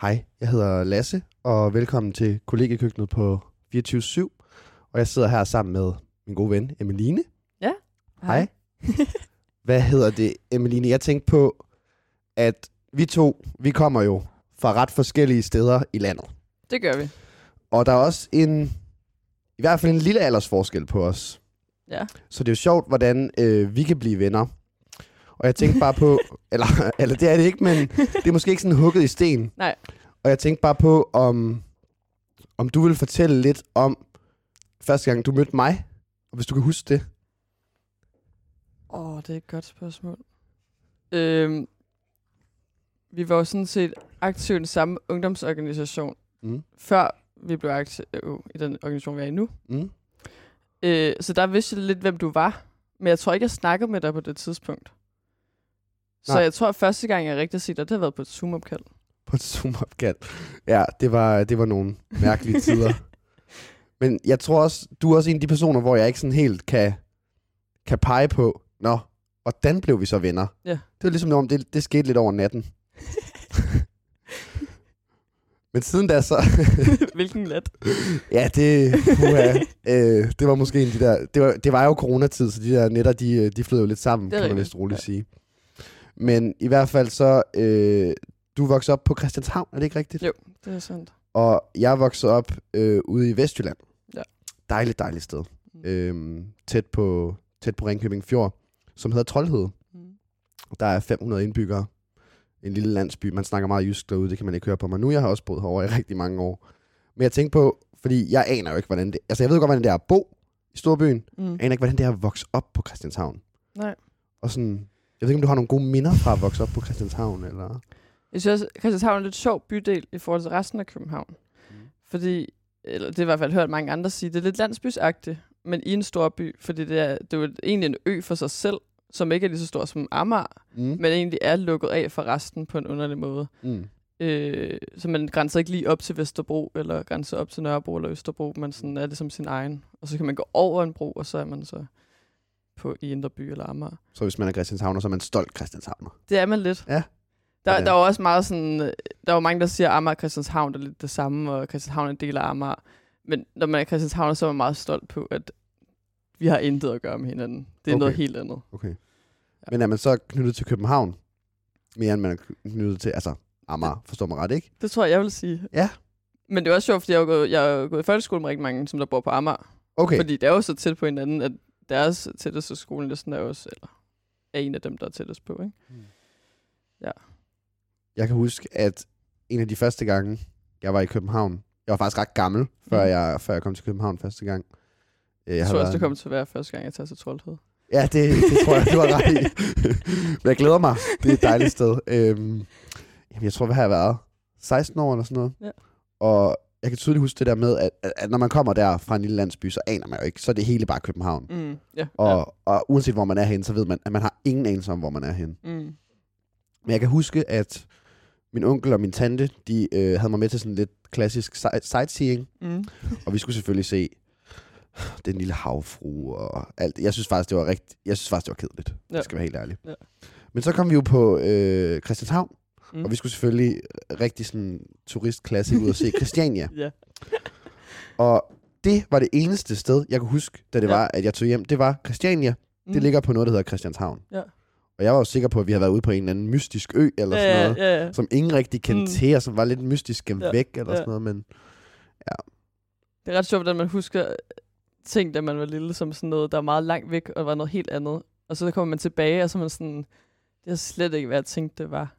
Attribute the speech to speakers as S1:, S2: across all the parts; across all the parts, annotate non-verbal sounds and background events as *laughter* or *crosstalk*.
S1: Hej, jeg hedder Lasse, og velkommen til kollegekøkkenet på 24-7. Og jeg sidder her sammen med min gode ven, Emeline. Hej. *laughs* Hvad hedder det, Emeline? Jeg tænkte på, at vi to, vi kommer jo fra ret forskellige steder i landet.
S2: Det gør vi.
S1: Og der er også en, i hvert fald en lille aldersforskel på os.
S2: Ja.
S1: Så det er jo sjovt, hvordan øh, vi kan blive venner. Og jeg tænkte bare på, *laughs* eller, eller det er det ikke, men det er måske ikke sådan hugget i sten.
S2: Nej.
S1: Og jeg tænkte bare på, om, om du vil fortælle lidt om første gang, du mødte mig, og hvis du kan huske det.
S2: Åh, oh, det er et godt spørgsmål. Øhm, vi var jo sådan set aktive i den samme ungdomsorganisation,
S1: Mm.
S2: før vi blev aktive i den organisation, vi er i nu.
S1: Mm.
S2: Øh, så der vidste jeg lidt, hvem du var. Men jeg tror ikke, jeg snakkede med dig på det tidspunkt. Så jeg tror, at første gang, jeg rigtig set dig, det har været på et Zoom-opkald. *laughs*
S1: På et Zoom-opkald. Ja, det var, det var nogle mærkelige tider. *laughs* Men jeg tror også, du er også en af de personer, hvor jeg ikke sådan helt kan, kan pege på, nå, hvordan blev vi så venner?
S2: Ja.
S1: Det var ligesom om, det, det skete lidt over natten. *laughs* Men siden da så...
S2: Hvilken nat.
S1: ja, det, uha, øh, det var måske en af de der... Det var, det var jo coronatid, så de der netter, de, øh, de flød jo lidt sammen,
S2: Det
S1: kan man vist roligt
S2: ja.
S1: sige. Men i hvert fald så... Øh, du voksede op på Christianshavn, er det ikke rigtigt?
S2: Jo. Det er sandt.
S1: Og jeg voksede op øh, ude i Vestjylland.
S2: Ja.
S1: Dejligt, dejligt sted.
S2: Mm.
S1: Øhm, tæt, på, tæt på Ringkøbing Fjord, som hedder Troldhed.
S2: Mm.
S1: Der er 500 indbyggere. En lille landsby. Man snakker meget jysk derude, det kan man ikke høre på mig nu. Jeg har også boet herovre i rigtig mange år. Men jeg tænkte på, fordi jeg aner jo ikke, hvordan det... Altså, jeg ved godt, hvordan det er at bo i storbyen.
S2: Mm.
S1: Jeg aner ikke, hvordan det er at vokse op på Christianshavn.
S2: Nej.
S1: Og sådan... Jeg ved ikke, om du har nogle gode minder fra at vokse op på Christianshavn, eller...
S2: Jeg synes også, Christianshavn er en lidt sjov bydel i forhold til resten af København.
S1: Mm.
S2: Fordi, eller det har jeg i hvert fald hørt mange andre sige, det er lidt landsbysagtigt, men i en stor by, fordi det er, det er jo egentlig en ø for sig selv, som ikke er lige så stor som Amager,
S1: Mm.
S2: men egentlig er lukket af for resten på en underlig måde.
S1: Mm.
S2: Øh, så man grænser ikke lige op til Vesterbro, eller grænser op til Nørrebro eller Østerbro, man sådan er det som sin egen. Og så kan man gå over en bro, og så er man så på i Indre By eller Amager.
S1: Så hvis man er Christianshavner, så er man stolt Christianshavner.
S2: Det er man lidt.
S1: Ja.
S2: Der,
S1: Ja.
S2: der er jo også meget sådan, der er jo mange, der siger, at Amager og Christianshavn er lidt det samme, og Christianshavn er en del af Amager. Men når man er Christianshavn, så er man meget stolt på, at vi har intet at gøre med hinanden. Det er
S1: Okay.
S2: noget helt andet.
S1: Okay. Men er man så knyttet til København, mere end man er knyttet til, altså Amager, forstår mig ret, ikke?
S2: Det tror jeg, jeg vil sige.
S1: Ja.
S2: Men det er også sjovt, fordi jeg har gået, jeg har gået i folkeskole med rigtig mange, som der bor på Amager.
S1: Okay,
S2: Fordi det er jo så tæt på hinanden, at deres tætteste skole næsten er også, eller er en af dem, der er tættest på, ikke?
S1: jeg kan huske, at en af de første gange, jeg var i København, jeg var faktisk ret gammel, før,
S2: Mm.
S1: jeg, før jeg kom til København første gang. Øh,
S2: Jeg
S1: har
S2: tror også, det kommer til at være første gang, jeg tager til Troldhed.
S1: Ja, det, det tror jeg, du har ret i. *laughs* Men jeg glæder mig. Det er et dejligt sted. Øhm, jamen, jeg tror, hvad har jeg været? 16 år eller sådan noget.
S2: Ja.
S1: Og jeg kan tydeligt huske det der med, at, at, når man kommer der fra en lille landsby, så aner man jo ikke. Så er det hele bare København.
S2: Mm, ja,
S1: Og, og uanset hvor man er henne, så ved man, at man har ingen anelse om, hvor man er henne.
S2: Mm.
S1: Men jeg kan huske, at min onkel og min tante, de øh, havde mig med til sådan lidt klassisk si- sightseeing.
S2: Mm.
S1: Og vi skulle selvfølgelig se den lille havfru og alt. Jeg synes faktisk, det var rigtig, jeg synes faktisk, det var kedeligt. Ja. Jeg skal være helt ærlig.
S2: Ja.
S1: Men så kom vi jo på øh, Christianshavn, mm. Og vi skulle selvfølgelig rigtig sådan turistklasse ud og se *laughs* Christiania.
S2: Ja.
S1: Og det var det eneste sted, jeg kunne huske, da det ja.
S2: Ja.
S1: var, at jeg tog hjem. Det var Christiania. Mm. Det ligger på noget, der hedder Christianshavn.
S2: Ja.
S1: Og jeg var jo sikker på, at vi havde været ude på en eller anden mystisk ø, eller sådan
S2: ja,
S1: noget,
S2: ja, ja.
S1: som ingen rigtig kendte
S2: Mm.
S1: til, og som var lidt mystisk gemt
S2: Ja,
S1: væk, eller
S2: ja.
S1: sådan noget. Men
S2: Det er ret sjovt, at man husker ting, da man var lille, som sådan noget, der er meget langt væk, og var noget helt andet. Og så kommer man tilbage, og så er man sådan, det har slet ikke, hvad jeg tænkte, det var.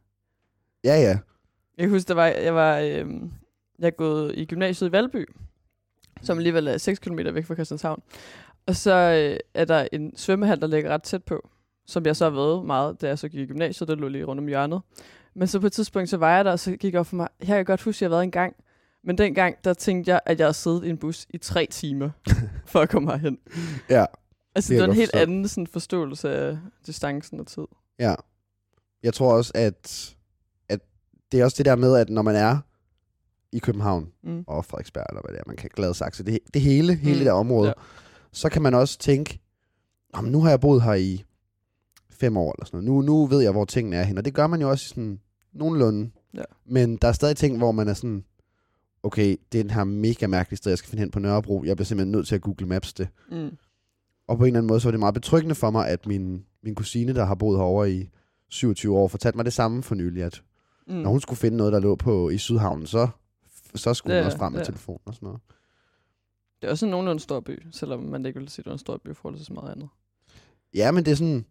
S1: Ja, ja.
S2: Jeg kan huske, der var, jeg var, øhm, jeg er gået i gymnasiet i Valby, som alligevel er 6 km væk fra Christianshavn. Og så øh, er der en svømmehal, der ligger ret tæt på, som jeg så har været meget, da jeg så gik i gymnasiet, der lå lige rundt om hjørnet. Men så på et tidspunkt, så var jeg der, og så gik op for mig, her kan jeg godt huske, at jeg har været en gang. Men dengang, der tænkte jeg, at jeg havde siddet i en bus i tre timer, *laughs* for at komme herhen.
S1: Ja,
S2: Altså,
S1: Det
S2: det, var en helt
S1: forstå.
S2: anden sådan, forståelse af distancen og tid.
S1: Ja. Jeg tror også, at det er også det der med, at når man er i København
S2: Mm.
S1: og Frederiksberg, eller hvad det er, man kan glade sagt, så det, det hele, hele
S2: Mm,
S1: det der område,
S2: ja.
S1: så kan man også tænke, om nu har jeg boet her i fem år eller sådan noget. Nu, nu ved jeg, hvor tingene er henne. Og det gør man jo også sådan nogenlunde
S2: Ja.
S1: Men der er stadig ting, hvor man er sådan, okay, det er den her mega mærkelige sted, jeg skal finde hen på Nørrebro. Jeg bliver simpelthen nødt til at Google Maps det.
S2: Mm.
S1: Og på en eller anden måde, så var det meget betryggende for mig, at min, min kusine, der har boet herovre i 27 år, fortalte mig det samme for nylig, at mm. når hun skulle finde noget, der lå på i Sydhavnen, så, så skulle
S2: Ja,
S1: hun også frem med
S2: ja.
S1: telefonen og sådan noget.
S2: Det er også en nogenlunde stor by, selvom man ikke vil sige, at det er en stor by i forhold til så meget andet.
S1: Ja, men det er sådan,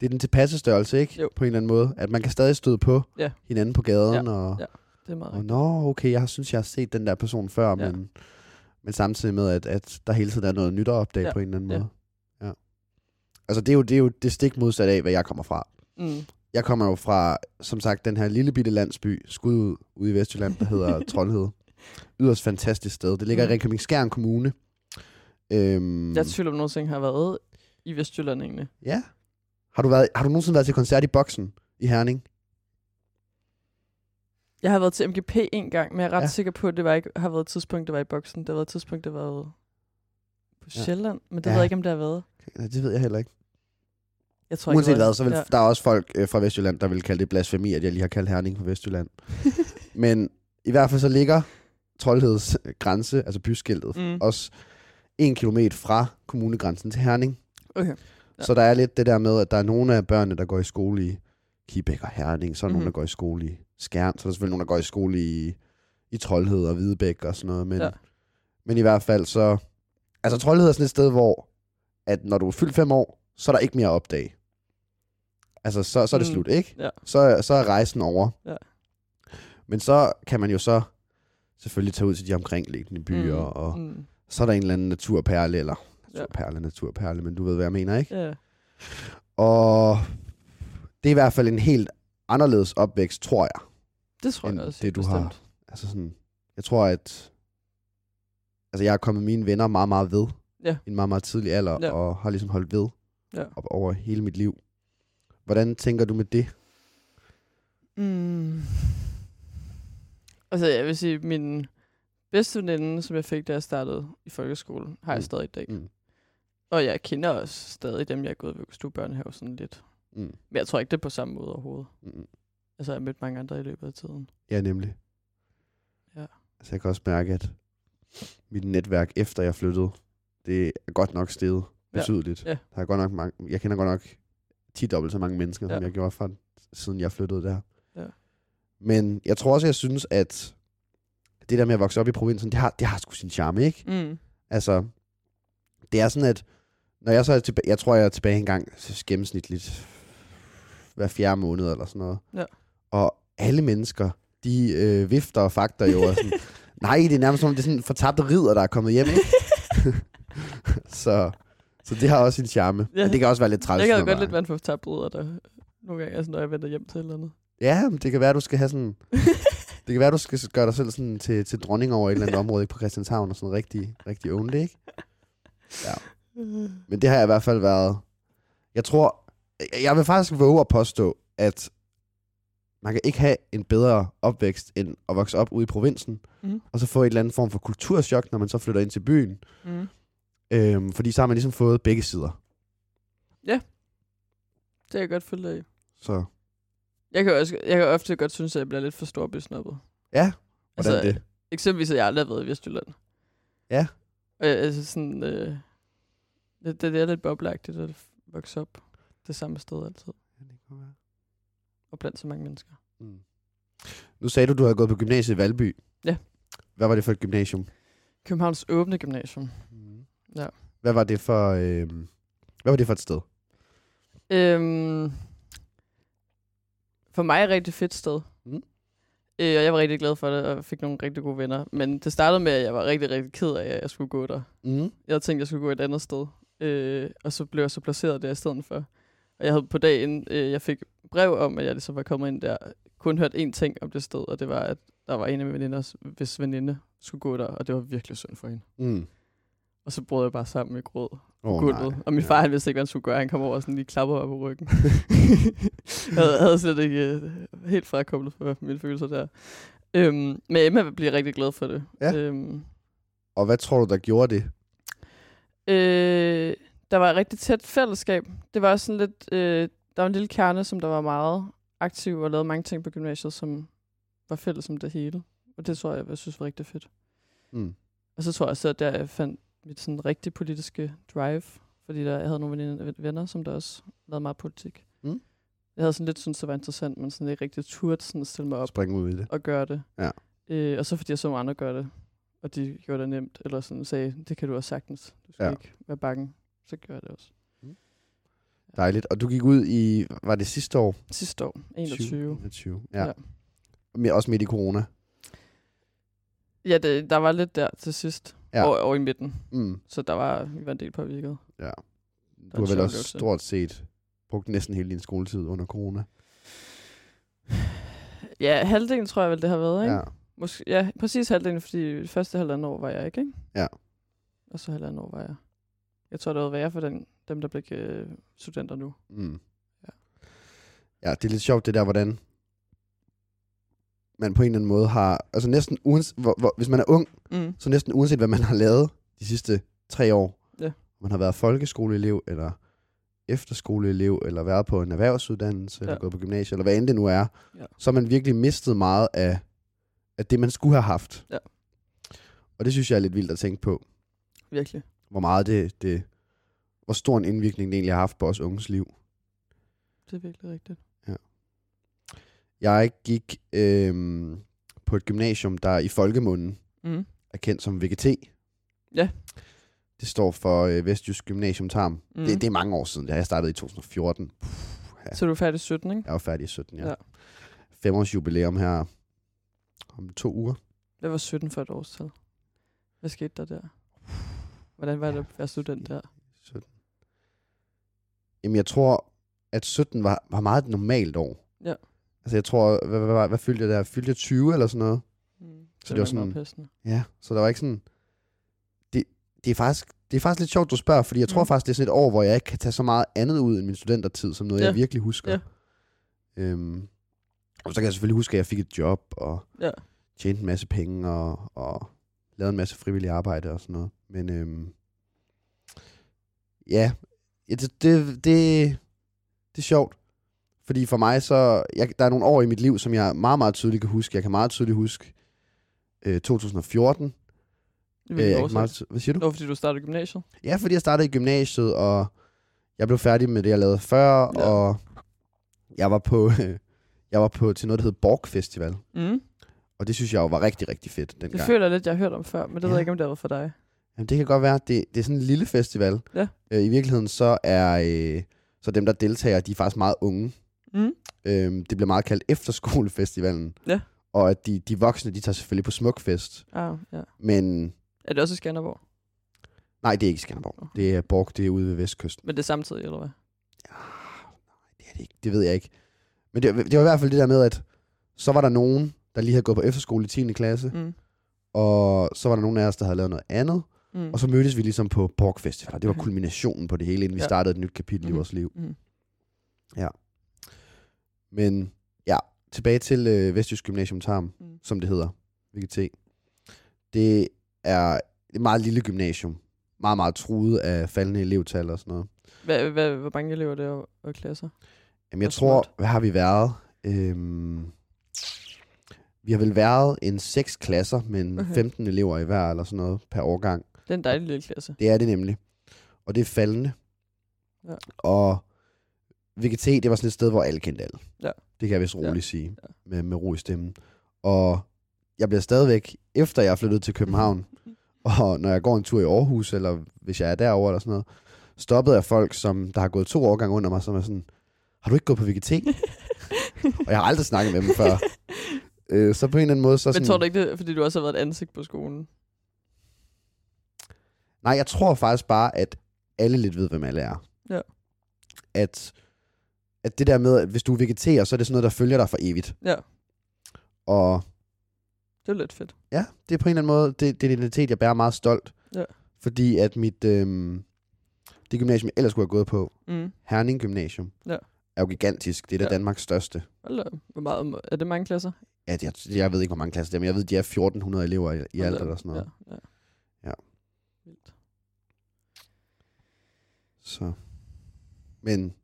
S1: det er den tilpasse størrelse, ikke?
S2: Jo.
S1: På en eller anden måde. At man kan stadig støde på
S2: Ja.
S1: hinanden på gaden, og,
S2: Ja. Det er meget
S1: og nå, okay, jeg synes, jeg har set den der person før,
S2: Ja.
S1: men, men samtidig med, at, at der hele tiden er noget nyt at opdage
S2: Ja.
S1: på en eller anden
S2: Ja.
S1: måde. Ja. Altså, det er, jo, det er jo det stik modsat af, hvad jeg kommer fra.
S2: Mm.
S1: Jeg kommer jo fra, som sagt, den her lille bitte landsby, skud ud, ude i Vestjylland, der hedder *laughs* Troldhed. Yderst fantastisk sted. Det ligger i
S2: Mm.
S1: Ringkøbing Skjern Kommune. Øhm,
S2: Jeg er i tvivl om, nogensinde har været i Vestjylland egentlig.
S1: Ja. Har du, været, har du nogensinde været til koncert i Boksen i Herning?
S2: Jeg har været til MGP en gang, men jeg er ret
S1: Ja.
S2: ja. sikker på, at det var ikke, har været et tidspunkt, det var i boksen. Det har været et tidspunkt, det var på
S1: Ja.
S2: Sjælland, men det
S1: Ja.
S2: ved jeg ikke, om det har været.
S1: Ja, det ved jeg heller ikke.
S2: Jeg tror ikke,
S1: Uanset
S2: var-
S1: hvad, så vil
S2: ja.
S1: der er også folk øh, fra Vestjylland, der vil kalde det blasfemi, at jeg lige har kaldt Herning for Vestjylland. *laughs* Men i hvert fald så ligger Troldheds grænse, altså byskiltet,
S2: Mm.
S1: også en kilometer fra kommunegrænsen til Herning.
S2: Okay.
S1: Ja. Så der er lidt det der med, at der er nogle af børnene, der går i skole i Kibæk og Herning, så er der nogen,
S2: Mhm.
S1: der går i skole i Skjern, så er der selvfølgelig nogen, der går i skole i, i Troldhed og Hvidebæk og sådan noget. Men. Ja. men i hvert fald så... Altså Troldhed er sådan et sted, hvor at når du er fyldt fem år, så er der ikke mere at opdage. Altså, så, så er det
S2: Mm.
S1: slut, ikke?
S2: Ja.
S1: Så, så er rejsen over.
S2: Ja.
S1: Men så kan man jo så selvfølgelig tage ud til de omkringliggende byer, mm. og
S2: Mm.
S1: så er der en eller anden naturperle, eller
S2: Ja.
S1: naturperle, naturperle, men du ved, hvad jeg mener, ikke?
S2: Ja.
S1: Og det er i hvert fald en helt anderledes opvækst, tror jeg.
S2: Det tror jeg også.
S1: det, du
S2: bestemt.
S1: har. Altså sådan, jeg tror, at altså jeg er kommet mine venner meget, meget ved.
S2: Ja.
S1: I en meget, meget tidlig alder,
S2: Ja.
S1: og har ligesom holdt ved
S2: Ja.
S1: op over hele mit liv. Hvordan tænker du med det?
S2: Mm. Altså, jeg vil sige, min bedste veninde, som jeg fik, da jeg startede i folkeskolen, har jeg
S1: Mm.
S2: stadig i dag.
S1: Mm.
S2: Og jeg kender også stadig dem, jeg er gået vuggestue børnehave sådan lidt.
S1: Mm.
S2: Men jeg tror ikke, det er på samme måde overhovedet.
S1: Mm.
S2: Altså, jeg har mødt mange andre i løbet af tiden.
S1: Ja, nemlig.
S2: Ja.
S1: Altså jeg kan også mærke, at mit netværk, efter jeg flyttede, det er godt nok steget
S2: Ja.
S1: betydeligt.
S2: Ja.
S1: Der er godt nok mange, jeg kender godt nok 10 dobbelt så mange mennesker, ja. som
S2: Ja.
S1: jeg gjorde fra, siden jeg flyttede der.
S2: Ja.
S1: Men jeg tror også, jeg synes, at det der med at vokse op i provinsen, det har, det har sgu sin charme, ikke?
S2: Mm.
S1: Altså, det er sådan, at når jeg så er tilbage, jeg tror, jeg er tilbage en gang gennemsnitligt hver fjerde måned eller sådan noget.
S2: Ja.
S1: Og alle mennesker, de øh, vifter og fakter jo. Og sådan, *laughs* nej, det er nærmest som, om det er sådan fortabte ridder, der er kommet hjem, ikke? *laughs* *laughs* så, så det har også sin charme.
S2: Ja.
S1: Men det kan også være lidt træls.
S2: Jeg kan godt lidt være en fortabt bryder, der nogle gange, altså, når jeg venter hjem til eller andet.
S1: Ja, men det kan være, du skal have sådan... *laughs* det kan være, du skal gøre dig selv sådan til, til dronning over et eller andet område ikke på Christianshavn og sådan rigtig, rigtig det, ikke? Ja. *laughs* Men det har jeg i hvert fald været... Jeg tror... jeg- Jeg vil faktisk våge at påstå, at man kan ikke have en bedre opvækst, end at vokse op ude i provinsen,
S2: Mm.
S1: og så få et eller andet form for kulturschok, når man så flytter ind til byen.
S2: Mm.
S1: Øhm, fordi så har man ligesom fået begge sider.
S2: Det kan jeg godt følge dig i.
S1: Så
S2: Jeg kan, også, jeg kan ofte godt synes, at jeg bliver lidt for stor besnoppet.
S1: ja, hvordan altså, det?
S2: Eksempelvis, at jeg aldrig har været i Vestjylland.
S1: Ja.
S2: Og jeg, altså sådan, øh, det, det, det er lidt boblagtigt at vokse op det samme sted altid. Og blandt så mange mennesker.
S1: Mm. Nu sagde du, du havde gået på gymnasiet i Valby.
S2: Ja.
S1: Hvad var det for et gymnasium?
S2: Københavns åbne gymnasium. Ja.
S1: Hvad var det for, øh, hvad var det for et sted?
S2: Øhm, for mig et rigtig fedt sted.
S1: Mm.
S2: Øh, og jeg var rigtig glad for det, og fik nogle rigtig gode venner. Men det startede med, at jeg var rigtig, rigtig ked af, at jeg skulle gå der.
S1: Mm.
S2: Jeg havde tænkt, at jeg skulle gå et andet sted. Øh, og så blev jeg så placeret der i stedet for. Og jeg havde på dagen, øh, jeg fik brev om, at jeg ligesom var kommet ind der, kun hørt én ting om det sted, og det var, at der var en af mine veninder, hvis veninde skulle gå der, og det var virkelig synd for hende.
S1: Mm.
S2: Og så brød jeg bare sammen med gråd på
S1: Oh,
S2: gulvet. Og min far, han vidste ikke, hvad han skulle gøre. Han kom over og sådan lige klapper op på ryggen. *laughs* jeg havde, havde slet ikke øh, helt frakoblet for mine følelser der. Øhm, men Emma bliver rigtig glad for det.
S1: Ja.
S2: Øhm,
S1: Og hvad tror du, der gjorde det?
S2: Øh, der var et rigtig tæt fællesskab. Det var sådan lidt... Øh, der var en lille kerne, som der var meget aktiv og lavede mange ting på gymnasiet, som var fælles om det hele. Og det tror jeg, jeg synes var rigtig fedt.
S1: Mm.
S2: Og så tror jeg så, at der jeg fandt mit sådan rigtig politiske drive. Fordi der, jeg havde nogle venner, som der også lavede meget politik.
S1: Mm.
S2: Jeg havde sådan lidt syntes, det var interessant, men sådan ikke rigtig turde sådan at stille mig op
S1: Spring ud i det.
S2: og gøre det.
S1: Ja.
S2: Øh, og så fordi jeg så andre gøre det, og de gjorde det nemt, eller sådan sagde, det kan du også sagtens. Du skal
S1: Ja.
S2: ikke være bange. Så gør jeg det også.
S1: Dejligt. Og du gik ud i, var det sidste år?
S2: Sidste år, 21.
S1: 21. Ja.
S2: Ja.
S1: ja. Også midt i corona.
S2: Ja, det, der var lidt der til sidst.
S1: Ja.
S2: Over, over i midten.
S1: Mm.
S2: Så der var, vi var en del påvirket.
S1: Ja. Du har vel også stort set brugt næsten hele din skoletid under corona.
S2: Ja, halvdelen tror jeg vel, det har været, ikke?
S1: Ja.
S2: Måske, ja, præcis halvdelen, fordi første halvandet år var jeg ikke, ikke?
S1: Ja.
S2: Og så halvandet år var jeg. Jeg tror, det var værre for den, dem, der blev øh, studenter nu.
S1: Mm.
S2: Ja.
S1: Ja, det er lidt sjovt det der, hvordan man på en eller anden måde har, altså næsten uanset, hvor, hvor, hvis man er ung,
S2: Mm.
S1: så næsten uanset hvad man har lavet de sidste tre år,
S2: Ja.
S1: man har været folkeskoleelev, eller efterskoleelev, eller været på en erhvervsuddannelse, ja. eller gået på gymnasiet, eller hvad end det nu er,
S2: Ja.
S1: så har man virkelig mistet meget af, af det, man skulle have haft.
S2: Ja.
S1: Og det synes jeg er lidt vildt at tænke på,
S2: Virkelig.
S1: hvor meget det, det hvor stor en indvirkning det egentlig har haft på os unges liv.
S2: Det er virkelig rigtigt.
S1: Jeg gik øhm, på et gymnasium, der i folkemunden
S2: Mm.
S1: er kendt som VGT.
S2: Ja.
S1: Det står for øh, Vestjysk Gymnasium Tarm. Mm. Det, det er mange år siden. Det har jeg startet i 2014. Puh, ja.
S2: Så du er færdig 17, ikke?
S1: Jeg var færdig i 17, ja. ja. Femårs jubilæum her om to uger.
S2: Jeg var 17 for et årstal. Hvad skete der der? Hvordan var det at være student der?
S1: 17. Jamen, jeg tror, at 17 var, var meget et normalt år.
S2: Ja.
S1: Altså, jeg tror, hvad, hvad, hvad, hvad fyldte jeg der? Fyldte jeg 20 eller sådan noget?
S2: Mm.
S1: Så det var
S2: nok meget
S1: sådan-. Ja, så der var ikke sådan... Det, det, er faktisk, det er faktisk lidt sjovt, du spørger, fordi jeg tror
S2: Mm.
S1: faktisk, det er sådan et år, hvor jeg ikke kan tage så meget andet ud end min studentertid, som noget, ja. Jeg virkelig husker.
S2: Ja.
S1: Øhm, og så kan jeg selvfølgelig huske, at jeg fik et job, og
S2: Ja.
S1: tjente en masse penge, og, og lavede en masse frivillig arbejde og sådan noget. Men øhm, ja, ja det, det, det, det er sjovt. Fordi for mig så, jeg, der er nogle år i mit liv, som jeg meget, meget tydeligt kan huske. Jeg kan meget tydeligt huske øh, 2014,
S2: Det
S1: Øh, jeg kan meget, hvad siger du?
S2: Nå, fordi du startede gymnasiet.
S1: Ja, fordi jeg startede i gymnasiet, og jeg blev færdig med det, jeg lavede før, ja. Og jeg var på, *laughs* jeg var på til noget, der hed Borg Festival.
S2: Mm.
S1: Og det synes jeg jo var rigtig, rigtig fedt
S2: Det
S1: dengang.
S2: føler jeg lidt, jeg har hørt om før, men det ja. ved jeg ikke, om det var for dig.
S1: Jamen, det kan godt være, det, det er sådan en lille festival.
S2: Ja.
S1: Øh, I virkeligheden så er øh, så dem, der deltager, de er faktisk meget unge.
S2: Mm.
S1: Øhm, det bliver meget kaldt efterskolefestivalen.
S2: Ja.
S1: Og at de, de voksne, de tager selvfølgelig på Smukfest.
S2: Ah, ja.
S1: Men
S2: Er det også i Skanderborg?
S1: nej, det er ikke i Skanderborg.
S2: Okay.
S1: Det er Borg, det er ude ved Vestkysten.
S2: Men det er samtidig, eller hvad?
S1: Det er det ikke. Det ved jeg ikke. Men det, det var i hvert fald det der med, at så var der nogen, der lige havde gået på efterskole i 10. klasse, mm.
S2: Mm.
S1: og så var der nogen af os, der havde lavet noget andet,
S2: Mm.
S1: og så mødtes vi ligesom på Borg Festival, og det var
S2: Okay.
S1: kulminationen på det hele, inden vi
S2: Ja.
S1: startede et nyt kapitel i
S2: Mhm.
S1: vores liv.
S2: Mm.
S1: Men ja, tilbage til øh, Vestjysk Gymnasium Tarm,
S2: Mm.
S1: som det hedder, VGT. Det er et meget lille gymnasium, meget, meget truet af faldende elevtal og sådan noget.
S2: Hvad, hvad, hvor mange elever er det og, og klasser?
S1: Jamen, jeg tror,
S2: smart.
S1: hvad har vi været? Øhm, vi har vel været en seks klasser, men
S2: Okay.
S1: 15 elever i hver eller sådan noget per årgang.
S2: Det er en dejlig lille klasse.
S1: Det er det nemlig. Og det er faldende.
S2: Ja.
S1: Og VGT, det var sådan et sted, hvor alle kendte alle.
S2: Ja.
S1: Det kan jeg vist
S2: Ja.
S1: roligt sige,
S2: Ja.
S1: med, med ro i stemmen. Og jeg bliver stadigvæk, efter jeg er flyttet til København, *laughs* og når jeg går en tur i Aarhus, eller hvis jeg er derovre eller sådan noget, stoppet af folk, som der har gået to årgange under mig, som er sådan, har du ikke gået på VGT? *laughs* og jeg har aldrig snakket med dem før. Øh, så på en eller anden måde, så
S2: Men
S1: sådan,
S2: tror du ikke det, er, fordi du også har været et ansigt på skolen?
S1: Nej, jeg tror faktisk bare, at alle lidt ved, hvem alle er.
S2: Ja.
S1: At, at det der med, at hvis du er vegetar, så er det sådan noget, der følger dig for evigt.
S2: Ja.
S1: Og
S2: Det er lidt fedt.
S1: ja, det er på en eller anden måde, det, det er en identitet, jeg bærer meget stolt.
S2: Ja.
S1: Fordi at mit, øhm, det gymnasium, jeg ellers skulle have gået på,
S2: Mm.
S1: Herning Gymnasium,
S2: Ja.
S1: er jo gigantisk. Det er da
S2: Ja.
S1: Danmarks største.
S2: Hold da. Hvor meget, er det mange klasser?
S1: Ja, jeg, jeg ved ikke, hvor mange klasser det er, men jeg ved, de er 1400 elever i, i
S2: Hold
S1: alt
S2: da.
S1: eller sådan noget.
S2: Ja, ja.
S1: Ja.
S2: Vildt.
S1: Så. Men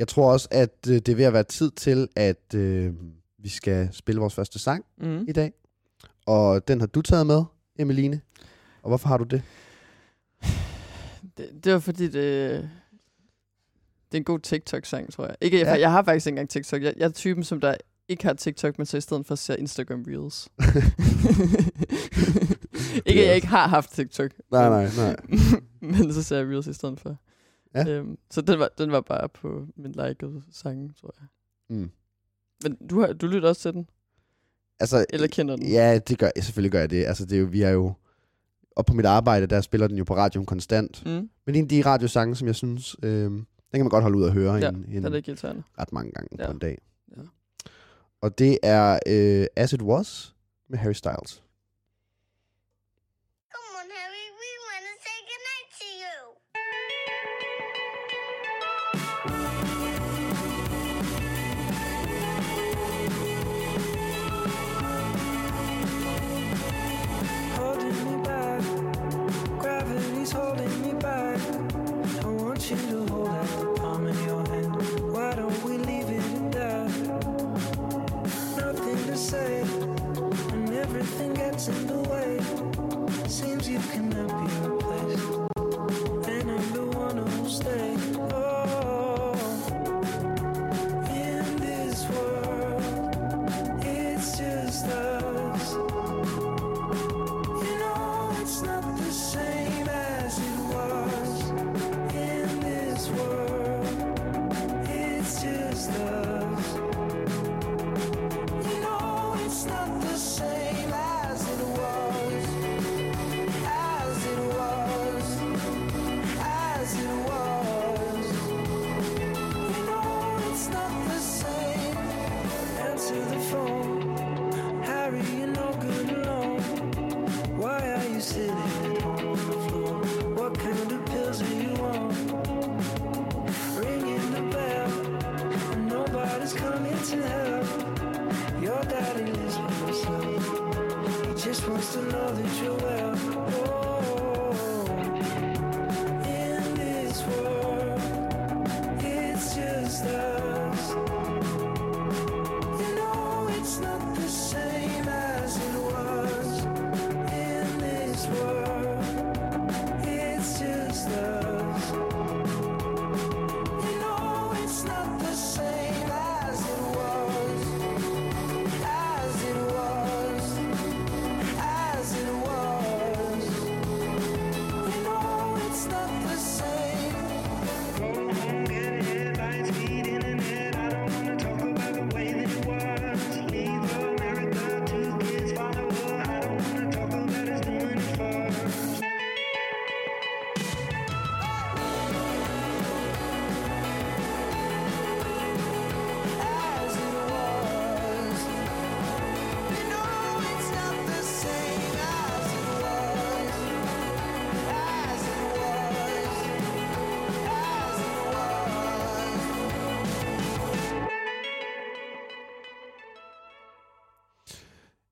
S1: jeg tror også, at øh, det er ved at være tid til, at øh, vi skal spille vores første sang
S2: Mm.
S1: i dag. Og den har du taget med, Emeline. Og hvorfor har du det?
S2: Det, det var fordi, det, det er en god TikTok-sang, tror jeg. Ikke,
S1: Ja.
S2: jeg, jeg har faktisk ikke engang TikTok. Jeg, jeg er typen, som der ikke har TikTok, men så i stedet for ser Instagram Reels. *laughs* ikke, at jeg ikke har haft TikTok.
S1: Nej, nej, nej. *laughs*
S2: men så ser jeg Reels i stedet for.
S1: Ja.
S2: Øhm, så den var, den var bare på min likede sange, tror jeg.
S1: Mm.
S2: Men du, har, du lytter også til den?
S1: Altså,
S2: Eller kender den?
S1: Ja, det gør jeg. Selvfølgelig gør jeg det. Altså, det er jo, vi er jo... Og på mit arbejde, der spiller den jo på radioen konstant.
S2: Mm.
S1: Men det er en af de radiosange, som jeg synes, øh, den kan man godt holde ud at høre
S2: Ja,
S1: en, en,
S2: er irriterende.
S1: ret mange gange
S2: Ja.
S1: på en dag.
S2: Ja.
S1: Og det er øh, As It Was med Harry Styles.
S3: You
S4: cannot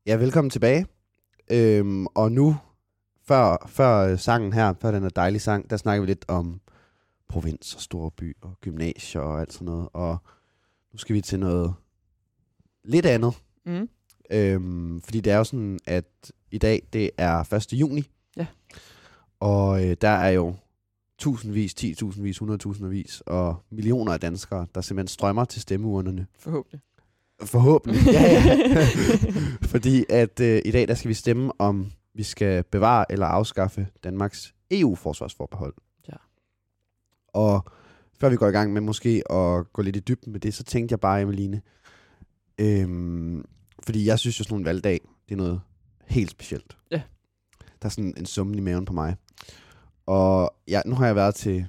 S1: Ja, velkommen tilbage. Øhm, og nu, før, før øh, sangen her, før den er dejlige sang, der snakker vi lidt om provins og storby og gymnasier og alt sådan noget. Og nu skal vi til noget lidt andet.
S2: Mm.
S1: Øhm, fordi det er jo sådan, at i dag, det er 1. juni.
S2: Ja.
S1: Og øh, der er jo tusindvis, 10.000vis, 100.000vis og millioner af danskere, der simpelthen strømmer til stemmeurnerne.
S2: Forhåbentlig.
S1: Forhåbentlig. Ja, ja. *laughs* Fordi at øh, i dag, der skal vi stemme om, vi skal bevare eller afskaffe Danmarks EU-forsvarsforbehold.
S2: Ja.
S1: Og før vi går i gang med måske at gå lidt i dybden med det, så tænkte jeg bare, Emeline, øhm, fordi jeg synes jo sådan en valgdag, det er noget helt specielt.
S2: Ja.
S1: Der er sådan en summen i maven på mig. Og ja, nu har jeg været til et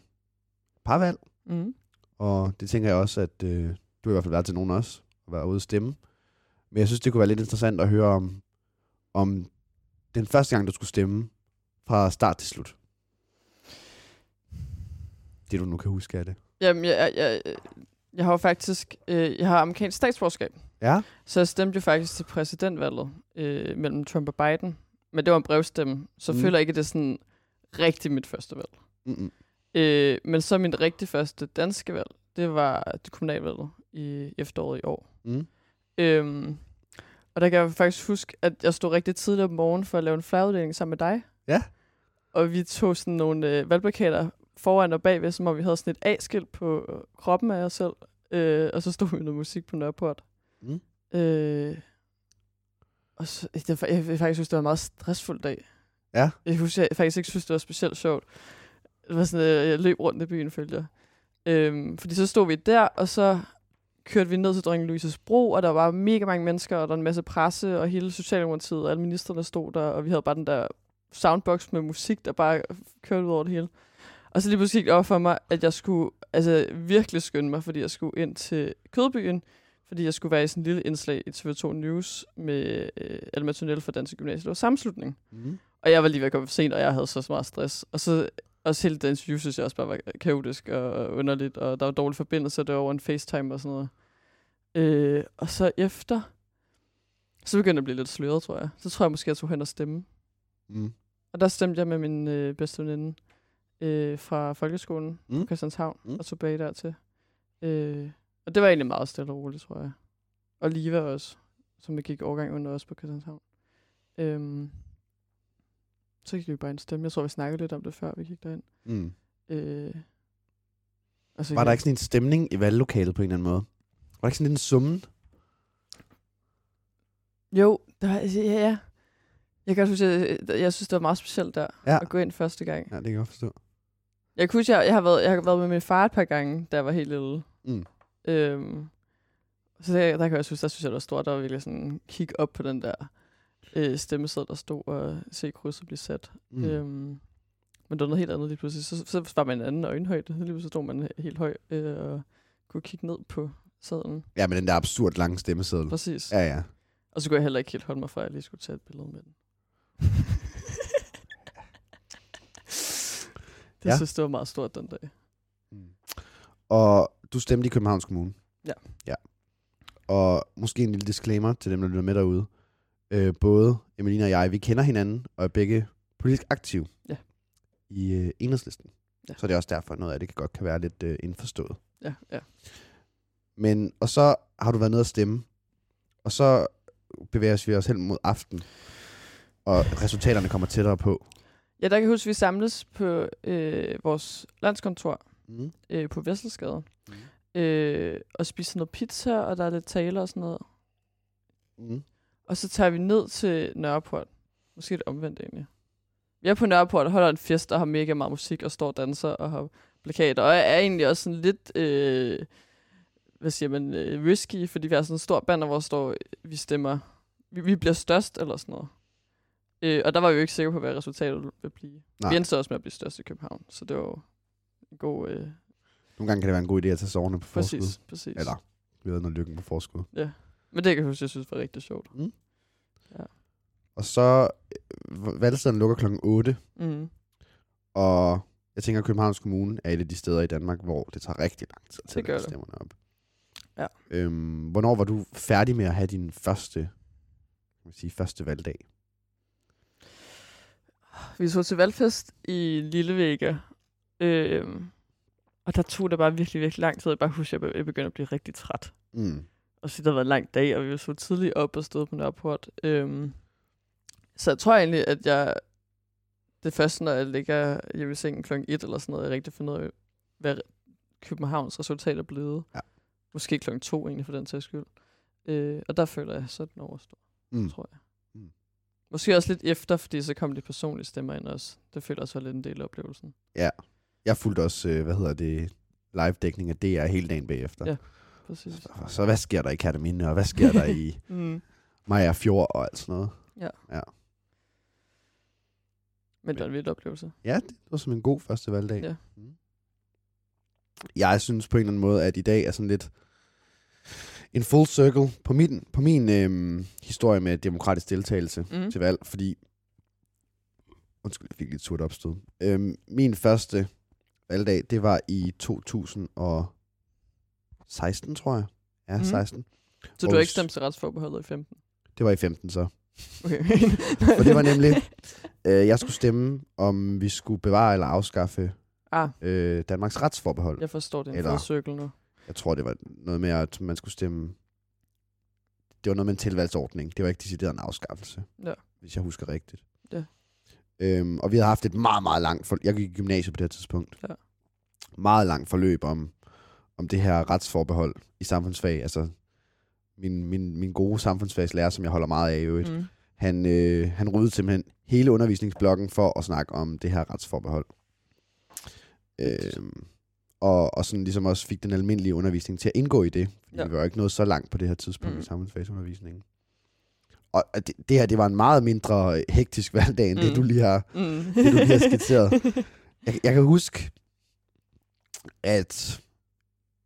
S1: par valg,
S2: Mm.
S1: og det tænker jeg også, at øh, du har i hvert fald været til nogen også, været ude at stemme. Men jeg synes, det kunne være lidt interessant at høre om, om den første gang, du skulle stemme fra start til slut. Det du nu kan huske af det.
S2: Jamen, jeg, jeg, jeg, har jo faktisk øh, jeg har amerikansk statsborgerskab.
S1: Ja?
S2: Så jeg stemte jo faktisk til præsidentvalget øh, mellem Trump og Biden. Men det var en brevstemme, så
S1: mm.
S2: føler jeg ikke, at det er sådan rigtig mit første valg.
S1: Mm-mm.
S2: Øh, men så min rigtig første danske valg, det var det kommunalvalget i efteråret i år.
S1: Mm.
S2: Øhm, og der kan jeg faktisk huske, at jeg stod rigtig tidligt om morgenen for at lave en flaguddeling sammen med dig.
S1: Ja.
S2: Og vi tog sådan nogle øh, valgplakater foran og bagved, som om vi havde sådan et A-skilt på kroppen af os selv. Øh, og så stod vi med noget musik på Nørreport.
S1: Mm.
S2: Øh, og så, det, var- jeg, jeg faktisk synes, det var en meget stressfuld dag.
S1: Ja.
S2: Jeg husker, jeg faktisk ikke synes, det var specielt sjovt. Det var sådan, øh, jeg løb rundt i byen, følte jeg. Øhm, fordi så stod vi der, og så kørte vi ned til Dronning Louises Bro, og der var mega mange mennesker, og der var en masse presse, og hele Socialdemokratiet, og alle ministerne stod der, og vi havde bare den der soundbox med musik, der bare kørte ud over det hele. Og så lige pludselig gik op for mig, at jeg skulle altså, virkelig skynde mig, fordi jeg skulle ind til Kødbyen, fordi jeg skulle være i sådan en lille indslag i TV2 News med øh, Alma Tunnel fra Danske Gymnasiet. Det var sammenslutning.
S1: Mm.
S2: Og jeg var lige ved at komme for sent, og jeg havde så meget stress. Og så også hele den interview, synes jeg også bare var kaotisk og underligt, og der var dårlig forbindelse, og det var over en FaceTime og sådan noget. Øh, og så efter, så begyndte jeg at blive lidt sløret, tror jeg. Så tror jeg måske, jeg tog hen og stemme.
S1: Mm.
S2: Og der stemte jeg med min øh, bedste veninde øh, fra folkeskolen
S1: Mm.
S2: på Christianshavn,
S1: Mm.
S2: og tog bag dertil. Øh, og det var egentlig meget stille og roligt, tror jeg. Og Liva også, som jeg gik overgang under os på Christianshavn. Øhm, så gik vi bare og stemme. Jeg tror, vi snakkede lidt om det, før vi gik derind.
S1: Mm.
S2: Øh, og så
S1: Var der ikke sådan en stemning i valglokalet på en eller anden måde? Var der ikke sådan lidt en summen?
S2: Jo, der, ja, ja. Jeg kan også huske, jeg, jeg synes, det var meget specielt der,
S1: Ja.
S2: at gå ind første gang.
S1: Ja, det kan jeg forstå.
S2: Jeg kan huske, jeg, jeg, har været, jeg har været med min far et par gange, da jeg var helt lille.
S1: Mm.
S2: Øhm, så der, der kan jeg synes, der synes jeg, det var stort. Der var virkelig sådan kig op på den der øh, stemmesæd, der stod og se krydset blive sat.
S1: Mm.
S2: Øhm, men det var noget helt andet lige pludselig. Så, så var man en anden øjenhøjde. Lige pludselig stod man helt høj øh, og kunne kigge ned på sædlen.
S1: Ja, med den der absurd lange stemmeseddel.
S2: Præcis.
S1: Ja, ja.
S2: Og så kunne jeg heller ikke helt holde mig fra, at jeg lige skulle tage et billede med den. *laughs* det
S1: Ja.
S2: ja. synes det var meget stort den dag.
S1: Mm. Og du stemte i Københavns Kommune.
S2: Ja.
S1: Ja. Og måske en lille disclaimer til dem, der lytter med derude. Øh, både Emelina og jeg, vi kender hinanden og er begge politisk aktive
S2: Ja.
S1: i øh, enhedslisten.
S2: Ja.
S1: Så det er også derfor, noget af det kan godt kan være lidt øh, indforstået.
S2: Ja, ja.
S1: Men, og så har du været nede at stemme, og så bevæger vi os hen mod aften, og resultaterne kommer tættere på.
S2: Ja, der kan jeg huske, at vi samles på øh, vores landskontor
S1: Mm.
S2: øh, på Vesselsgade.
S1: Mm.
S2: Øh, og spiser noget pizza, og der er lidt taler og sådan noget.
S1: Mm.
S2: Og så tager vi ned til Nørreport. Måske lidt omvendt egentlig. Vi er på Nørreport og holder en fest, og har mega meget musik, og står og danser, og har plakater. Og er egentlig også sådan lidt, øh, hvad siger man, øh, risky, fordi vi har sådan en stor banner, hvor der står, vi stemmer, vi, vi bliver størst, eller sådan noget. Øh, og der var vi jo ikke sikre på, hvad resultatet ville blive.
S1: Nej.
S2: Vi endte så også med at blive størst i København, så det var jo en god... Øh,
S1: Nogle gange kan det være en god idé at tage soverne på forskud.
S2: præcis, præcis.
S1: Eller, vi ved, når lykken på forskud.
S2: Men det kan jeg huske, jeg synes var rigtig sjovt.
S1: Og så, øh, valgstedet lukker klokken 8,
S2: Mm.
S1: og jeg tænker, at Københavns Kommune er et af de steder i Danmark, hvor det tager rigtig lang tid til
S2: gør
S1: at
S2: det.
S1: stemmerne op.
S2: Ja.
S1: Øhm, hvornår var du færdig med at have din første, kan man sige, første valgdag?
S2: Vi tog til valgfest i Lillevægge. Øhm, og der tog det bare virkelig, virkelig lang tid. Jeg bare husker, at jeg be- jeg begyndte at blive rigtig træt.
S1: Mm.
S2: Og så det har været en lang dag, og vi var så tidligt op og stod på Nørreport. Øhm, så jeg tror egentlig, at jeg... Det første, når jeg ligger hjemme i sengen klokken 1 eller sådan noget, jeg rigtig finder ud af, hvad Københavns resultat er blevet.
S1: Ja.
S2: Måske klokken 2 egentlig, for den sags skyld. Øh, og der føler jeg, så den overstået,
S1: Mm.
S2: tror jeg.
S1: Mm.
S2: Måske også lidt efter, fordi så kom de personlige stemmer ind også. Det føler jeg også var lidt en del af oplevelsen.
S1: Jeg fulgte også, øh, hvad hedder det, live-dækning af DR hele dagen bagefter.
S2: Ja. Præcis.
S1: Så, så hvad sker der i Kataminde, og hvad sker der i *laughs*
S2: Mm.
S1: Maja Fjord og alt sådan noget?
S2: Men det var en vild oplevelse.
S1: Ja, det var som en god første valgdag.
S2: Ja.
S1: Mm. Jeg synes på en eller anden måde, at i dag er sådan lidt en full circle på min, på min øhm, historie med demokratisk deltagelse
S2: Mm.
S1: til valg, fordi undskyld, jeg fik lidt surt opstød. Øhm, min første valgdag, det var i 2016, tror jeg. Ja,
S2: Mhm.
S1: 16.
S2: Så du har ikke
S1: Aarhus-
S2: stemt til retsforbeholdet i 15?
S1: Det var i 15 så.
S2: Okay. *laughs*
S1: Og det var nemlig, øh, jeg skulle stemme, om vi skulle bevare eller afskaffe
S2: ah,
S1: øh, Danmarks retsforbehold.
S2: jeg forstår det.
S1: Eller-
S2: circle nu.
S1: Jeg tror, det var noget med, at man skulle stemme det var noget med en tilvalgsordning. Det var ikke decideret en afskaffelse,
S2: Ja.
S1: hvis jeg husker rigtigt.
S2: Ja.
S1: Øhm, og vi havde haft et meget, meget langt forløb. Jeg gik i gymnasiet på det tidspunkt.
S2: Ja.
S1: Meget langt forløb om, om det her retsforbehold i samfundsfag. Altså, min, min, min gode samfundsfagslærer, som jeg holder meget af i øvrigt,
S2: Mm.
S1: han, øh, han ryddede simpelthen hele undervisningsblokken for at snakke om det her retsforbehold. Øhm, og, og sådan ligesom også fik den almindelige undervisning til at indgå i det.
S2: Ja.
S1: vi var jo ikke nået så langt på det her tidspunkt mm. I samfundsfagsundervisningen. Og det, det her, det var en meget mindre hektisk hverdag, end mm. det, du lige har,
S2: Mm.
S1: det, du lige har skitseret. *laughs* Jeg, jeg kan huske, at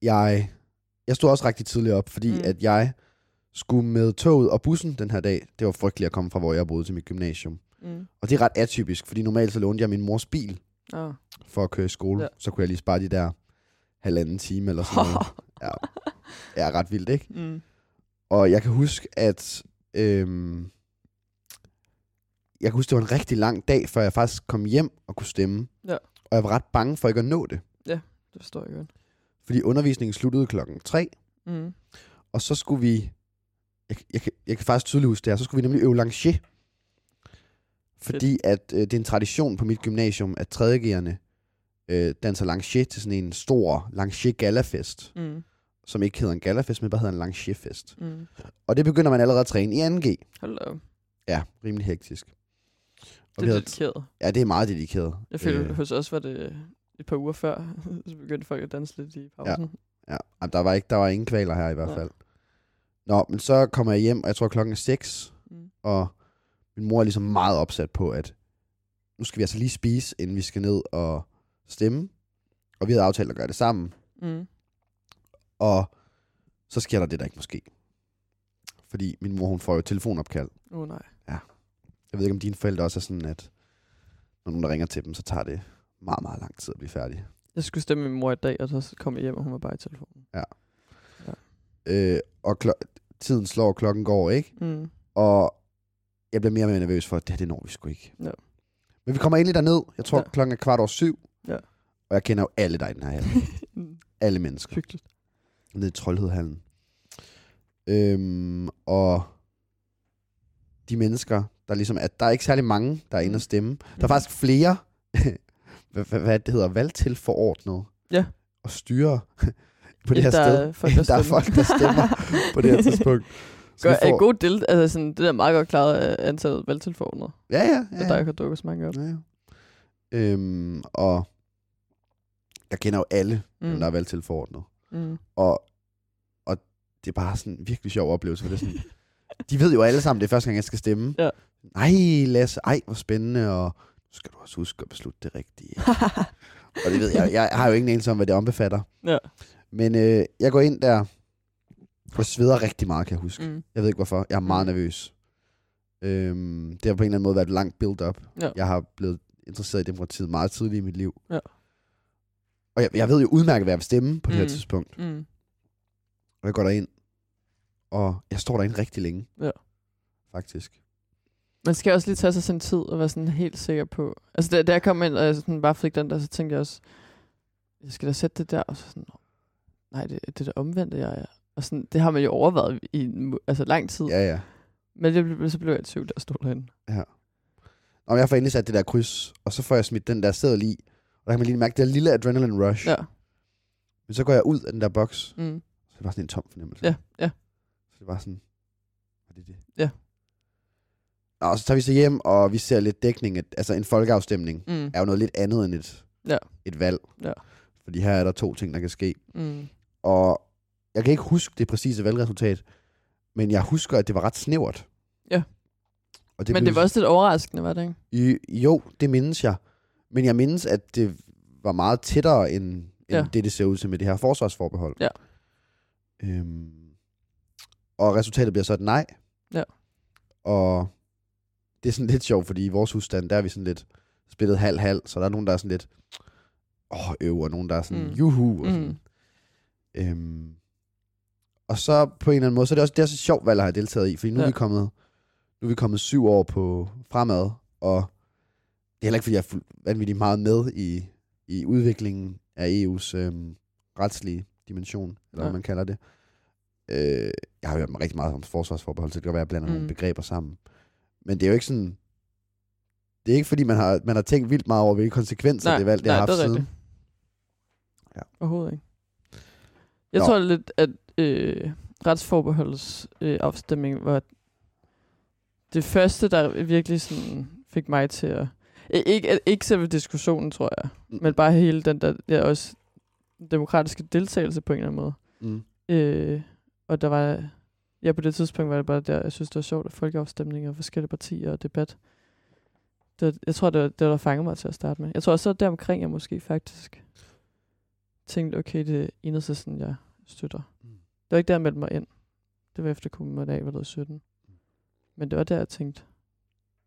S1: jeg, jeg stod også rigtig tidligt op, fordi Mm. at jeg skulle med toget og bussen den her dag. Det var frygteligt at komme fra, hvor jeg boede til mit gymnasium.
S2: mm.
S1: Og det er ret atypisk, fordi normalt så lånte jeg min mors bil
S2: Oh.
S1: for at køre i skole.
S2: Ja.
S1: Ja. Så kunne jeg lige spare de der halvanden time eller sådan noget. *laughs* ja. ja, ret vildt, ikke?
S2: mm.
S1: Og jeg kan huske, at... Øhm, jeg kan huske, det var en rigtig lang dag, før jeg faktisk kom hjem og kunne stemme.
S2: Ja.
S1: Og jeg var ret bange for ikke at nå det.
S2: Det forstår jeg godt.
S1: Fordi undervisningen sluttede klokken 3,
S2: Mm.
S1: og så skulle vi... Jeg, jeg, kan- jeg kan faktisk tydeligt huske det her. Så skulle vi nemlig øve lancier. Fordi at øh, det er en tradition på mit gymnasium, at 3.G'erne øh, danser lancier til sådan en stor lancier galafest,
S2: Mm.
S1: som ikke hedder en galafest, men bare hedder en lancierfest.
S2: Mm.
S1: Og det begynder man allerede at træne i 2G.
S2: Hold da op.
S1: Ja, rimelig hektisk. Og
S2: Det er dedikeret.
S1: ja, det er meget dedikeret.
S2: Jeg føler,
S1: øh.
S2: hos os var det et par uger før, *laughs* så begyndte folk at danse lidt i pausen.
S1: Ja, Jamen, der var, ikke, der var ingen kvaler her i hvert fald. Nå, men så kommer jeg hjem, og jeg tror klokken er 6,
S2: Mm.
S1: og min mor er ligesom meget opsat på, at nu skal vi altså lige spise, inden vi skal ned og stemme. Og vi havde aftalt at gøre det sammen.
S2: Mm.
S1: Og så sker der det, der ikke måske. Fordi min mor, hun får jo et telefonopkald.
S2: Oh, nej.
S1: Jeg ved ikke, om dine forældre også er sådan, at når nogen der ringer til dem, så tager det meget, meget lang tid at blive færdig.
S2: Jeg skulle stemme min mor i dag, og så kom jeg hjem, og hun var bare i telefonen.
S1: Øh, og klo- tiden slår, klokken går, ikke?
S2: Mm.
S1: Og jeg bliver mere og mere nervøs for, at det her, det når vi sgu ikke.
S2: Ja.
S1: Men vi kommer endelig derned. Jeg tror,
S2: Ja.
S1: ja. klokken er kvart over syv.
S2: Ja.
S1: Og jeg kender jo alle der i den her hal.
S2: Mm. *laughs*
S1: alle mennesker.
S2: Hyggeligt.
S1: Nede i Troldhedhallen. Øhm, og de mennesker, der ligesom er, der er ikke særlig mange, der er inde og stemme. Der er
S2: Mhm.
S1: faktisk flere, hvad, det hedder, valgtilforordnet
S2: Ja.
S1: og styre *laughs* på det her
S2: der er
S1: sted.
S2: folk, der *laughs*
S1: der er folk, der stemmer på det her *laughs* tidspunkt. Så
S2: Gør, er
S1: får-
S2: god del, altså sådan, det er meget godt klaret af antallet valgtilforordnede.
S1: Ja, ja.
S2: Ja,
S1: ja.
S2: Der kan dukke så mange op.
S1: ja, ja. Øhm, og jeg kender jo alle, mm. der er valgtilforordnet.
S2: Mm.
S1: Og, og det er bare sådan en virkelig sjov oplevelse, for det er sådan, de ved jo alle sammen, det er første gang, jeg skal stemme.
S2: Ja.
S1: Ej, Lasse, ej, hvor spændende, og skal du også huske at beslutte det rigtige. og det ved jeg, jeg har jo ingen anelse om, hvad det ombefatter.
S2: ja.
S1: Men øh, jeg går ind der, og sveder rigtig meget, kan jeg huske.
S2: Mm.
S1: Jeg ved ikke hvorfor. Jeg er meget
S2: Mm.
S1: nervøs. Øhm, det har på en eller anden måde været et langt build-up.
S2: Ja.
S1: Jeg har blevet interesseret i demokratiet meget tidligt i mit liv.
S2: Ja.
S1: Og jeg, jeg ved jo udmærket, hvad jeg vil stemme på det her
S2: Mm.
S1: tidspunkt.
S2: Mm.
S1: Og jeg går derind, og jeg står derinde rigtig længe.
S2: Ja.
S1: Faktisk.
S2: Man skal også lige tage sig sin tid og være sådan helt sikker på. Altså, da, da jeg kom ind, og jeg sådan bare fik den der, så tænkte jeg også, jeg skal da sætte det der, og så sådan, nej, det, det er det omvendte, jeg er. Og sådan, det har man jo overvejet i altså, lang tid.
S1: Ja, ja.
S2: Men det, blev- så blev jeg i tvivl, der stod derinde.
S1: Og jeg får endelig sat det der kryds, og så får jeg smidt den der seddel i. Og der kan man lige mærke det der lille adrenaline rush.
S2: Ja.
S1: Men så går jeg ud af den der boks,
S2: Mm.
S1: så det var sådan en tom fornemmelse.
S2: Ja, ja.
S1: Så det var sådan, var det det?
S2: Ja.
S1: Og så tager vi så hjem, og vi ser lidt dækning. At, altså en folkeafstemning
S2: Mm.
S1: er jo noget lidt andet end et,
S2: Ja.
S1: et valg.
S2: Ja.
S1: Fordi her er der to ting, der kan ske.
S2: Mm.
S1: Og jeg kan ikke huske det præcise valgresultat, men jeg husker, at det var ret snævert.
S2: Ja.
S1: Og
S2: Men
S1: blev
S2: det var også lidt overraskende, var det ikke?
S1: I, jo, det mindes jeg. Men jeg mindes, at det var meget tættere end, end
S2: ja.
S1: det, det ser ud til med det her forsvarsforbehold.
S2: Ja.
S1: Øhm, og resultatet bliver så et nej.
S2: Ja.
S1: Og det er sådan lidt sjovt, fordi i vores husstand, der er vi sådan lidt spillet halv-halv, så der er nogen, der er sådan lidt åh, øv, og nogen, der er sådan
S2: Mm.
S1: juhu. Og, sådan.
S2: Mm.
S1: Øhm, og så på en eller anden måde, så er det også, det er også et sjovt valg at have deltaget i, fordi nu, ja. Er vi kommet, nu er vi kommet syv år på fremad, og det er heller ikke, fordi jeg er vanvittigt meget med i, i udviklingen af EU's øhm, retslige dimension, eller
S2: Ja.
S1: hvad man kalder det. Øh, jeg har hørt mig rigtig meget om forsvarsforbehold, så det kan godt være, at jeg blander mm. nogle begreber sammen. Men det er jo ikke sådan... Det er ikke, fordi man har, man har tænkt vildt meget over, hvilke konsekvenser
S2: Nej,
S1: det valg, det
S2: nej,
S1: har haft
S2: det er
S1: siden.
S2: rigtigt.
S1: Ja.
S2: Overhovedet ikke. Jeg
S1: Nå.
S2: tror lidt, at øh, retsforbeholdets øh, afstemning var det første, der virkelig sådan fik mig til at... Ikke, ikke selve diskussionen, tror jeg,
S1: Mm.
S2: men bare hele den der ja, også demokratiske deltagelse på en eller anden måde.
S1: Mm.
S2: Øh, og der var... Ja, på det tidspunkt var det bare der, jeg synes, det var sjovt, at folkeafstemninger og forskellige partier og debat. Det, var- jeg tror, det var det, var, der fangede mig til at starte med. Jeg tror også, at deromkring jeg måske faktisk tænkte, okay, det er enhedslisten, jeg støtter.
S1: Mm.
S2: Det var ikke der, jeg meldte mig ind. Det var efter kommunen var 17. Men det var der, jeg tænkte,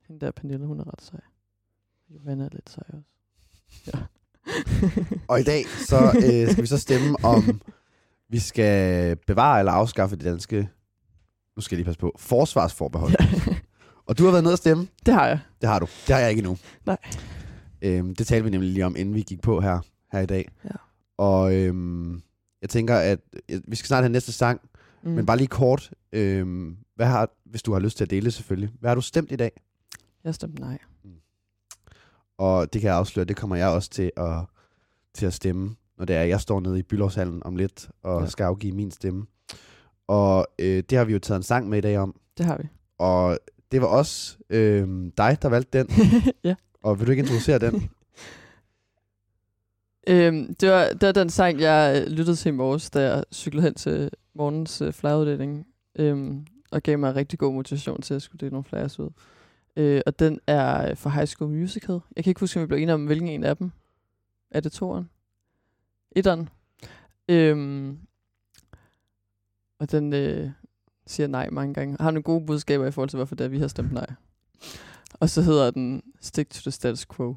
S2: hende der Pernille, hun er ret sej. Johanna er lidt sej også. *laughs* Ja. *laughs*
S1: Og i dag så øh, skal vi så stemme om, vi skal bevare eller afskaffe det danske, nu skal jeg lige passe på, forsvarsforbehold. Og du har været nede at stemme.
S2: Det har jeg.
S1: Det har du. Det har jeg ikke endnu.
S2: Nej.
S1: Øhm, det talte vi nemlig lige om, inden vi gik på her, her i dag.
S2: Ja.
S1: Og øhm, jeg tænker, at øh, vi skal snart have næste sang, mm. men bare lige kort. Øhm, hvad har, hvis du har lyst til at dele selvfølgelig, hvad har du stemt i dag?
S2: Jeg stemte nej.
S1: Og det kan jeg afsløre, det kommer jeg også til at, til at stemme, når det er, jeg står nede i Bylovshallen om lidt og
S2: ja.
S1: skal afgive min stemme. Og øh, det har vi jo taget en sang med i dag om.
S2: Det har vi.
S1: Og det var også øh, dig, der valgte den. *laughs*
S2: ja.
S1: Og vil du ikke introducere den? *laughs*
S2: Øhm, det, var, det var den sang, jeg øh, lyttede til i morges, da jeg cyklede hen til morgens øh, flyeruddeling. Øhm, og gav mig rigtig god motivation til at skulle dele nogle flyers ud. Øh, og den er fra High School Musical. Jeg kan ikke huske, om vi blev enige om, hvilken en af dem. Er det toeren? Etteren. Øhm, og den øh, siger nej mange gange. Har nogle gode budskaber i forhold til, hvorfor det er, vi har stemt nej. Og så hedder den Stick to the Status Quo.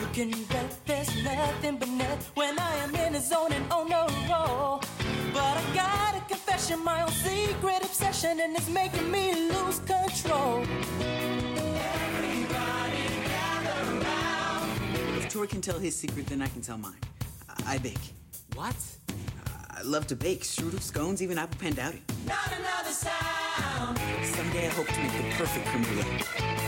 S5: You can bet there's nothing but net when I am in the zone and on the roll. But I gotta confession, my own secret obsession, and it's making me lose control.
S6: If Troy can tell his secret, then I can tell mine. I, I bake. What? I love to bake. Strudel, scones, even apple pandowdy.
S5: Not another sound.
S6: Someday I hope to make the perfect creme brulee.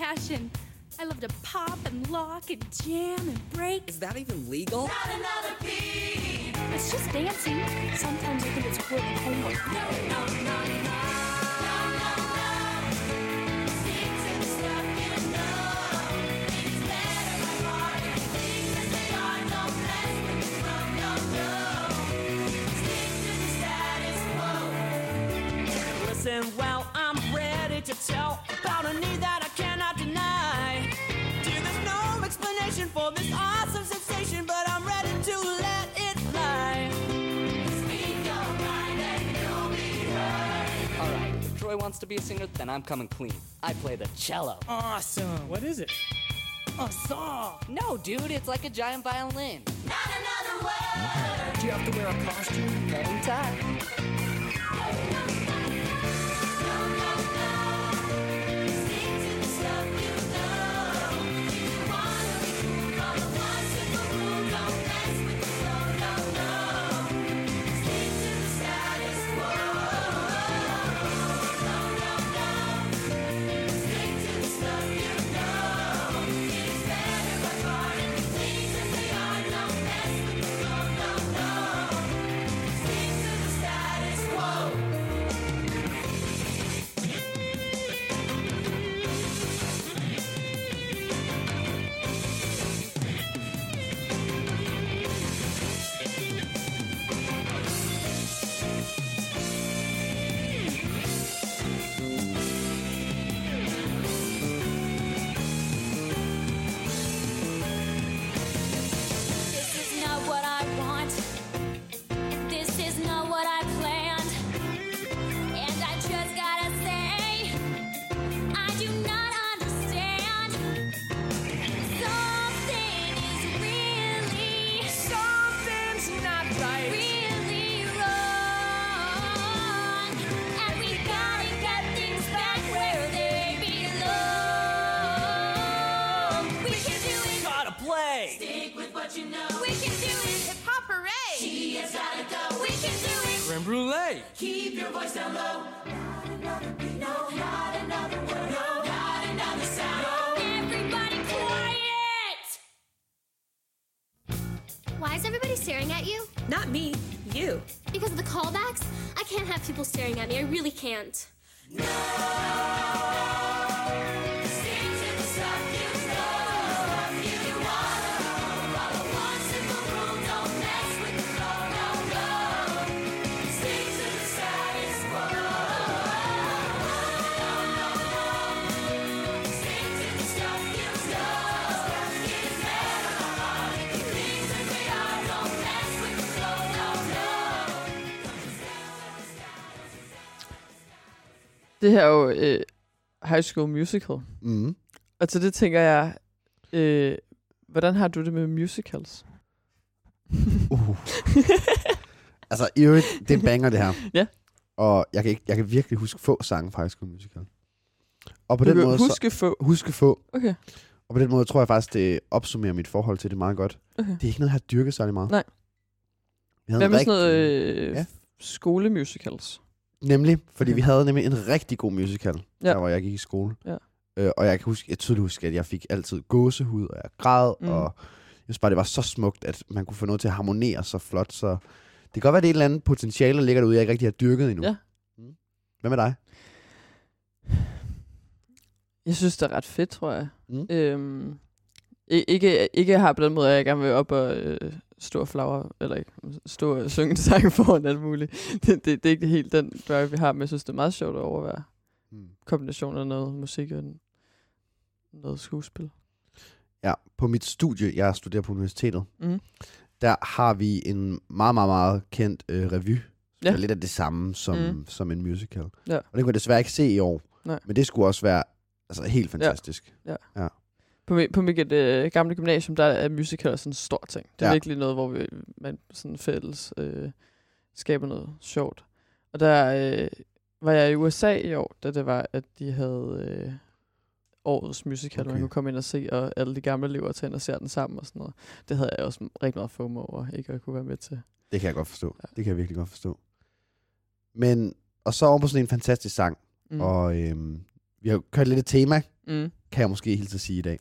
S7: Passion. I love to pop and lock and jam and break.
S6: Is that even legal?
S5: Not another beat.
S7: It's just dancing. Sometimes I think it's work and homework.
S5: No, no, no, no. No,
S8: wants to be a singer, then I'm coming clean. I play the cello.
S9: Awesome. What is it? A saw.
S8: No, dude, it's like a giant violin.
S5: Not another word.
S9: Do you have to wear a costume?
S8: Cutting time.
S5: Stick
S10: people staring at me. I really can't.
S5: Stick
S2: Det her er jo øh, High School Musical.
S1: Mm.
S2: Og til det tænker jeg, øh, hvordan har du det med musicals?
S1: Uh. *laughs* altså, i øvrigt, det er banger, det her.
S2: Ja.
S1: Og jeg kan, ikke, jeg kan virkelig huske få sange fra High School Musical. Og på
S2: Du
S1: den måde...
S2: huske
S1: så,
S2: få?
S1: Huske få.
S2: Okay.
S1: Og på den måde tror jeg faktisk, det opsummerer mit forhold til det meget godt.
S2: Okay.
S1: Det er ikke noget, jeg har dyrket særlig meget.
S2: Nej.
S1: Havde
S2: Hvad med sådan
S1: rigtig-
S2: noget øh,
S1: ja.
S2: skolemusicals?
S1: Nemlig, fordi vi havde nemlig en rigtig god musical,
S2: Ja.
S1: der hvor jeg gik i skole.
S2: Ja.
S1: Øh, og jeg kan huske, jeg tydeligt huske, at jeg fik altid gåsehud, og jeg græd,
S2: Mm.
S1: mm. og jeg synes bare, det var så smukt, at man kunne få noget til at harmonere så flot. Så det kan godt være, det er et eller andet potentiale, der ligger derude, jeg ikke rigtig har dyrket endnu.
S2: Ja.
S1: Mm. Hvad med dig?
S2: Jeg synes, det er ret fedt, tror jeg.
S1: Mm.
S2: Øhm, i- ikke, ikke har på den måde, at jeg gerne vil op og øh, stå og flagre, eller ikke, stå og synge en sang *laughs* foran alt muligt. Det, det, det er ikke helt den drive, vi har, men jeg synes, det er meget sjovt at overvære.
S1: Mm.
S2: Kombination af noget musik og noget skuespil.
S1: Ja, på mit studie, jeg studerer på universitetet,
S2: Mm.
S1: der har vi en meget, meget, meget kendt øh, revy. Ja.
S2: Ja.
S1: er lidt af det samme som,
S2: Mm.
S1: som en musical.
S2: Ja.
S1: Og det kunne jeg desværre ikke se i år.
S2: Nej.
S1: Men det skulle også være altså, helt fantastisk.
S2: Ja.
S1: ja.
S2: På, på mit øh, gamle gymnasium, der er musical sådan en stor ting. Det er
S1: Ja.
S2: virkelig noget, hvor vi, man sådan fælles øh, skaber noget sjovt. Og der øh, var jeg i USA i år, da det var, at de havde øh, årets musical, okay. man kunne komme ind og se, og alle de gamle elever tage ind og se den sammen og sådan noget. Det havde jeg også rigtig meget FOMO over, ikke at kunne være med til.
S1: Det kan jeg godt forstå. Ja. Det kan jeg virkelig godt forstå. Men, og så over på sådan en fantastisk sang.
S2: Mm.
S1: Og øhm, vi har kørt lidt et tema,
S2: Mm.
S1: Kan jeg måske helt at sige i dag.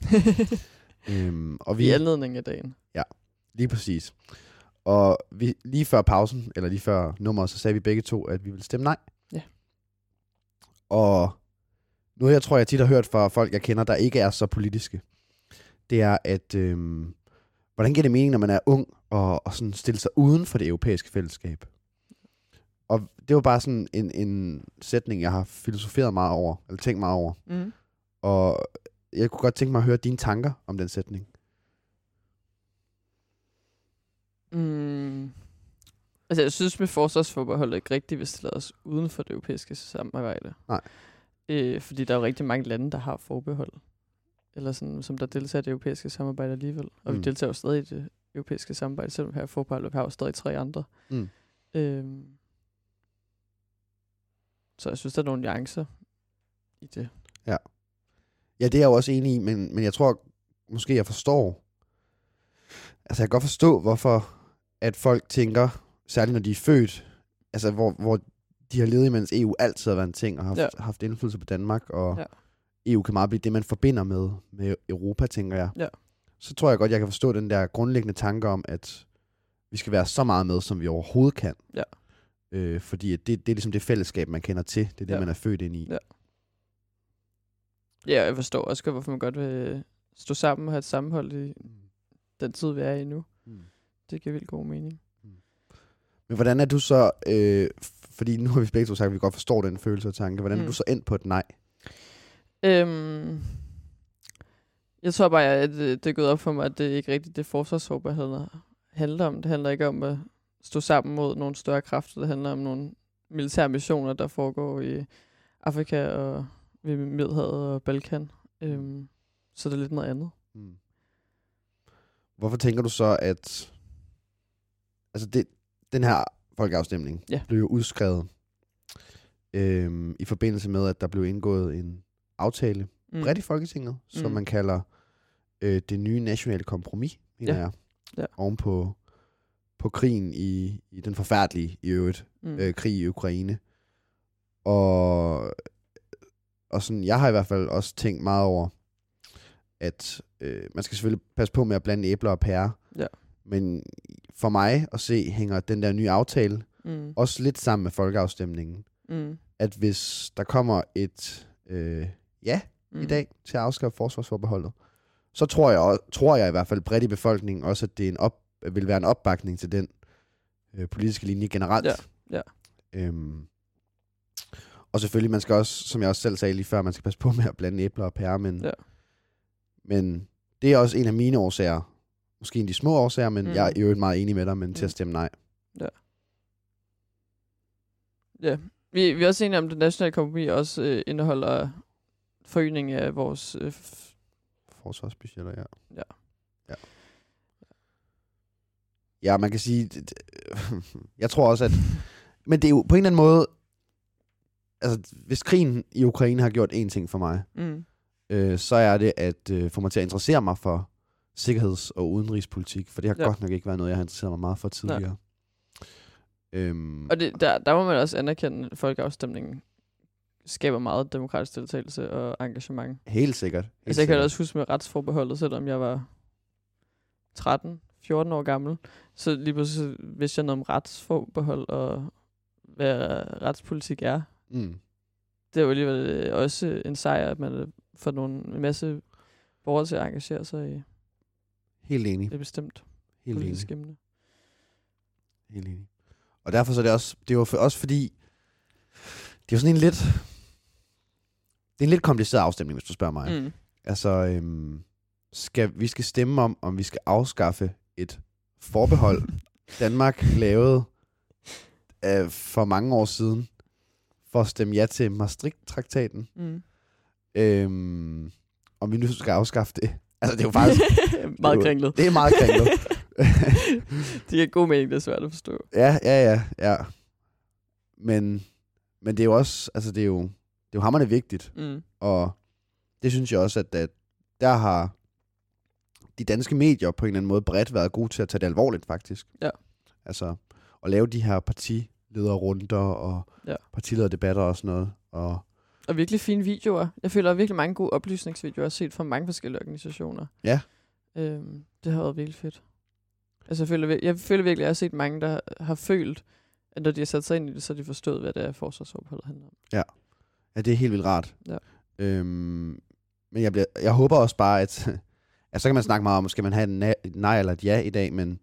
S1: *laughs* øhm, og vi,
S2: I anledning af dagen.
S1: Ja, lige præcis. Og vi, lige før pausen, eller lige før nummeret, så sagde vi begge to, at vi ville stemme nej.
S2: Ja.
S1: Og noget, jeg tror, jeg tit har hørt fra folk, jeg kender, der ikke er så politiske, det er, at øhm, hvordan giver det mening, når man er ung, og, og sådan stille sig uden for det europæiske fællesskab? Og det var bare sådan en, en sætning, jeg har filosoferet meget over, eller tænkt meget over.
S2: Mm.
S1: Og jeg kunne godt tænke mig at høre dine tanker om den sætning.
S2: Mm. Altså, jeg synes med forsvarsforbeholdet ikke rigtigt, hvis det lader os uden for det europæiske samarbejde.
S1: Nej.
S2: Øh, fordi der er jo rigtig mange lande, der har forbehold. Eller sådan, som der deltager i det europæiske samarbejde alligevel. Og mm. vi deltager jo stadig i det europæiske samarbejde, selvom vi har forbehold, og vi har jo stadig tre andre.
S1: Mm.
S2: Øhm. Så jeg synes, der er nogle nuancer i det.
S1: Ja. Ja, det er jeg jo også enig i, men, men jeg tror måske, jeg forstår. Altså, jeg kan godt forstå, hvorfor at folk tænker, særligt når de er født, altså hvor, hvor de har levet imens EU altid har været en ting, og haft, ja. Haft indflydelse på Danmark, og ja. EU kan meget blive det, man forbinder med, med Europa, tænker jeg.
S2: Ja.
S1: Så tror jeg godt, jeg kan forstå den der grundlæggende tanke om, at vi skal være så meget med, som vi overhovedet kan.
S2: Ja.
S1: Øh, fordi det, det er ligesom det fællesskab, man kender til. Det er det,
S2: Ja.
S1: man er født ind i.
S2: Ja. Ja, jeg forstår også godt, hvorfor man godt vil stå sammen og have et sammenhold i den tid, vi er i nu.
S1: Mm.
S2: Det giver vildt god mening.
S1: Men hvordan er du så, øh, fordi nu har vi begge to sagt, at vi godt forstår den følelse og tanke, hvordan mm. er
S2: Mm.
S1: du så endt på et nej?
S2: Øhm, jeg tror bare, at det, det er gået op for mig, at det ikke rigtigt det forsvarsforbehold handler om. Det handler ikke om at stå sammen mod nogle større kræfter. Det handler om nogle militære missioner, der foregår i Afrika og ved Middelhavet og Balkan. Øhm, så det er lidt noget andet.
S1: Mm. Hvorfor tænker du så, at altså det, den her folkeafstemning
S2: Ja.
S1: blev jo udskrevet øhm, i forbindelse med, at der blev indgået en aftale
S2: Mm.
S1: bredt i Folketinget, som
S2: Mm.
S1: man kalder øh, det nye nationale kompromis, mener
S2: Ja.
S1: jeg.
S2: Ja.
S1: Oven på, på krigen i, i den forfærdelige, i øvrigt,
S2: Mm.
S1: mm. øh, krig i Ukraine. Og, og sådan, jeg har i hvert fald også tænkt meget over, at øh, man skal selvfølgelig passe på med at blande æbler og pærer.
S2: Ja.
S1: Men for mig at se, hænger den der nye aftale
S2: Mm.
S1: også lidt sammen med folkeafstemningen.
S2: Mm.
S1: At hvis der kommer et øh, ja mm. i dag til at afskaffe forsvarsforbeholdet, så tror jeg, tror jeg i hvert fald bredt i befolkningen også, at det er en op, vil være en opbakning til den øh, politiske linje generelt.
S2: Ja, ja.
S1: Øhm, og selvfølgelig, man skal også, som jeg også selv sagde lige før, man skal passe på med at blande æbler og pærer, men,
S2: Ja.
S1: men det er også en af mine årsager. Måske en af de små årsager, men
S2: Mm.
S1: mm. jeg er i øvrigt meget enig med dig, men til
S2: Mm.
S1: at stemme nej.
S2: Ja, vi, vi er også enige om, at det nationale kompromis også øh, indeholder forøgning af vores... Øh,
S1: Forsvarsbudgetter, ja.
S2: Ja.
S1: Ja, ja man kan sige... det- *laughs* det- Jeg tror også, at... Men det er jo på en eller anden måde... Altså, hvis krigen i Ukraine har gjort én ting for mig,
S2: mm,
S1: øh, så er det at øh, få mig til at interessere mig for sikkerheds- og udenrigspolitik, for det har
S2: Ja.
S1: ja. godt nok ikke været noget, jeg har interesseret mig meget for tidligere. Øhm,
S2: og det, der, der må man også anerkende, at folkeafstemningen skaber meget demokratisk deltagelse og engagement.
S1: helt sikkert. Helt
S2: Altså, jeg kan
S1: sikkert.
S2: også huske med retsforbeholdet, selvom jeg var 13, 14 år gammel, så lige pludselig vidste jeg noget om retsforbehold og hvad retspolitik er.
S1: Mm.
S2: Det er jo alligevel øh, også en sejr, at man øh, får nogle, en masse borgere til at engagere sig i
S1: Helt enig.
S2: et bestemt
S1: Helt enig.
S2: politisk emne.
S1: Helt enig. Og derfor så er det også, det er jo for, også fordi, det er jo sådan en lidt, det er en lidt kompliceret afstemning, hvis du spørger mig.
S2: Mm.
S1: Altså, øhm, skal, vi skal stemme om, om vi skal afskaffe et forbehold, *laughs* Danmark lavede øh, for mange år siden, for at stemme ja til Maastricht-traktaten.
S2: Mm.
S1: Øhm, om vi nu skal afskaffe det. Altså, det er jo faktisk... *laughs*
S2: meget
S1: det er
S2: kringlet.
S1: Det er meget kringlet. *laughs* *laughs*
S2: det giver god mening, det er svært at forstå.
S1: Ja, ja, ja, ja. Men, men det er jo også, altså det er jo, det er jo hammerende vigtigt.
S2: Mm.
S1: Og det synes jeg også, at, at der har de danske medier på en eller anden måde bredt været gode til at tage det alvorligt, faktisk.
S2: Ja.
S1: Altså, at lave de her partilederrunder og
S2: Ja.
S1: partilederdebatter og sådan noget. Og
S2: Og virkelig fine videoer. Jeg føler, er virkelig mange gode oplysningsvideoer, set fra mange forskellige organisationer.
S1: Ja.
S2: Øhm, det har været virkelig fedt. Altså, jeg føler, jeg føler virkelig, at jeg har set mange, der har følt, at når de har sat sig ind i det, så har de forstået, hvad det er, forsvarsforbeholdet handler om.
S1: ja, det er helt vildt rart.
S2: Ja.
S1: Øhm, men jeg, bliver, jeg håber også bare, at, *laughs* at så kan man snakke meget om, skal man have et nej eller et ja i dag, men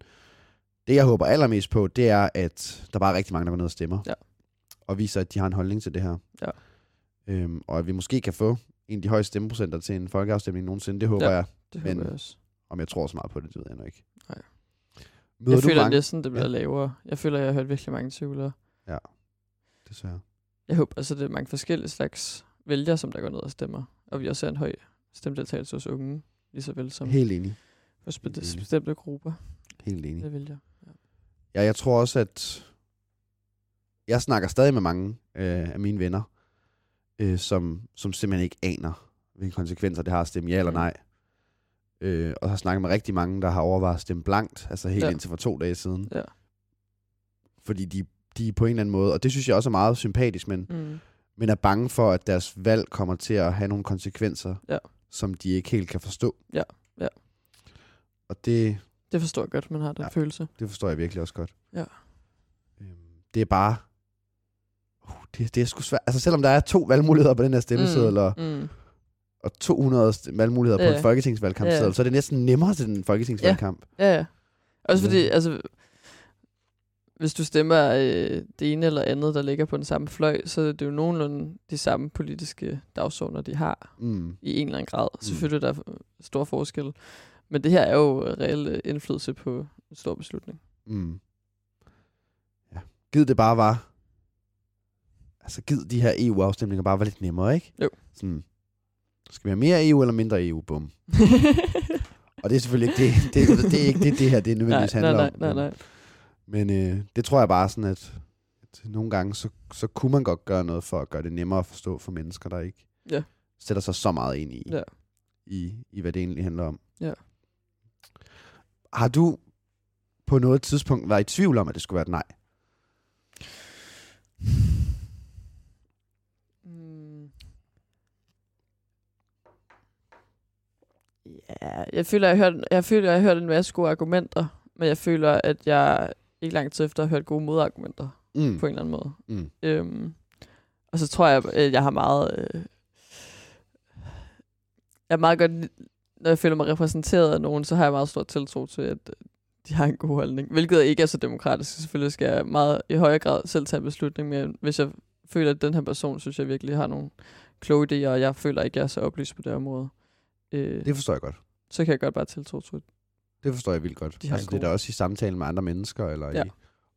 S1: det jeg håber allermest på, det er, at der bare er rigtig mange, der går ned og stemmer.
S2: Ja.
S1: Og viser, at de har en holdning til det her.
S2: Ja.
S1: Øhm, og at vi måske kan få en af de højeste stemmeprocenter til en folkeafstemning nogensinde. Det håber
S2: Ja,
S1: jeg.
S2: Det
S1: Men-
S2: håber jeg også.
S1: Om jeg tror så meget på det, det ved jeg nu ikke.
S2: Nej.
S1: Møder
S2: jeg føler
S1: mange?
S2: næsten, det bliver
S1: Ja.
S2: lavere. Jeg føler, jeg har hørt virkelig mange tvivlere.
S1: Desværre.
S2: Jeg håber, altså det er mange forskellige slags vælgere, som der går ned og stemmer. Og vi også ser en høj stemmedeltagelse hos unge, lige så vel som
S1: Helt enig.
S2: hos bestemte grupper
S1: Helt enig.
S2: af vælgere.
S1: Ja, jeg tror også, at jeg snakker stadig med mange øh, af mine venner, øh, som, som simpelthen ikke aner, hvilke konsekvenser det har at stemme ja eller
S2: Mm.
S1: nej. Øh, og har snakket med rigtig mange, der har overvejet at stemme blankt, altså helt
S2: ja.
S1: indtil for to dage siden.
S2: Ja.
S1: Fordi de, de er på en eller anden måde, og det synes jeg også er meget sympatisk, men,
S2: Mm.
S1: men er bange for, at deres valg kommer til at have nogle konsekvenser,
S2: Ja.
S1: som de ikke helt kan forstå.
S2: Ja, ja.
S1: Og det,
S2: Det forstår jeg godt, man har den
S1: Ja.
S2: følelse.
S1: Det forstår jeg virkelig også godt.
S2: Ja.
S1: Øhm, det er bare... Uh, det, det er sgu svært. Altså selvom der er to valgmuligheder på den her stemmeseddel, mm. og,
S2: mm.
S1: og 200 st- valgmuligheder
S2: Ja.
S1: på en folketingsvalgkampseddel,
S2: Ja.
S1: så er det næsten nemmere til den folketingsvalgkamp.
S2: Ja, ja. Også fordi,
S1: Ja.
S2: altså, hvis du stemmer øh, det ene eller andet, der ligger på den samme fløj, så er det jo nogenlunde de samme politiske dagsordner, de har
S1: Mm.
S2: i en eller anden grad. Selvfølgelig er der stor forskel. Men det her er jo reel øh, indflydelse på en stor beslutning.
S1: Mm. Ja. Gid det bare var... Altså gid de her EU-afstemninger bare var lidt nemmere, ikke?
S2: Jo.
S1: Sådan, skal vi have mere EU eller mindre EU? Bum. *laughs* Og det er selvfølgelig ikke det. Det, det er ikke det, det her det nødvendigvis
S2: nej,
S1: handler
S2: nej,
S1: om.
S2: nej, nej, nej.
S1: Men øh, det tror jeg bare sådan, at, at nogle gange, så, så kunne man godt gøre noget for at gøre det nemmere at forstå for mennesker, der ikke
S2: Ja.
S1: sætter sig så meget ind i,
S2: Ja.
S1: i, i hvad det egentlig handler om.
S2: Ja.
S1: Har du, på noget tidspunkt været i tvivl om, at det skulle være et nej?
S2: Mm. Ja, jeg føler, jeg har hørt, jeg føler, jeg har hørt en masse gode argumenter, men jeg føler, at jeg ikke lang tid efter har hørt gode modargumenter
S1: Mm.
S2: på en eller anden måde.
S1: Mm.
S2: Øhm, og så tror jeg, at jeg har meget... Øh, jeg er meget godt, når jeg føler mig repræsenteret af nogen, så har jeg meget stor tiltro til, at øh, de har en god holdning. Hvilket ikke er så demokratisk. Selvfølgelig skal jeg meget i højere grad selv tage en beslutning, men hvis jeg føler, at den her person, synes jeg virkelig har nogle kloge idéer, og jeg føler ikke, at jeg er så oplyst på det område, øh,
S1: Det forstår jeg godt.
S2: så kan jeg godt bare tiltro til
S1: Det forstår jeg vildt godt.
S2: De
S1: altså, det er da også i samtale med andre mennesker, eller
S2: Ja.
S1: i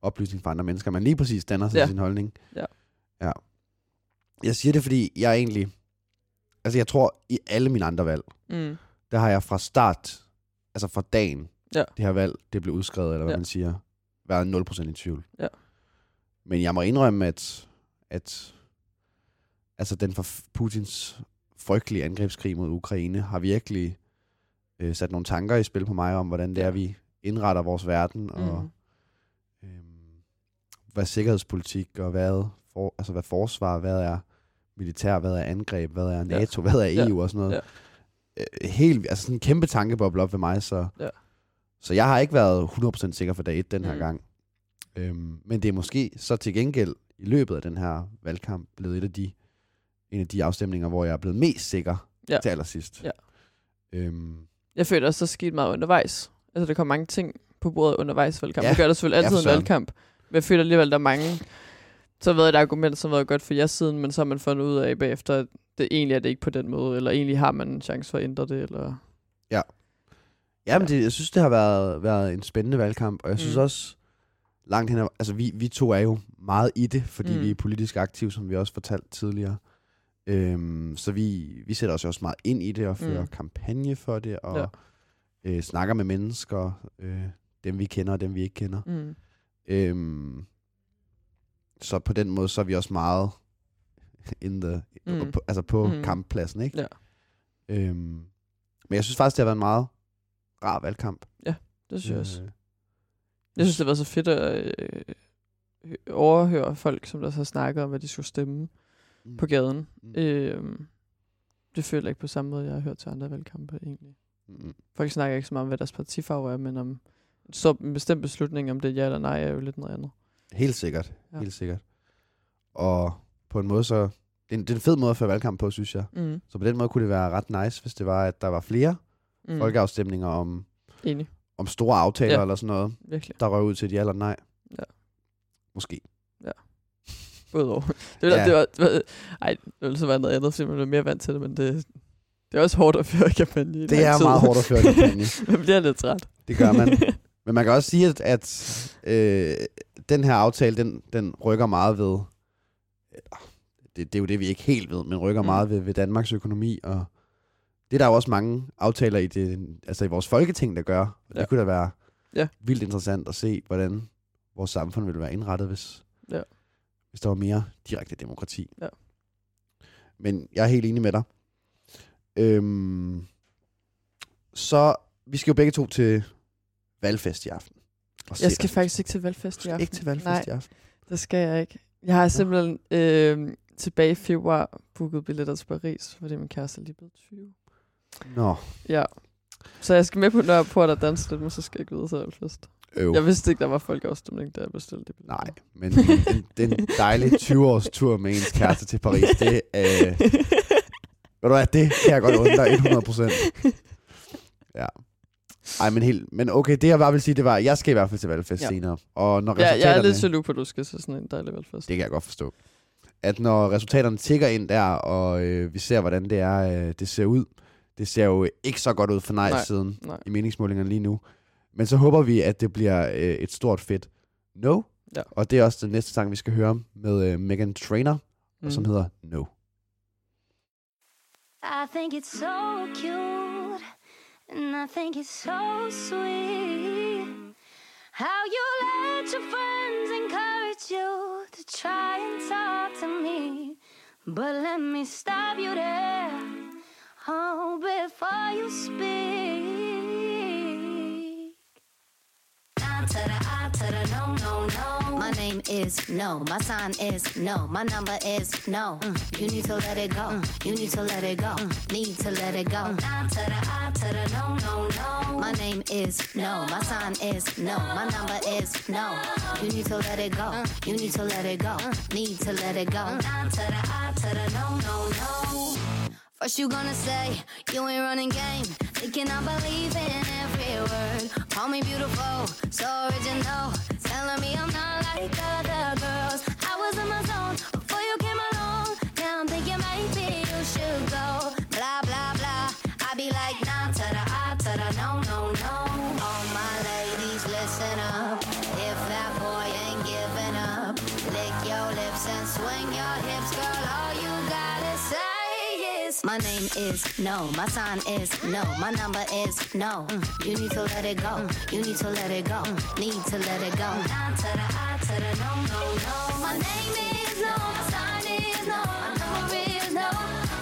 S1: oplysning fra andre mennesker, man lige præcis danner sig
S2: Ja.
S1: sin holdning.
S2: Ja.
S1: ja. Jeg siger det, fordi jeg egentlig... Altså, jeg tror, i alle mine andre valg,
S2: Mm.
S1: Der har jeg fra start, altså fra dagen,
S2: Ja.
S1: det her valg, det blev udskrevet, eller hvad
S2: Ja.
S1: man siger, været 0% i tvivl.
S2: Ja.
S1: Men jeg må indrømme, at, at altså den for Putins frygtelige angrebskrig mod Ukraine har virkelig øh, sat nogle tanker i spil på mig om, hvordan det er, vi indretter vores verden, og
S2: Mm.
S1: øhm, hvad er sikkerhedspolitik, og hvad, for, altså hvad forsvar, hvad er militær, hvad er angreb, hvad er NATO, hvad er
S2: Ja.
S1: EU og sådan noget.
S2: Ja.
S1: Øh, Helt, altså sådan en kæmpe tankeboble op ved mig, så,
S2: Ja.
S1: så jeg har ikke været 100% sikker for dag 1 den her
S2: Mm.
S1: gang. Øhm, men det er måske så til gengæld i løbet af den her valgkamp blevet et af de, en af de afstemninger, hvor jeg er blevet mest sikker
S2: Ja.
S1: til allersidst.
S2: Ja.
S1: Øhm,
S2: Jeg føler også, der skete meget undervejs. Altså, der kom mange ting på bordet undervejs i valgkamp.
S1: Ja.
S2: Det gør der selvfølgelig altid ja, en valgkamp. Men jeg føler alligevel, der er mange... Så har været et argument, som har været godt for jeres siden, men så har man fundet ud af bagefter, at det egentlig er det ikke på den måde, eller egentlig har man en chance for at ændre det, eller...
S1: Ja, men det, jeg synes, det har været, været en spændende valgkamp, og jeg synes
S2: Mm.
S1: også, langt hen ad, altså vi, vi to er jo meget i det, fordi
S2: Mm.
S1: mm. vi er politisk aktive, som vi også fortalt tidligere. Øhm, så vi, vi sætter os også meget ind i det, og fører
S2: Mm.
S1: mm. kampagne for det, og
S2: Ja.
S1: ja. øh, snakker med mennesker, øh, dem vi kender og dem vi ikke kender.
S2: Mm.
S1: Øhm, så på den måde, så er vi også meget in the,
S2: Mm.
S1: på, altså på
S2: Mm.
S1: kamppladsen, ikke?
S2: Ja.
S1: Øhm, men jeg synes faktisk, det har været en meget rar valgkamp.
S2: Det synes jeg også.
S1: Øh,
S2: Jeg synes, det var så fedt at øh, hø- overhøre folk, som der så snakker om, hvad de skulle stemme
S1: Mm.
S2: på gaden.
S1: Mm.
S2: Øh, det føler jeg ikke på samme måde, jeg har hørt til andre valgkampe egentlig.
S1: Mm.
S2: Folk snakker ikke så meget om, hvad deres partifarve er, men om så en bestemt beslutning, om det er ja eller nej, er jo lidt noget andet.
S1: Helt sikkert.
S2: Ja.
S1: Ja. Helt sikkert. Og på en måde så... Det er en, det er en fed måde at føre valgkamp på, synes jeg.
S2: Mm.
S1: Så på den måde kunne det være ret nice, hvis det var, at der var flere
S2: Mm.
S1: folkeafstemninger om,
S2: Enig,
S1: om store aftaler
S2: Ja.
S1: ja. eller sådan noget,
S2: virkelig.
S1: der røg ud til et ja eller nej.
S2: Ja.
S1: Måske.
S2: Udover. Det var,
S1: Ja.
S2: det var, det var, ej, det ville så være noget andet, fordi man er mere vant til det, men det, det er også hårdt at føre kampagne i
S1: Det er
S2: tid.
S1: meget hårdt at føre kampagne. *laughs*
S2: man bliver lidt træt.
S1: Det gør man. *laughs* Men man kan også sige, at, at øh, den her aftale, den, den rykker meget ved... Det, det er jo det, vi ikke helt ved, men rykker
S2: Mm.
S1: meget ved, ved Danmarks økonomi. Og det er der jo også mange aftaler i, det, altså i vores folketing, der gør. Og
S2: Ja.
S1: det kunne da være
S2: Ja.
S1: vildt interessant at se, hvordan vores samfund ville være indrettet, hvis,
S2: Ja.
S1: hvis der var mere direkte demokrati.
S2: Ja.
S1: Men jeg er helt enig med dig. Øhm, så vi skal jo begge to til valgfest i aften.
S2: Jeg skal faktisk ikke til valgfest i aften.
S1: ikke til valgfest
S2: Nej,
S1: i aften.
S2: det skal jeg ikke. Jeg har simpelthen øh, tilbage i februar booket billetter til Paris, fordi min kæreste er lige blevet 20.
S1: Nå,
S2: Ja. Så jeg skal med på Nørreport og danse lidt, men så skal jeg ikke videre til valgfest.
S1: øv.
S2: Jeg vidste ikke, der var folkeafstemning, da jeg bestilte det.
S1: Nej, men en, den dejlige 20-års tur med ens kæreste til Paris, det øh, *laughs* ved du hvad, det kan jeg godt undre 100 procent. Ja. Ej, men, helt, men okay, det jeg bare vil sige, det var, at jeg skal i hvert fald til valgfest
S2: Ja.
S1: senere. Og når
S2: Ja, jeg er lidt jaloux på, at du skal til sådan en dejlig valgfest.
S1: det kan jeg godt forstå, at når resultaterne tigger ind der, og øh, vi ser, hvordan det er, øh, det ser ud, det ser jo ikke så godt ud for
S2: Nej,
S1: nej-siden
S2: nej.
S1: i meningsmålingerne lige nu. Men så håber vi, at det bliver øh, et stort fedt no.
S2: Ja.
S1: Og det er også den næste sang, vi skal høre med øh, Megan Trainer. Mm. som hedder No.
S5: I think it's so cute, and I think it's so sweet. How you let your friends encourage you to try and talk to me. But let me stop you there, oh, before you speak.
S3: To the I to the no, no, no. My name is no. My sign is no. My number is no. Mm, You need to let it go. Mm, You need to let it go. Mm, Need to let it go. To the I to the no, no, no. My name is no. My sign is no. My number is no. You need to let it go. Mm, you need to let it go. Mm, need to let it go. To the I to the no, no, no. First you gonna say you ain't running game, thinking I believe in every word. Call me beautiful, so original, telling me I'm not like other girls. I was in my zone is my name is no. My sign is no. My number is no. Mm, You need to let it go. Mm, You need to let it go. Mm, Need to let it go. Nah to the I to the no no no. My name is no. My sign is no. My number is no.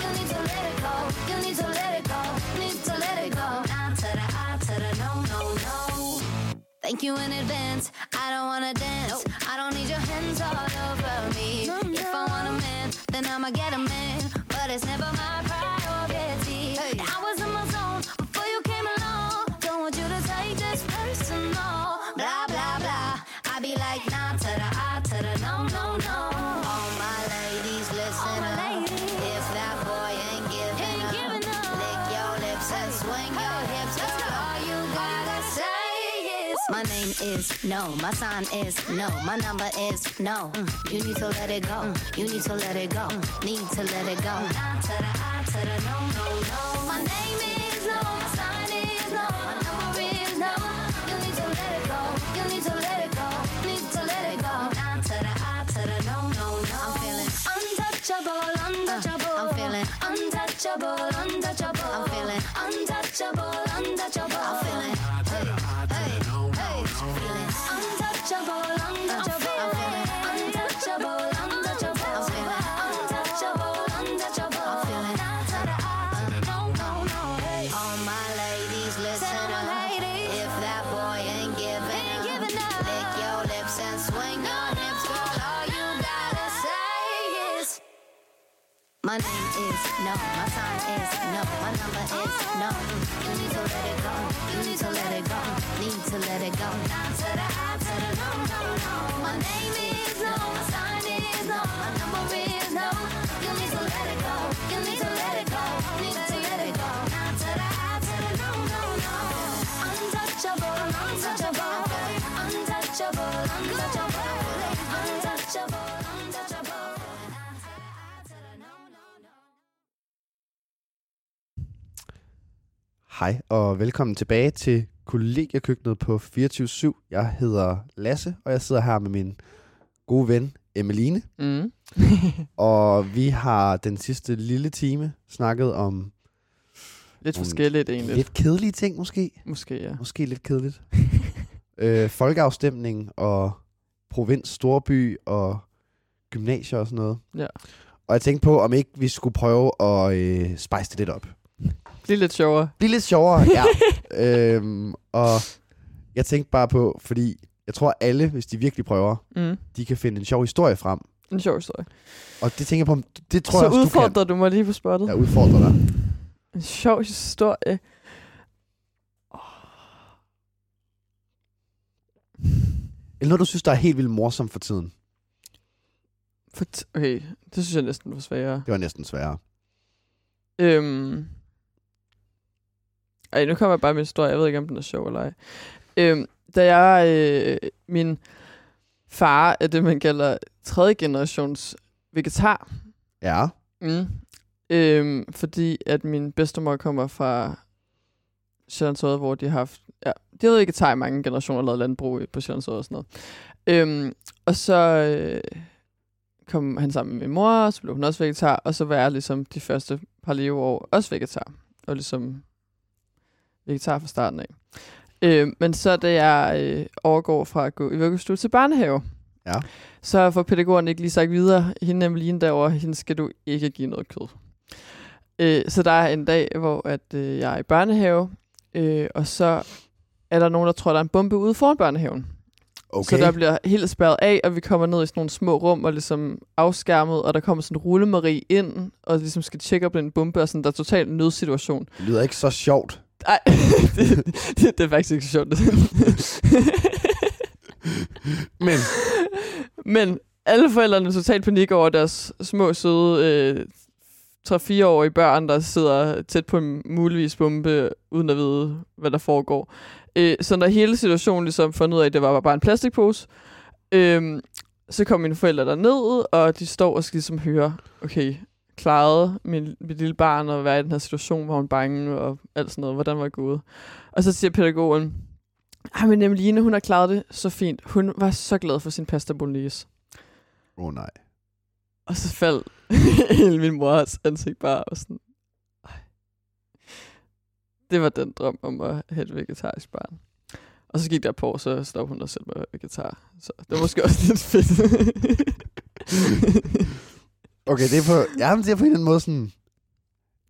S3: You need to let it go. You need to let it go. Need to let it go. Nah to the I to the no no no. Thank you in advance. I don't wanna dance. I don't need your hands all over me. If I want a man, then I'ma get a man. But it's never my is no. My sign is no. My number is no. Mm, You need to let it go. Mm, You need to let it go. Mm, Need to let it go. Nah to the I to the no no no. My name is no. My sign is no. My number is no. You need to let it go. You need to let it go. Need to let it go. Nah to the I to the no no no. I'm feeling untouchable, untouchable. I'm feeling untouchable, untouchable. I'm feeling untouchable, untouchable. I'm feeling. My name
S1: Hej og velkommen tilbage til kollegiekøkkenet på 24-7. Jeg hedder Lasse, og jeg sidder her med min gode ven Emmeline.
S2: Mm. *laughs*
S1: og vi har den sidste lille time snakket om
S2: Lidt forskelligt egentlig.
S1: Lidt kedelige ting måske.
S2: Måske, ja.
S1: Måske lidt kedeligt. *laughs* øh, folkeafstemning og provins, storby og gymnasier og sådan noget.
S2: Ja.
S1: Og jeg tænkte på, om ikke vi skulle prøve at øh, spice det lidt op.
S2: Bliv lidt sjovere.
S1: Bliv lidt sjovere, ja. *laughs* øhm, og jeg tænkte bare på, fordi jeg tror alle, hvis de virkelig prøver,
S2: Mm.
S1: de kan finde en sjov historie frem.
S2: En sjov historie.
S1: Og det tænker jeg på, det tror
S2: Så
S1: jeg også,
S2: udfordrer du, mig lige på spottet.
S1: du kan. Jeg udfordrer dig.
S2: En sjov historie.
S1: Eller noget, du synes, der er helt vildt morsomt for tiden.
S2: For t- okay, det synes jeg næsten var sværere.
S1: Det var næsten sværere.
S2: Øhm. Ej, nu kommer jeg bare med en historie. Jeg ved ikke, om den er sjov eller ej. Øhm, da jeg... Øh, min far er det, man kalder tredje generations vegetar.
S1: Ja.
S2: Mm. Øhm, fordi at min bedstemor kommer fra Sjællands Odde, hvor de har haft... Ja, de havde vegetar i mange generationer, lavet landbrug i- på Sjællands Odde og sådan noget. Øhm, og så øh, kom han sammen med min mor, og så blev hun også vegetar, og så var jeg ligesom de første par leveår også vegetar. Og ligesom vegetar fra starten af. Øh, men så da jeg øh, overgår fra at gå i vuggestue til børnehave,
S1: Ja.
S2: så får pædagogen ikke lige sagt videre, hende Emeline derovre, hende skal du ikke give noget kød. Øh, så der er en dag, hvor at, øh, jeg er i børnehave, øh, og så er der nogen, der tror, der er en bombe ude foran børnehaven.
S1: Okay.
S2: Så der bliver helt spærret af, og vi kommer ned i sådan nogle små rum og ligesom afskærmet, og der kommer sådan en rullemarie ind, og ligesom skal tjekke op den bombe, og sådan, der er totalt nødsituation.
S1: Det lyder ikke så sjovt.
S2: Nej, *laughs* det, det, det, er faktisk ikke så sjovt. *laughs*
S1: Men
S2: Men alle forældrene er totalt panik over deres små, søde øh, 3-4-årige børn, der sidder tæt på en muligvis bombe, uden at vide, hvad der foregår. Øh, så når hele situationen ligesom fandt ud af, at det var bare en plastikpose, øh, så kom mine forældre der ned, og de står og skal ligesom høre, okay, klarede min, mit lille barn at være i den her situation, var hun bange og alt sådan noget, hvordan var det gået. Og så siger pædagogen, ej, men Emeline, hun har klaret det så fint. Hun var så glad for sin pasta bolognese.
S1: Åh oh, nej.
S2: Og så faldt *laughs* hele min mors ansigt bare og sådan, ej. Det var den drøm om at have et vegetarisk barn. Og så gik der på, så stod hun der selv med vegetar. Så det var måske også lidt fedt. *laughs*
S1: Okay, det er på, ja, men det er på en eller anden måde sådan...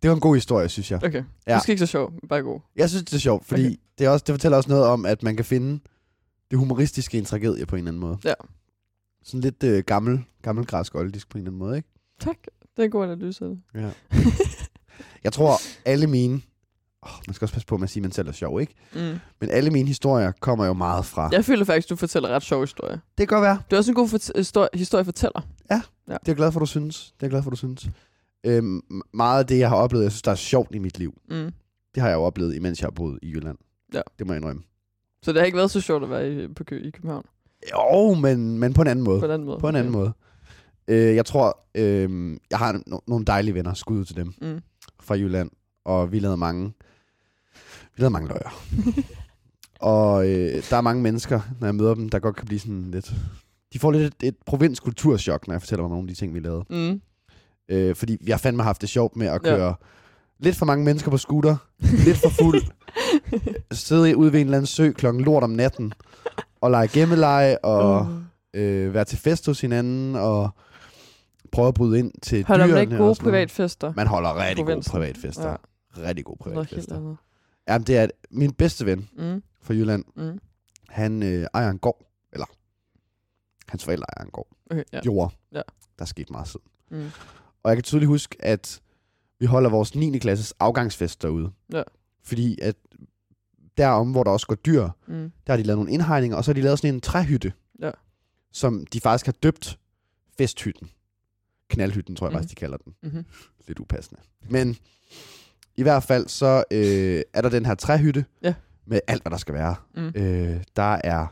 S1: Det var en god historie, synes jeg.
S2: okay,
S1: Ja.
S2: måske ikke så sjov, men bare god.
S1: Jeg synes, det er sjovt, fordi
S2: Okay.
S1: det, er også, det fortæller også noget om, at man kan finde det humoristiske i en tragedie på en eller anden måde.
S2: Ja.
S1: Sådan lidt øh, gammel, gammelgræsk oldisk på en eller anden måde, ikke?
S2: Tak, det er en god analyse.
S1: Ja. jeg tror, alle mine... Oh, man skal også passe på med at sige, at man selv er sjov, ikke?
S2: Mm.
S1: Men alle mine historier kommer jo meget fra...
S2: Jeg føler faktisk, du fortæller ret sjov historie.
S1: Det kan godt være.
S2: Du er også en god fort- historie, historiefortæller.
S1: Det er jeg glad for, du synes. Det er jeg glad for, du synes. Øhm, meget af det, jeg har oplevet, jeg synes, der er sjovt i mit liv.
S2: Mm.
S1: Det har jeg jo oplevet, imens jeg har boet i Jylland.
S2: Ja.
S1: Det må jeg indrømme.
S2: Så det har ikke været så sjovt at være i, på kø, i København.
S1: Jo, men, men på en anden måde.
S2: På en anden måde.
S1: På en anden måde. Øh, jeg tror, øh, jeg har no- nogle dejlige venner, skud ud til dem,
S2: Mm.
S1: fra Jylland, og vi lavede mange, vi lavede mange løjer. *laughs* og øh, der er mange mennesker, når jeg møder dem, der godt kan blive sådan lidt... De får lidt et, et provinskulturschok, når jeg fortæller dem om nogle af de ting, vi lavede.
S2: Mm.
S1: Øh, fordi har fandme haft det sjovt med at køre ja. lidt for mange mennesker på scooter, lidt for fuld, *laughs* sidde ude ved en eller anden sø klokken lort om natten, og lege gemmeleje, og øh, være til fest hos hinanden, og prøve at bryde ind til
S2: Holder man
S1: dyrene.
S2: ikke
S1: og
S2: gode
S1: sådan noget.
S2: privatfester?
S1: Man holder rigtig gode privatfester.
S2: Ja.
S1: Rigtig gode privatfester. Jamen, det er min bedste ven
S2: Mm.
S1: fra Jylland.
S2: Mm.
S1: Han øh, ejer en gård, eller hans forældre ejer en gård.
S2: Okay, ja.
S1: Jord.
S2: Ja.
S1: Der er sket meget siden.
S2: Mm.
S1: Og jeg kan tydeligt huske, at vi holder vores 9. klasses afgangsfest derude.
S2: Ja.
S1: Fordi at derom, hvor der også går dyr,
S2: Mm.
S1: der har de lavet nogle indhegninger, og så har de lavet sådan en træhytte,
S2: Ja.
S1: som de faktisk har døbt festhytten. Knaldhytten, tror jeg mm. faktisk, de kalder den.
S2: Mm-hmm.
S1: Lidt upassende. Men i hvert fald, så øh, er der den her træhytte,
S2: Ja.
S1: med alt, hvad der skal være.
S2: Mm.
S1: Øh, der er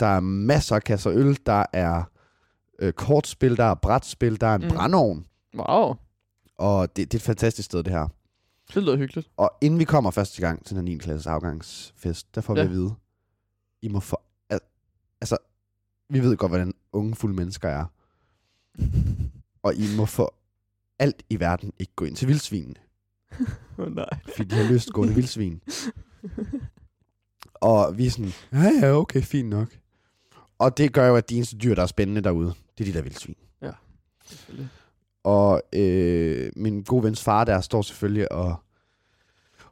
S1: der er masser af kasser øl, der er øh, kortspil, der er brætspil, der er en
S2: Mm.
S1: brændeovn,
S2: Wow,
S1: og det, det er et fantastisk sted, det her.
S2: det lyder hyggeligt.
S1: Og inden vi kommer første gang til den her 9. klasses afgangsfest, der får ja. Vi at vide, I må få... al- Altså, vi ved godt, hvordan unge fulde mennesker er. *laughs* Og I må for alt i verden ikke gå ind til vildsvinene.
S2: Oh, nej.
S1: Fordi de har lystgående vildsvin. *laughs* Og vi er sådan, ja ja, okay, fint nok. Og det gør jo, at de eneste dyr, der er spændende derude, det er de der vildsvin.
S2: Selvfølgelig.
S1: Og øh, min gode vens far der står selvfølgelig og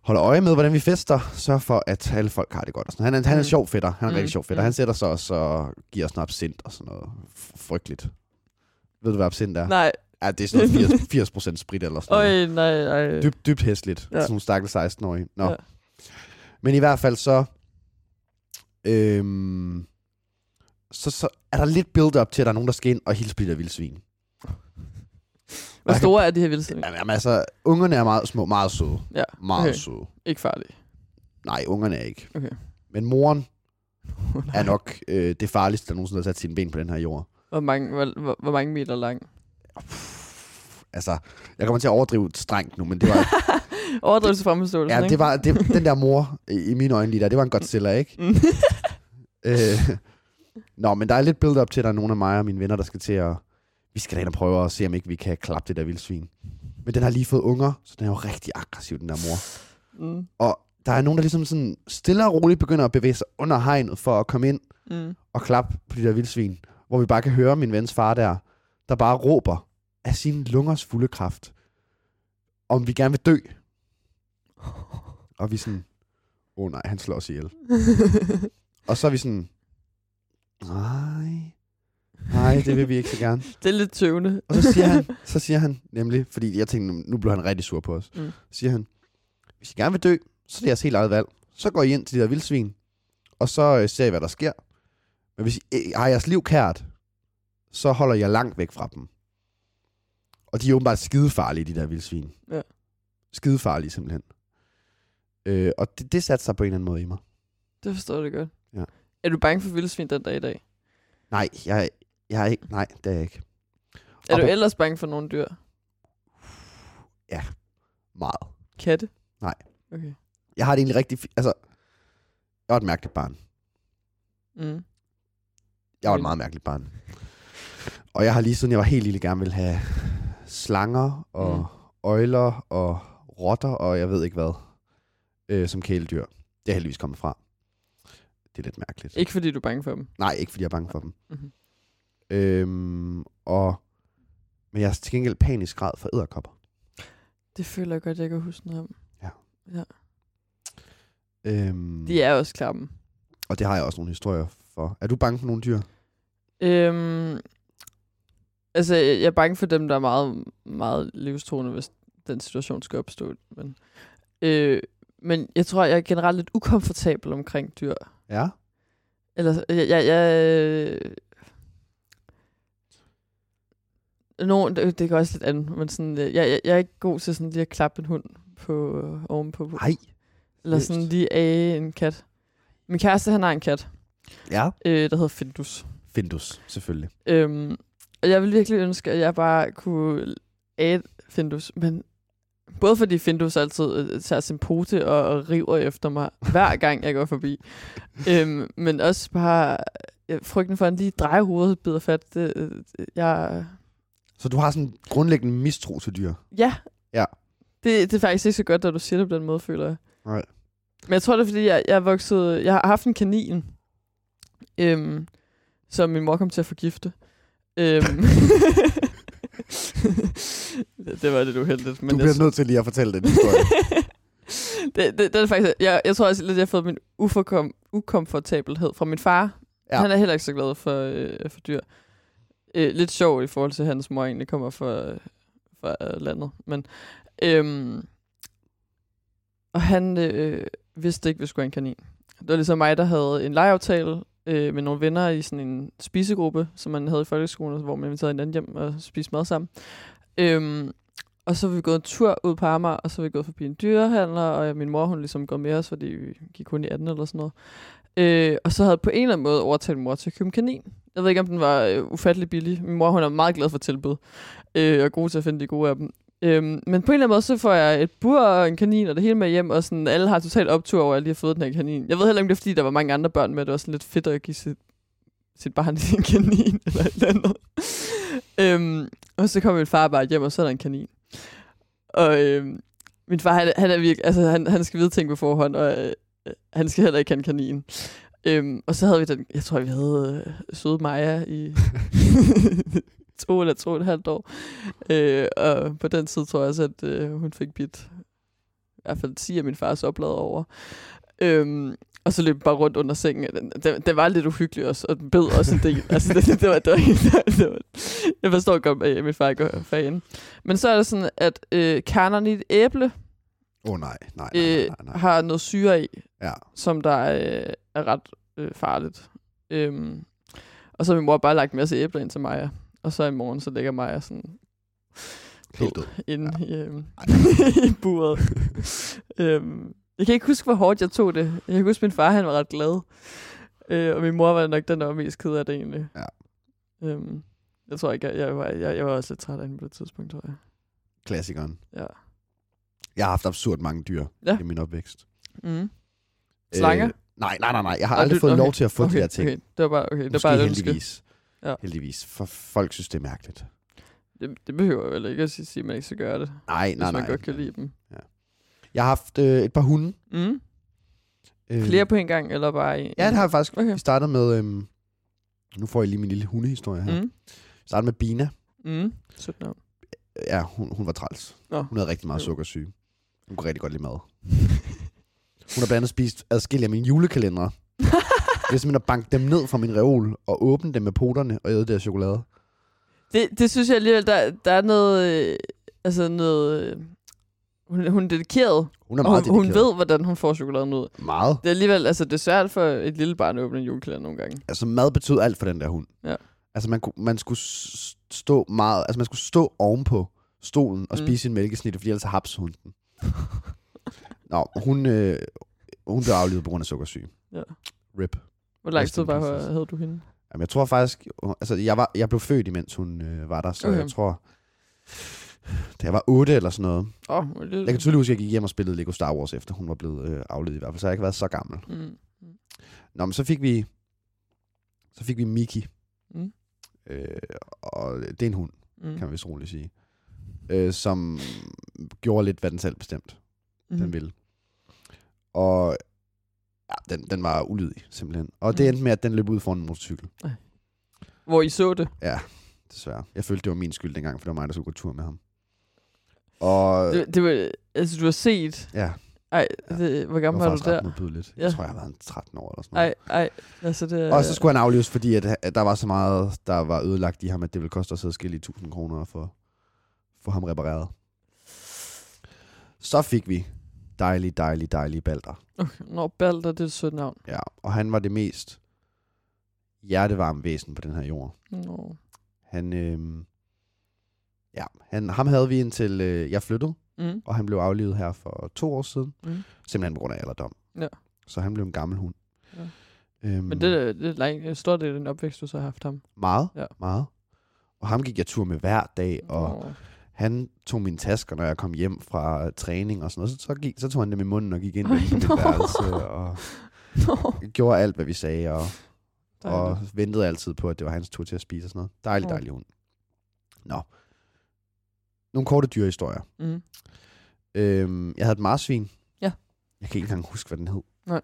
S1: holder øje med, hvordan vi fester. Sørger for, at alle folk har det godt. Og sådan. Han, er, han er
S2: Mm.
S1: sjov fætter. Han er
S2: Mm.
S1: rigtig sjov fætter.
S2: Mm.
S1: Han sætter sig også og giver os noget absint og sådan noget frygteligt. Ved du, hvad absint er?
S2: Nej.
S1: Ja, det er sådan noget 80, 80 sprit eller sådan noget.
S2: Øj, nej, nej.
S1: Dybt, dybt hæsligt.
S2: Ja.
S1: Sådan nogle stakkels 16-årige. Nå.
S2: Ja.
S1: Men i hvert fald så... Øhm, så, så er der lidt build-up til, at der er nogen, der skal ind og hilse på de der vildsvin.
S2: Hvor
S1: jeg
S2: store er de her vildsvin?
S1: Jamen altså, ungerne er meget små, meget søde.
S2: Ja,
S1: Meget
S2: okay.
S1: okay. søde.
S2: Ikke farlige.
S1: Nej, ungerne er ikke.
S2: Okay.
S1: Men moren
S2: Oh, *laughs*
S1: er nok øh, det farligste, der nogensinde har sat sine ben på den her jord.
S2: Hvor mange, hvor, hvor, hvor mange meter lang?
S1: Altså, jeg kommer til at overdrive strengt nu, men det var, *laughs*
S2: Overdrivelse fremståelse,
S1: ja,
S2: ikke?
S1: det var det, den der mor i, mine øjne lige der, det var en Godzilla, ikke?
S2: Mm. *laughs*
S1: Øh, nå, men der er lidt build up til, at der er nogle af mig og mine venner, der skal til at... Vi skal da ind og prøve at se, om ikke vi kan klappe det der vildsvin. Men den har lige fået unger, så den er jo rigtig aggressiv, den der mor.
S2: Mm.
S1: Og der er nogen, der ligesom sådan stille og roligt begynder at bevæge sig under hegnet for at komme ind
S2: Mm.
S1: og klappe på de der vildsvin. Hvor vi bare kan høre min vens far der, der bare råber af sin lungers fulde kraft, om vi gerne vil dø. Og vi er sådan, oh nej, han slår os ihjel. *laughs* Og så er vi sådan, nej, nej, det vil vi ikke så gerne.
S2: det er lidt tøvende.
S1: Og så siger han, så siger han nemlig, fordi jeg tænkte, nu- bliver han rigtig sur på os.
S2: Mm.
S1: Mm. Så siger han, hvis I gerne vil dø, så er det jeres helt eget valg. Så går I ind til de der vildsvin, og så øh, ser I, hvad der sker. Men hvis I øh, har jeres liv kært, så holder jeg langt væk fra dem. Og de er åbenbart skidefarlige, de der vildsvin.
S2: Ja.
S1: Skidefarlige, simpelthen. Øh, og det, det satte sig på en eller anden måde i mig.
S2: Det forstår jeg godt.
S1: Ja.
S2: Er du bange for vildsvin den dag i dag?
S1: Nej, jeg, jeg er ikke, nej, det er jeg ikke.
S2: Er
S1: Og
S2: du
S1: på-
S2: ellers bange for nogle dyr?
S1: Meget.
S2: Katte?
S1: Nej.
S2: Okay.
S1: Jeg har det egentlig rigtig... Altså, jeg var et mærkeligt barn.
S2: Mm.
S1: Jeg var et meget mærkeligt barn. Og jeg har lige siden jeg var helt lille gerne vil have slanger og
S2: Mm.
S1: øjler og rotter og jeg ved ikke hvad øh, som kæledyr. Det er heldigvis kommet fra. Det er lidt mærkeligt.
S2: Ikke fordi du er bange for dem.
S1: Nej, ikke fordi jeg er bange for dem.
S2: Mhm.
S1: Øhm, og, men jeg er til gengæld panisk grad for æderkopper.
S2: Det føler jeg godt, jeg kan huske noget om.
S1: Øhm,
S2: De er også klamme.
S1: Og det har jeg også nogle historier for. Er du bange for nogle dyr?
S2: Øhm, altså, jeg er bange for dem, der er meget, meget livstruende, hvis den situation skal opstå. Men, øh, men jeg tror, jeg er generelt lidt ukomfortabel omkring dyr.
S1: Ja.
S2: Eller, jeg... jeg, jeg No, det, det går også lidt an, men sådan, øh, jeg, jeg, jeg er ikke god til sådan lige at klappe en hund på, øh, ovenpå.
S1: Nej.
S2: Eller sådan lige af en kat. Min kæreste, han har en kat,
S1: Ja.
S2: øh, der hedder Findus.
S1: Findus, selvfølgelig.
S2: Øhm, jeg vil virkelig ønske, at jeg bare kunne æde Findus, men både fordi Findus altid øh, tager sin pote og, og river efter mig, hver gang jeg går forbi, *laughs* øhm, men også bare øh, frygten for, at han lige drejer hovedet bider fat. Det, øh, jeg,
S1: Så du har sådan en grundlæggende mistro til dyr?
S2: ja,
S1: Ja.
S2: det, det er faktisk ikke så godt, at du siger det på den måde, føler jeg.
S1: Nej.
S2: Men jeg tror, det er, fordi jeg, jeg vokset... Jeg har haft en kanin, øhm, som min mor kom til at forgifte. Øhm, *laughs* det, var lidt uheldigt. Men
S1: du
S2: jeg,
S1: bliver nødt til lige at fortælle den historie. *laughs*
S2: det, det, det er faktisk... Jeg, jeg tror også lidt, at jeg har fået min uforkom, ukomfortabelhed fra min far.
S1: Ja.
S2: Han er heller ikke så glad for, øh, for dyr. Øh, lidt sjov i forhold til, at hans mor egentlig kommer fra, fra øh, landet. Men, øhm, og han øh, vidste ikke, vi skulle have en kanin. Det var ligesom mig, der havde en legeaftale øh, med nogle venner i sådan en spisegruppe, som man havde i folkeskolen, hvor man inviterede hinanden hjem og spiste mad sammen. Øhm, og så var vi gået en tur ud på Amager, og så var vi gået forbi en dyrehandler, og min mor, hun ligesom går med os, fordi vi gik kun i 18 eller sådan noget. Øh, og så havde jeg på en eller anden måde overtalt mor til at købe en kanin. Jeg ved ikke, om den var øh, ufattelig billig. Min mor, hun er meget glad for tilbud, øh, og god til at finde de gode af dem. Øhm, men på en eller anden måde, så får jeg et bur og en kanin og det hele med hjem, og sådan, alle har totalt optur over, at jeg lige har fået den her kanin. Jeg ved heller ikke, om det er, fordi der var mange andre børn med, det var sådan lidt fedt at give sit, sit barn *laughs* en kanin eller et eller andet. øhm, og så kommer min far bare hjem, og så er der en kanin. Og øhm, min far, han, han er virkelig, altså han, han skal vide ting på forhånd, og øh, han skal heller ikke have en kanin. Øhm, og så havde vi den, jeg tror, vi havde øh, søde Maja i *laughs* to eller to og et halvt år. Øh, og på den tid tror jeg også, at øh, hun fik bidt i hvert fald 10 af min fars oplad over. Øhm, og så løb bare rundt under sengen. Den, den var lidt uhyggelig også, og den bed også en del. *laughs* altså, det, det, var, det, var, *laughs* det var, jeg forstår godt, at min far er fan. Men så er det sådan, at øh, kernerne i et æble
S1: Åh oh, nej, nej, nej,
S2: øh,
S1: nej, nej.
S2: har noget syre i,
S1: Ja.
S2: som der øh, er ret øh, farligt. Øhm, og så har min mor bare lagt en masse æbler ind til Maja. Og så i morgen, så lægger Maja sådan
S1: Helt død.
S2: inde ja. i, øhm, *laughs* i buret. øhm, jeg kan ikke huske, hvor hårdt jeg tog det. Jeg kan huske, at min far han var ret glad. Øh, og min mor var nok den, der var mest ked af det egentlig.
S1: Ja.
S2: Øhm, jeg tror ikke, jeg, jeg, var, jeg, jeg var også lidt træt af hende på det tidspunkt, tror jeg.
S1: Klassikeren.
S2: Ja.
S1: Jeg har haft absurd mange dyr
S2: Ja.
S1: i min opvækst.
S2: Mm. Slanger?
S1: Øh, nej, nej, nej, nej. Jeg har aldrig
S2: du-
S1: fået
S2: okay.
S1: lov til at få
S2: okay,
S1: de her ting.
S2: Okay, det var bare, okay, det var
S1: Måske
S2: bare
S1: heldigvis.
S2: Ja.
S1: Heldigvis. For folk synes, det er mærkeligt.
S2: Det, det behøver jeg vel ikke at sige, at man ikke skal gøre det.
S1: Nej,
S2: hvis
S1: nej,
S2: man
S1: nej.
S2: godt kan lide dem.
S1: Jeg har haft øh, et par hunde.
S2: Mm.
S1: Øh,
S2: Flere på en gang, eller bare en?
S1: Ja, det har jeg faktisk.
S2: Okay.
S1: Vi startede med... Øhm, nu får jeg lige min lille hundehistorie her.
S2: Mm.
S1: Vi startede med Bina.
S2: Mm. Sødt navn.
S1: Ja, hun, hun var træls.
S2: Nå.
S1: Hun havde rigtig meget
S2: Jo.
S1: sukkersyge. Hun kunne rigtig godt lide mad. Hun har blandt andet spist adskillige af mine julekalendere. *laughs* Det er simpelthen at banke dem ned fra min reol og åbne dem med poterne og æde af chokolade.
S2: Det, det synes jeg alligevel, der, der er noget... Øh, altså noget... Øh, hun, hun er dedikeret.
S1: Hun er meget
S2: hun, hun
S1: dedikeret.
S2: ved, hvordan hun får chokoladen ud.
S1: Meget.
S2: Det er alligevel... Altså, det er svært for et lille barn at åbne en julekalender nogle gange.
S1: Altså mad betød alt for den der hund.
S2: Ja.
S1: Altså man, kunne, man skulle stå meget, altså man skulle stå ovenpå stolen og
S2: Mm.
S1: spise sin mælkesnitte, fordi ellers haps hun den. Nå, hun, øh, hun blev aflivet på grund af sukkersyge.
S2: Ja.
S1: Rip.
S2: Hvor lang tid var, havde du hende?
S1: Jamen, jeg tror faktisk, altså jeg, var, jeg blev født, imens hun øh, var der, så
S2: Okay.
S1: jeg tror, da jeg var 8 eller sådan noget.
S2: Åh, oh, det,
S1: Jeg kan tydeligt huske, at jeg gik hjem og spillede Lego Star Wars, efter hun var blevet øh, aflevet i hvert fald, så jeg har ikke været så gammel.
S2: Mm.
S1: Nå, men så fik vi, så fik vi Mickey.
S2: Mm.
S1: Øh, og det er en hund,
S2: Mm.
S1: kan man vist roligt sige. Øh, som gjorde lidt, hvad den selv bestemt,
S2: Mhm.
S1: den ville. Og ja, den, den var ulydig, simpelthen. Og det
S2: Mm.
S1: endte med, at den løb ud foran en motorcykel.
S2: Hvor I så det.
S1: Ja, desværre. Jeg følte, det var min skyld dengang, for det var mig, der skulle gå tur med ham. Og
S2: det, det var, altså, du har set...
S1: ja,
S2: Ej, det, hvor gammel
S1: det
S2: var du der?
S1: modbydeligt.
S2: Ja.
S1: Jeg tror, jeg en 13 år eller sådan noget.
S2: Ej, ej. Altså, det,
S1: Og så skulle han aflives, fordi at, at der var så meget, der var ødelagt i ham, at det ville koste os adskillige tusind kroner at få, få ham repareret. Så fik vi dejlig, dejlig, dejlig Balder.
S2: Okay, Nå, Balder, det er et sødt navn.
S1: Ja, og han var det mest hjertevarme væsen på den her jord.
S2: Nå.
S1: Han, øh, ja, han, ham havde vi indtil øh, jeg flyttede,
S2: Mm.
S1: og han blev aflivet her for to år siden.
S2: Mm.
S1: Simpelthen på grund af alderdom.
S2: Ja.
S1: Så han blev en gammel hund.
S2: Ja.
S1: Øhm,
S2: Men det, det er lang, en stor del af den opvækst, du så har haft ham.
S1: Meget,
S2: Ja.
S1: meget. Og ham gik jeg tur med hver dag, og
S2: Nå.
S1: Han tog mine tasker, når jeg kom hjem fra træning og sådan noget. Så, så, gik, så tog han dem i munden og gik ind
S2: Ej,
S1: dem på mit
S2: nå.
S1: værelse, og
S2: Nå.
S1: gjorde alt, hvad vi sagde, og, og ventede altid på, at det var hans tur til at spise og sådan noget. Dejlig, dejlig hund. Nå. Nogle korte dyrehistorier.
S2: Mm.
S1: Øhm, jeg havde et marsvin.
S2: Ja.
S1: Jeg kan ikke engang huske, hvad den hed.
S2: Nej.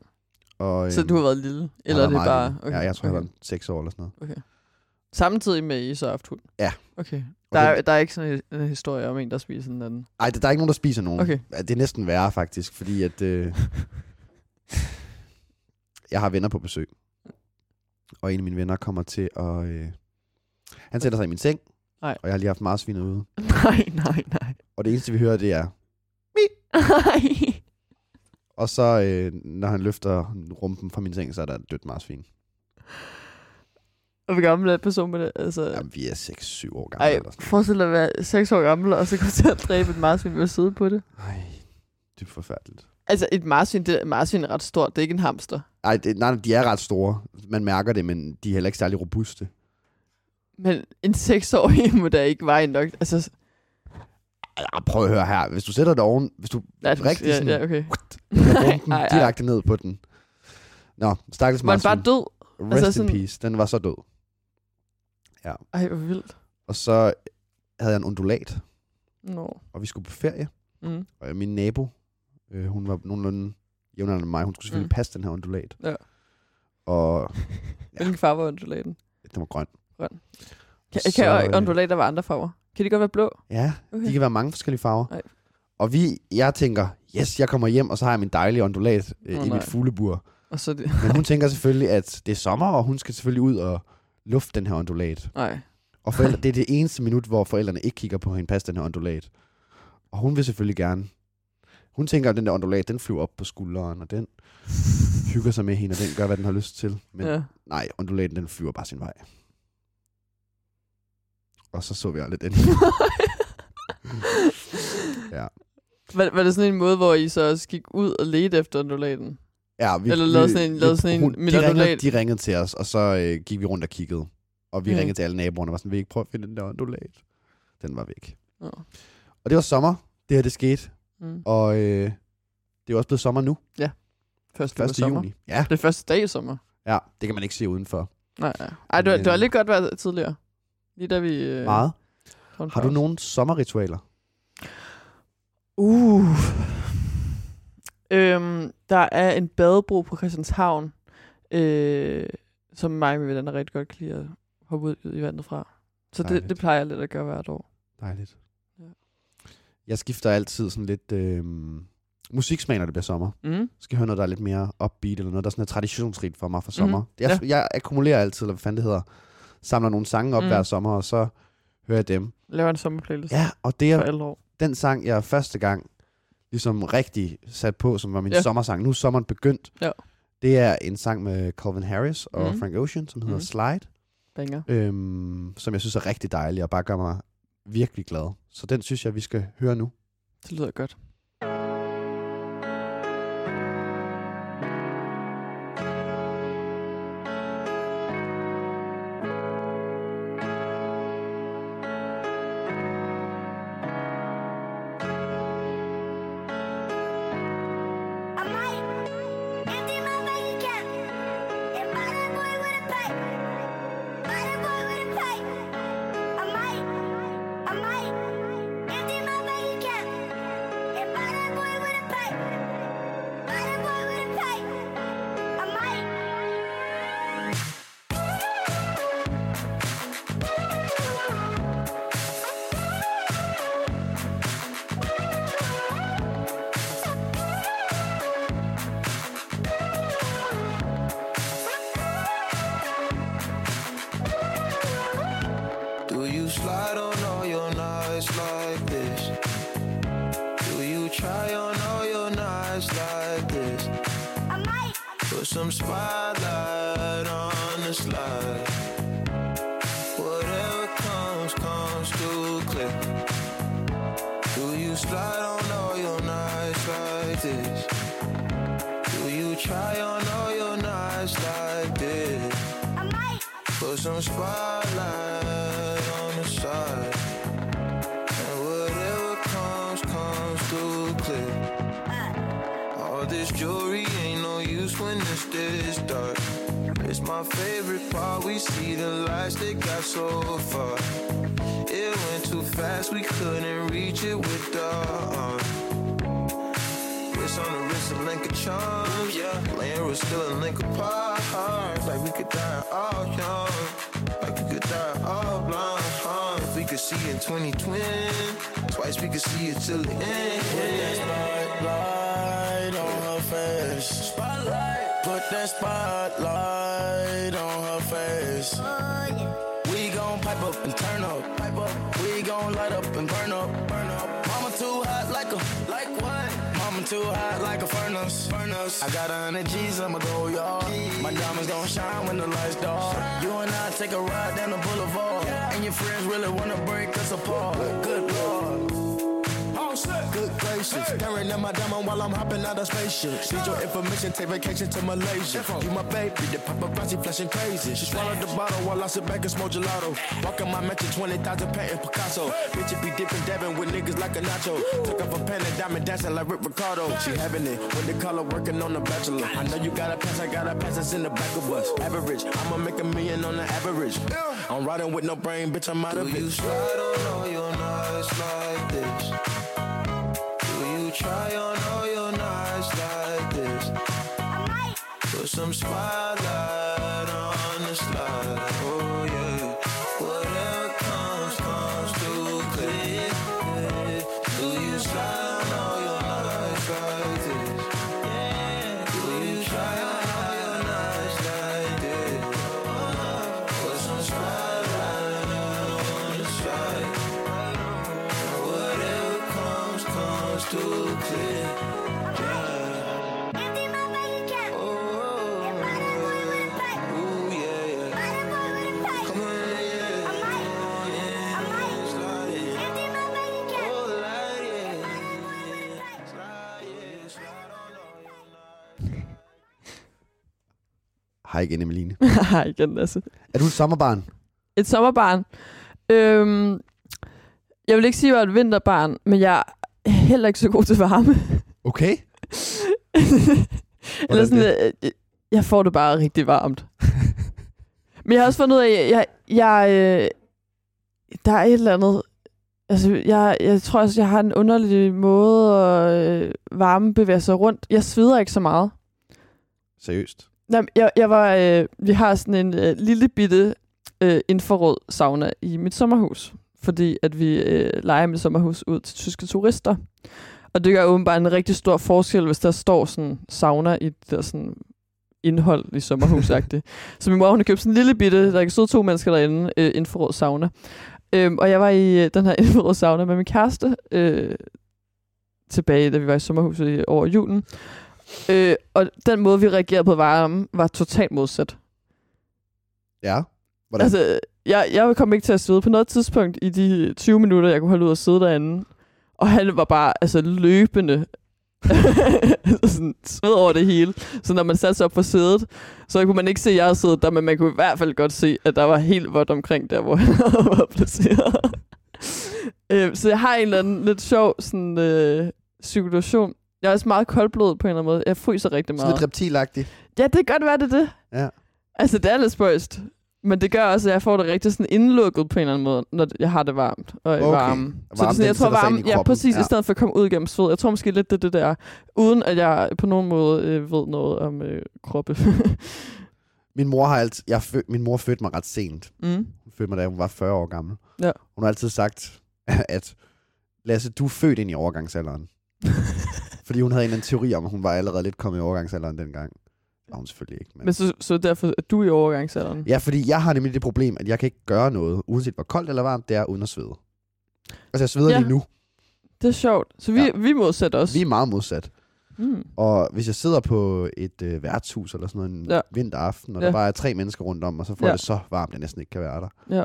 S1: Og,
S2: Så
S1: øhm,
S2: du har været lille?
S1: jeg
S2: Eller er det bare...
S1: lille. Ja, jeg tror, jeg
S2: okay.
S1: var 6 år eller sådan noget.
S2: Okay. Samtidig med, I så har haft hund?
S1: Ja.
S2: Okay. Der er, der er ikke sådan en, en historie om en, der spiser den anden?
S1: Ej, der der er ikke nogen, der spiser nogen.
S2: Okay.
S1: Ja, Det er næsten værre, faktisk, fordi at... Øh, jeg har venner på besøg. Og en af mine venner kommer til at... Øh, han sætter sig i min seng,
S2: Nej.
S1: og jeg har lige haft marsvinet ude. *laughs*
S2: Nej, nej, nej.
S1: Og det eneste, vi hører, det er...
S2: Nej.
S1: Og så, øh, når han løfter rumpen fra min seng, så er der et dødt marsvin.
S2: Og hvor gammel er person med det? Altså,
S1: Jamen, vi er 6-7 år gamle.
S2: ej,
S1: eller sådan.
S2: forestil dig at være 6 år gammel, og så gå til at dræbe et marsvin ved at sidde på det.
S1: Ej, det er forfærdeligt.
S2: Altså, et marsvin, det, marsvin er ret stort. Det er ikke en hamster.
S1: Ej, det, nej, de er ret store. Man mærker det, men de er heller ikke særlig robuste.
S2: Men en 6-årig *laughs* må da ikke veje nok. Altså,
S1: Ej, prøv at høre her. Hvis du sætter det oven, hvis du
S2: ja,
S1: rigtig
S2: ja,
S1: sådan,
S2: ja, okay. *laughs*
S1: med rumpen *laughs* direkte ned på den. Nå, stakkels
S2: Var den bare
S1: marsvin.
S2: død?
S1: Rest
S2: Altså
S1: in
S2: sådan-
S1: peace. Den var så død.
S2: Ej, hvor vildt.
S1: Og så havde jeg en undulat,
S2: Nå.
S1: og vi skulle på ferie.
S2: Mm.
S1: Og min nabo, øh, hun var nogenlunde jævnaldrende med mig, hun skulle selvfølgelig
S2: Mm.
S1: passe den her undulat.
S2: Ja.
S1: Og *laughs*
S2: Hvilken farve var undulaten?
S1: den var grøn.
S2: Grøn. Kan,
S1: så,
S2: kan
S1: øh,
S2: undulater være andre farver? Kan de godt være blå?
S1: Ja,
S2: Okay.
S1: de kan være mange forskellige farver.
S2: Nej.
S1: Og vi, jeg tænker, yes, jeg kommer hjem, og så har jeg min dejlige ondulat øh,
S2: Åh,
S1: i
S2: nej.
S1: mit fuglebur.
S2: Og så det...
S1: Men hun tænker selvfølgelig, at det er sommer, og hun skal selvfølgelig ud og lufte den her ondulat.
S2: Nej.
S1: Og forældre, det er det eneste minut, hvor forældrene ikke kigger på hende passe den her ondulat. Og hun vil selvfølgelig gerne. Hun tænker, at den der ondulat, den flyver op på skulderen, og den hygger sig med hende, og den gør, hvad den har lyst til. Men
S2: Ja.
S1: nej, ondulaten, den flyver bare sin vej. Og så så vi aldrig den. *laughs* ja.
S2: Var, var det sådan en måde, hvor I så også gik ud og ledte efter undulaten?
S1: Ja, vi,
S2: Eller lavede sådan en- lavede sådan en
S1: de, ringede, de ringede til os, og så øh, gik vi rundt og kiggede. Og vi
S2: Mm.
S1: ringede til alle naboerne og var sådan, vil I ikke prøve at finde den der ondulat? Den var væk.
S2: Nå.
S1: Og det var sommer, det her det skete.
S2: Mm.
S1: Og øh, det er også blevet sommer nu.
S2: Første,
S1: 1.
S2: sommer.
S1: juni. Ja,
S2: Det er første dag i sommer.
S1: ja, det kan man ikke se udenfor.
S2: Nej, nej. Ej, det var, det var
S1: øh,
S2: lidt godt været tidligere. Lige da vi... Øh,
S1: Meget. Har du nogle sommerritualer?
S2: Uh. Øhm, der er en badebro på Christianshavn, øh, som mig mine venner rigtig godt kan lide at hoppe ud i vandet fra. Så det,
S1: Dejligt.
S2: det plejer jeg lidt at gøre hvert år.
S1: Dejligt.
S2: Ja.
S1: Jeg skifter altid sådan lidt øh, musiksmag, når det bliver sommer.
S2: Mm.
S1: Jeg skal høre noget, der er lidt mere upbeat, eller noget, der sådan er traditionsrigt for mig for sommer.
S2: Mhm.
S1: Jeg,
S2: Ja.
S1: jeg akkumulerer altid, eller hvad fanden det hedder, samler nogle sange op
S2: Mm.
S1: hver sommer, og så hører jeg dem.
S2: Laver en sommerplaylist
S1: Ja, og det er den sang, jeg første gang ligesom rigtig sat på, som var min
S2: Ja.
S1: sommersang. Nu er sommeren begyndt.
S2: Ja.
S1: Det er en sang med Calvin Harris og
S2: Mhm.
S1: Frank Ocean, som hedder
S2: Mhm.
S1: Slide,
S2: Banger.
S1: øhm, som jeg synes er rigtig dejlig, og bare gør mig virkelig glad. Så den synes jeg, vi skal høre nu.
S2: Det lyder godt.
S11: Need your information, take vacation to Malaysia. You my baby, the paparazzi flashing crazy. She swallowed the bottle while I sit back and smoke gelato. Walking my mansion, 20,000 patent Picasso. Bitch, it be dipping, dabbing with niggas like a nacho. Took off a pen and diamond dancing like Rick Ricardo. She having it when the color working on the bachelor. I know you got a pass, I got a pass, that's in the back of us. Average, I'ma make a million on the average. I'm riding with no brain, bitch, I'm out of it. Do you slide on all your nights like this? Do you try on some spice.
S1: Hej igen, Emeline. *laughs*
S2: Hej igen, Lasse.
S1: Er du et sommerbarn?
S2: Et sommerbarn. Øhm, jeg vil ikke sige, at jeg er et vinterbarn, men jeg er heller ikke så god til varme. *laughs*
S1: Okay.
S2: Eller sådan, øh, jeg får det bare rigtig varmt. *laughs* men jeg har også fundet ud af, at jeg, jeg, øh, der er et eller andet... Altså, jeg, jeg tror også, jeg har en underlig måde at øh, varme bevæge sig rundt. Jeg sveder ikke så meget.
S1: Seriøst.
S2: Jamen, jeg, jeg var, øh, vi har sådan en øh, lille bitte øh, infrarød sauna i mit sommerhus, fordi at vi øh, leger mit sommerhus ud til tyske turister. Og det gør åbenbart en rigtig stor forskel, hvis der står sådan sauna i det der sådan indhold i sommerhusagtigt. *laughs* så min mor, hun har købt sådan en lille bitte, der kan sidde to mennesker derinde, øh, infrarød sauna. Øhm, og jeg var i øh, den her *laughs* infrarød sauna med min kæreste, øh, tilbage, da vi var i sommerhuset i- over julen. Øh, og den måde, vi reagerede på varme, var totalt modsat.
S1: Ja. Hvordan?
S2: Altså, jeg, jeg kom ikke til at sidde på noget tidspunkt i de 20 minutter, jeg kunne holde ud og sidde derinde. Og han var bare altså, løbende *laughs* sådan sved over det hele. Så når man satte sig op på sædet, så kunne man ikke se, at jeg siddet der, men man kunne i hvert fald godt se, at der var helt vådt omkring der, hvor *laughs* han var placeret. øh, så jeg har en eller anden lidt sjov sådan, øh, cirkulation. Jeg er også meget koldblodet på en eller anden måde. Jeg fryser rigtig
S1: Sådan
S2: meget.
S1: lidt reptilagtigt.
S2: Ja, det kan godt være, det er det.
S1: Ja.
S2: Altså, det er lidt spøjst. Men det gør også, at jeg får det rigtig sådan indlukket på en eller anden måde, når jeg har det varmt og okay. Varme. Så det
S1: Varmen,
S2: sådan, jeg tror varme, ja, præcis,
S1: Ja.
S2: i stedet for at komme ud gennem sved. Jeg tror måske lidt, det det der, uden at jeg på nogen måde øh, ved noget om øh, kroppe. *laughs*
S1: Min mor har altid, jeg fø, min mor fødte mig ret sent.
S2: mm.
S1: Hun fødte mig, da hun var 40 år gammel.
S2: Ja.
S1: Hun har altid sagt, *laughs* at Lasse, du er født ind i overgangsalderen. *laughs* Fordi hun havde en eller anden teori om, at hun var allerede lidt kommet i overgangsalderen dengang. Var hun selvfølgelig ikke. Men...
S2: Men så, så derfor er du i overgangsalderen.
S1: Ja, fordi jeg har nemlig det problem, at jeg kan ikke gøre noget, uanset hvor koldt eller varmt det er, uden at svede. Altså, jeg sveder
S2: Ja.
S1: lige nu.
S2: Det er sjovt. Så vi,
S1: Ja.
S2: ja. vi modsætter os.
S1: Vi er meget modsat.
S2: Mm.
S1: Og hvis jeg sidder på et øh, værtshus eller sådan noget en
S2: Ja.
S1: ja. vinteraften, og
S2: Ja.
S1: der bare er tre mennesker rundt om, og så får
S2: Ja.
S1: ja. det så varmt, at jeg næsten ikke kan være der.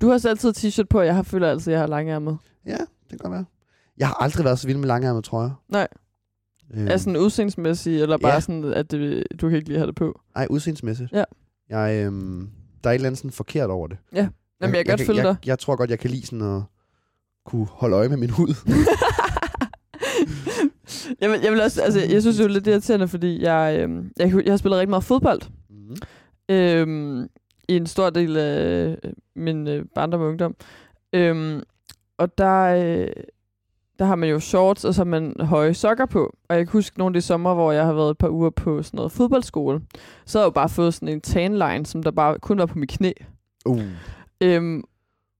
S2: Du har også altid t-shirt på, og jeg har føler altid, at jeg har langærmet.
S1: Ja, det kan godt være. Jeg har aldrig været så vild med langærmet trøjer.
S2: Nej.
S1: Øhm,
S2: Er sådan udseendsmæssigt, eller bare
S1: Ja.
S2: sådan, at det, du kan ikke lige have det på?
S1: Ej, udseendsmæssigt.
S2: Ja.
S1: Jeg, øhm, der er et eller andet sådan forkert over det.
S2: Ja. Jamen, jeg kan godt
S1: kan-
S2: følge
S1: jeg,
S2: dig.
S1: Jeg tror godt, jeg kan lide sådan at kunne holde øje med min hud. *laughs*
S2: jeg, vil, jeg vil også, altså, jeg synes jo lidt irriterende, fordi jeg, øhm, jeg, jeg har spillet rigtig meget fodbold.
S1: mm.
S2: Øhm, I en stor del af min øh, barndom og ungdom. Øhm, og der, øh, der har man jo shorts, og så har man høje sokker på. Og jeg kan huske nogle af de sommer, hvor jeg har været et par uger på sådan noget fodboldskole. Så har jeg jo bare fået sådan en tan line, som der bare kun var på mit knæ.
S1: Uh.
S2: Øhm,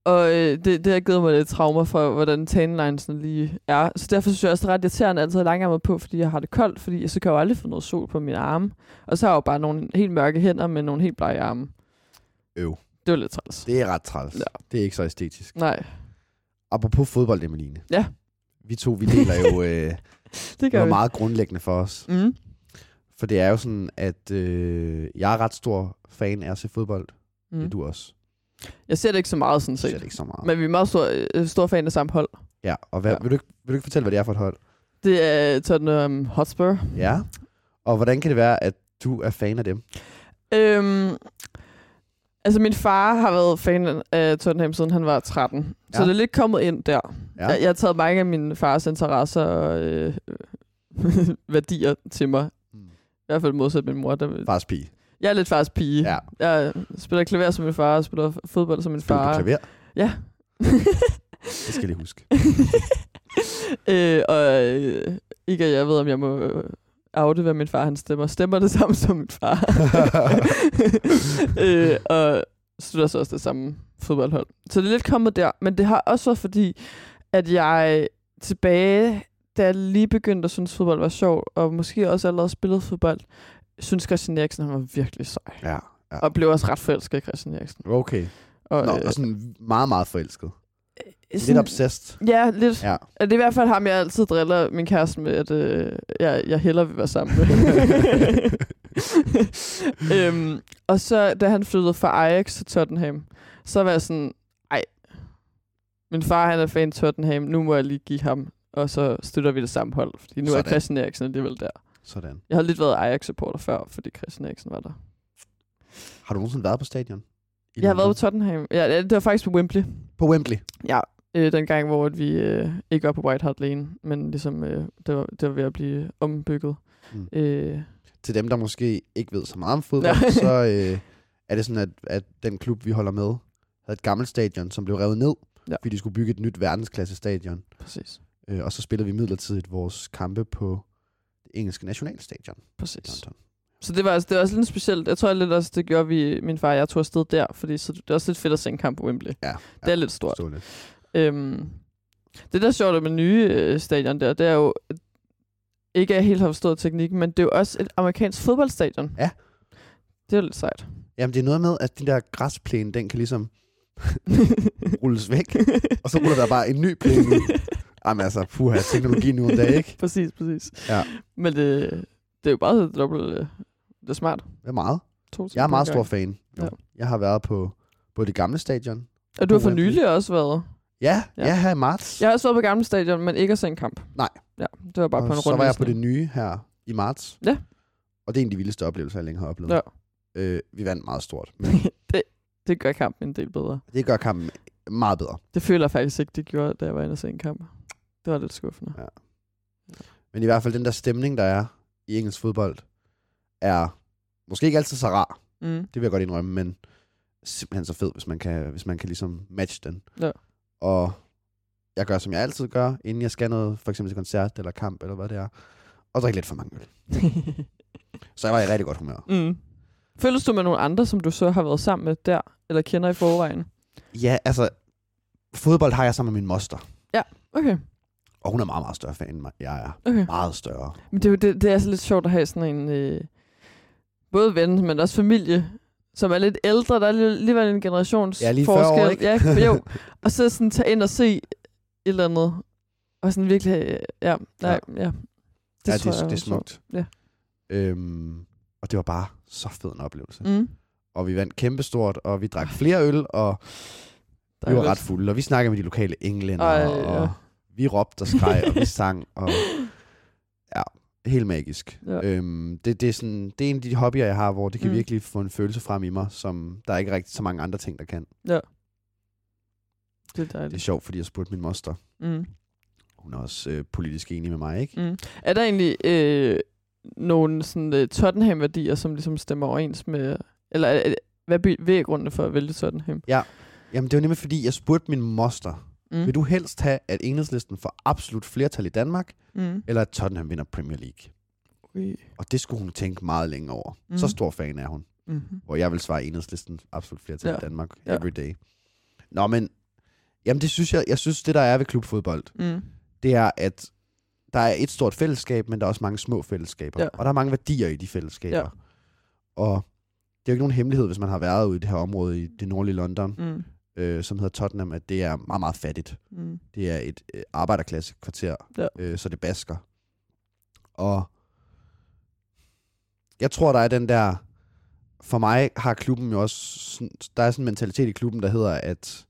S2: og øh, det, det har givet mig lidt traumer for, hvordan tanline sådan lige er. Så derfor synes jeg også, det er ret irriterende altid at have langærmet på, fordi jeg har det koldt, fordi så kan jeg jo aldrig få noget sol på mine arme. Og så har jeg jo bare nogle helt mørke hænder med nogle helt blege arme.
S1: Øv.
S2: Det var lidt træls.
S1: Det er ret træls.
S2: Ja.
S1: Det er ikke så æstetisk.
S2: Nej,
S1: Apropos fodbold, Emeline.
S2: Ja.
S1: Vi to, vi deler jo *laughs* øh,
S2: det gør
S1: noget
S2: vi.
S1: meget grundlæggende for os.
S2: Mm.
S1: For det er jo sådan, at øh, jeg er ret stor fan af at se fodbold. Mm. Det er
S2: Mm.
S1: du også.
S2: Jeg ser det ikke så meget sådan
S1: Du ser
S2: set.
S1: det ikke så meget.
S2: Men vi er meget store, øh, store fan af samme hold.
S1: Ja, og hvad,
S2: ja.
S1: Vil, du ikke, vil du ikke fortælle, hvad det er for et hold?
S2: Det er Tottenham Hotspur.
S1: Ja. Og hvordan kan det være, at du er fan af dem?
S2: Øhm, altså min far har været fan af Tottenham siden han var 13. Ja. Så det er lidt kommet ind der.
S1: Ja.
S2: Jeg, jeg har taget mange af min fars interesser og øh, *laughs* værdier til mig.
S1: Mm.
S2: I hvert fald modsat min mor. Der,
S1: Fars pige.
S2: jeg er lidt fars pige.
S1: Ja.
S2: Jeg spiller klaver som min far, og spiller fodbold som min
S1: Spiller
S2: far.
S1: du klaver?
S2: Ja. *laughs*
S1: Det skal jeg lige huske. *laughs*
S2: øh, og øh, ikke at jeg ved, om jeg må øh, oute, hvad min far han stemmer. Stemmer det samme som min far. *laughs* øh, og støtter så også det samme fodboldhold. Så det er lidt kommet der. Men det har også været fordi, at jeg tilbage, da jeg lige begyndte at synes, fodbold var sjovt, og måske også allerede spillede fodbold, synes Christian Eriksen, han var virkelig sej.
S1: ja. ja.
S2: Og blev også ret forelsket i Christian Eriksen.
S1: Okay.
S2: Og,
S1: Nå,
S2: øh,
S1: og sådan meget, meget forelsket. Lidt
S2: sådan-
S1: obsessed.
S2: Ja, lidt.
S1: Ja.
S2: Det er i hvert fald ham, jeg altid driller min kæreste med, at øh, jeg, jeg hellere vil være sammen med. *laughs* øhm, og så, da han flyttede fra Ajax til Tottenham, så var jeg sådan, ej, min far han er fan af Tottenham, nu må jeg lige give ham, og så støtter vi det samme hold, fordi nu
S1: Sådan.
S2: er Christian Eriksen alligevel der.
S1: Sådan.
S2: Jeg har lidt været Ajax-supporter før, fordi Christian Eriksen var der.
S1: Har du nogensinde været på stadion? I
S2: Jeg har været på? Tottenham. Ja, det var faktisk på Wembley.
S1: På Wembley.
S2: Ja, øh, den gang, hvor at vi øh, ikke var på White Hart Lane, men ligesom øh, det, var, det var ved at blive ombygget.
S1: Mm.
S2: Øh,
S1: Til dem, der måske ikke ved så meget om fodbold,
S2: Ja.
S1: så øh, er det sådan, at, at den klub, vi holder med, havde et gammelt stadion, som blev revet ned,
S2: Ja.
S1: fordi de skulle bygge et nyt verdensklasse stadion.
S2: præcis.
S1: Øh, og så spillede vi midlertidigt vores kampe på det engelske nationalstadion i
S2: præcis.
S1: London.
S2: Så det var, altså, det var også lidt specielt. Jeg tror lidt også, det gjorde vi, min far og jeg tog afsted der, fordi så det er også lidt fedt at se en kamp på Wembley.
S1: Ja,
S2: Det er lidt stort.
S1: Forståeligt.
S2: Øhm, Det, der er sjovt med nye øh, stadion der, det er jo, ikke jeg helt har forstået teknikken, men det er jo også et amerikansk fodboldstadion.
S1: Ja.
S2: Det er lidt sejt.
S1: Jamen, det er noget med, at den der græsplæne, den kan ligesom *laughs* rulles væk, og så ruller der bare en ny plæne ud. Jamen altså, puha, teknologi nu en dag, ikke?
S2: præcis, præcis.
S1: Ja.
S2: Men det, det er jo bare dobbelt... øh, Det er smart.
S1: Det er meget.
S2: To
S1: Jeg er meget stor
S2: gang.
S1: fan.
S2: Ja.
S1: Jeg har været på, på det gamle stadion.
S2: Og du har for nylig også været.
S1: Ja,
S2: Ja.
S1: ja, her i marts.
S2: Jeg har også været på gamle stadion, men ikke at se en kamp.
S1: Nej.
S2: Ja, det var bare
S1: og
S2: på en
S1: så var jeg på det nye her i marts.
S2: Ja.
S1: Og det er en af de vildeste oplevelser, jeg længe har oplevet.
S2: Ja.
S1: Øh, vi vandt meget stort. Men *laughs*
S2: det, det gør kampen en del bedre.
S1: det gør kampen meget bedre.
S2: Det føler jeg faktisk ikke, det gjorde, da jeg var inde og se en kamp. Det var lidt skuffende.
S1: Ja. Men i hvert fald den der stemning, der er i engelsk fodbold, er måske ikke altid så rar.
S2: Mm.
S1: Det vil jeg godt indrømme, men simpelthen så fed, hvis man kan, hvis man kan ligesom matche den.
S2: Ja.
S1: Og jeg gør, som jeg altid gør, inden jeg skal noget, for eksempel til koncert eller kamp, eller hvad det er, og drikke lidt for mange øl. *laughs* Så jeg var i rigtig godt humør.
S2: mm. Føles du med nogle andre, som du så har været sammen med der, eller kender i forvejen?
S1: Ja, altså, fodbold har jeg sammen med min moster.
S2: Okay.
S1: Og hun er meget, meget større fan end mig. Jeg er
S2: Okay.
S1: meget større.
S2: Men det er, jo, det, det er altså lidt sjovt at have sådan en, øh, både ven, men også familie, som er lidt ældre. Der er lige- alligevel en generations
S1: Ja, lige 40
S2: forskel.
S1: år, ikke?
S2: Ja, jo. Og så sådan tage ind og se et eller andet. Og sådan virkelig, ja, nej, ja. ja.
S1: Det ja,
S2: tror
S1: det,
S2: jeg
S1: det er smukt.
S2: Ja.
S1: Øhm, og det var bare så fed en oplevelse.
S2: Mm.
S1: Og vi vandt kæmpestort, og vi drak flere øl, og vi var ret fulde. Og vi snakkede med de lokale englænder,
S2: Ej,
S1: og
S2: ja.
S1: vi råbte og skreg, og vi sang, og helt magisk.
S2: Ja.
S1: Øhm, det, det, er sådan, det er en af de hobbyer, jeg har, hvor det kan
S2: Mm.
S1: virkelig få en følelse frem i mig, som der er ikke rigtig så mange andre ting, der kan.
S2: Ja. Det er
S1: Det er
S2: dejligt.
S1: sjovt, fordi jeg spurgte min moster.
S2: Mm.
S1: Hun er også øh, politisk enig med mig, ikke?
S2: Mm. Er der egentlig øh, nogle sådan, øh, Tottenham-værdier, som ligesom stemmer overens med... Eller er, er, hvad er bevæggrundene for at vælge Tottenham?
S1: Jamen, det var nemlig fordi, jeg spurgte min moster,
S2: Mm.
S1: vil du helst have, at enhedslisten får absolut flertal i Danmark,
S2: Mm.
S1: eller at Tottenham vinder Premier League?
S2: Ui.
S1: Og det skulle hun tænke meget længe over. Mm. Så stor fan er hun.
S2: Mm-hmm.
S1: Hvor jeg vil svare enhedslisten absolut flertal
S2: Ja.
S1: i Danmark
S2: Ja.
S1: every day. Nå, men jamen det synes jeg, jeg synes, det der er ved klubfodbold,
S2: Mm.
S1: det er, at der er et stort fællesskab, men der er også mange små fællesskaber.
S2: Ja.
S1: Og der er mange værdier i de fællesskaber.
S2: Ja.
S1: Og det er jo ikke nogen hemmelighed, hvis man har været ude i det her område i det nordlige London,
S2: Mm.
S1: Øh, som hedder Tottenham, at det er meget, meget fattigt.
S2: Mm.
S1: Det er et øh, arbejderklasse kvarter,
S2: Ja.
S1: øh, så det basker. Og jeg tror, der er den der... For mig har klubben jo også... Der er sådan en mentalitet i klubben, der hedder, at...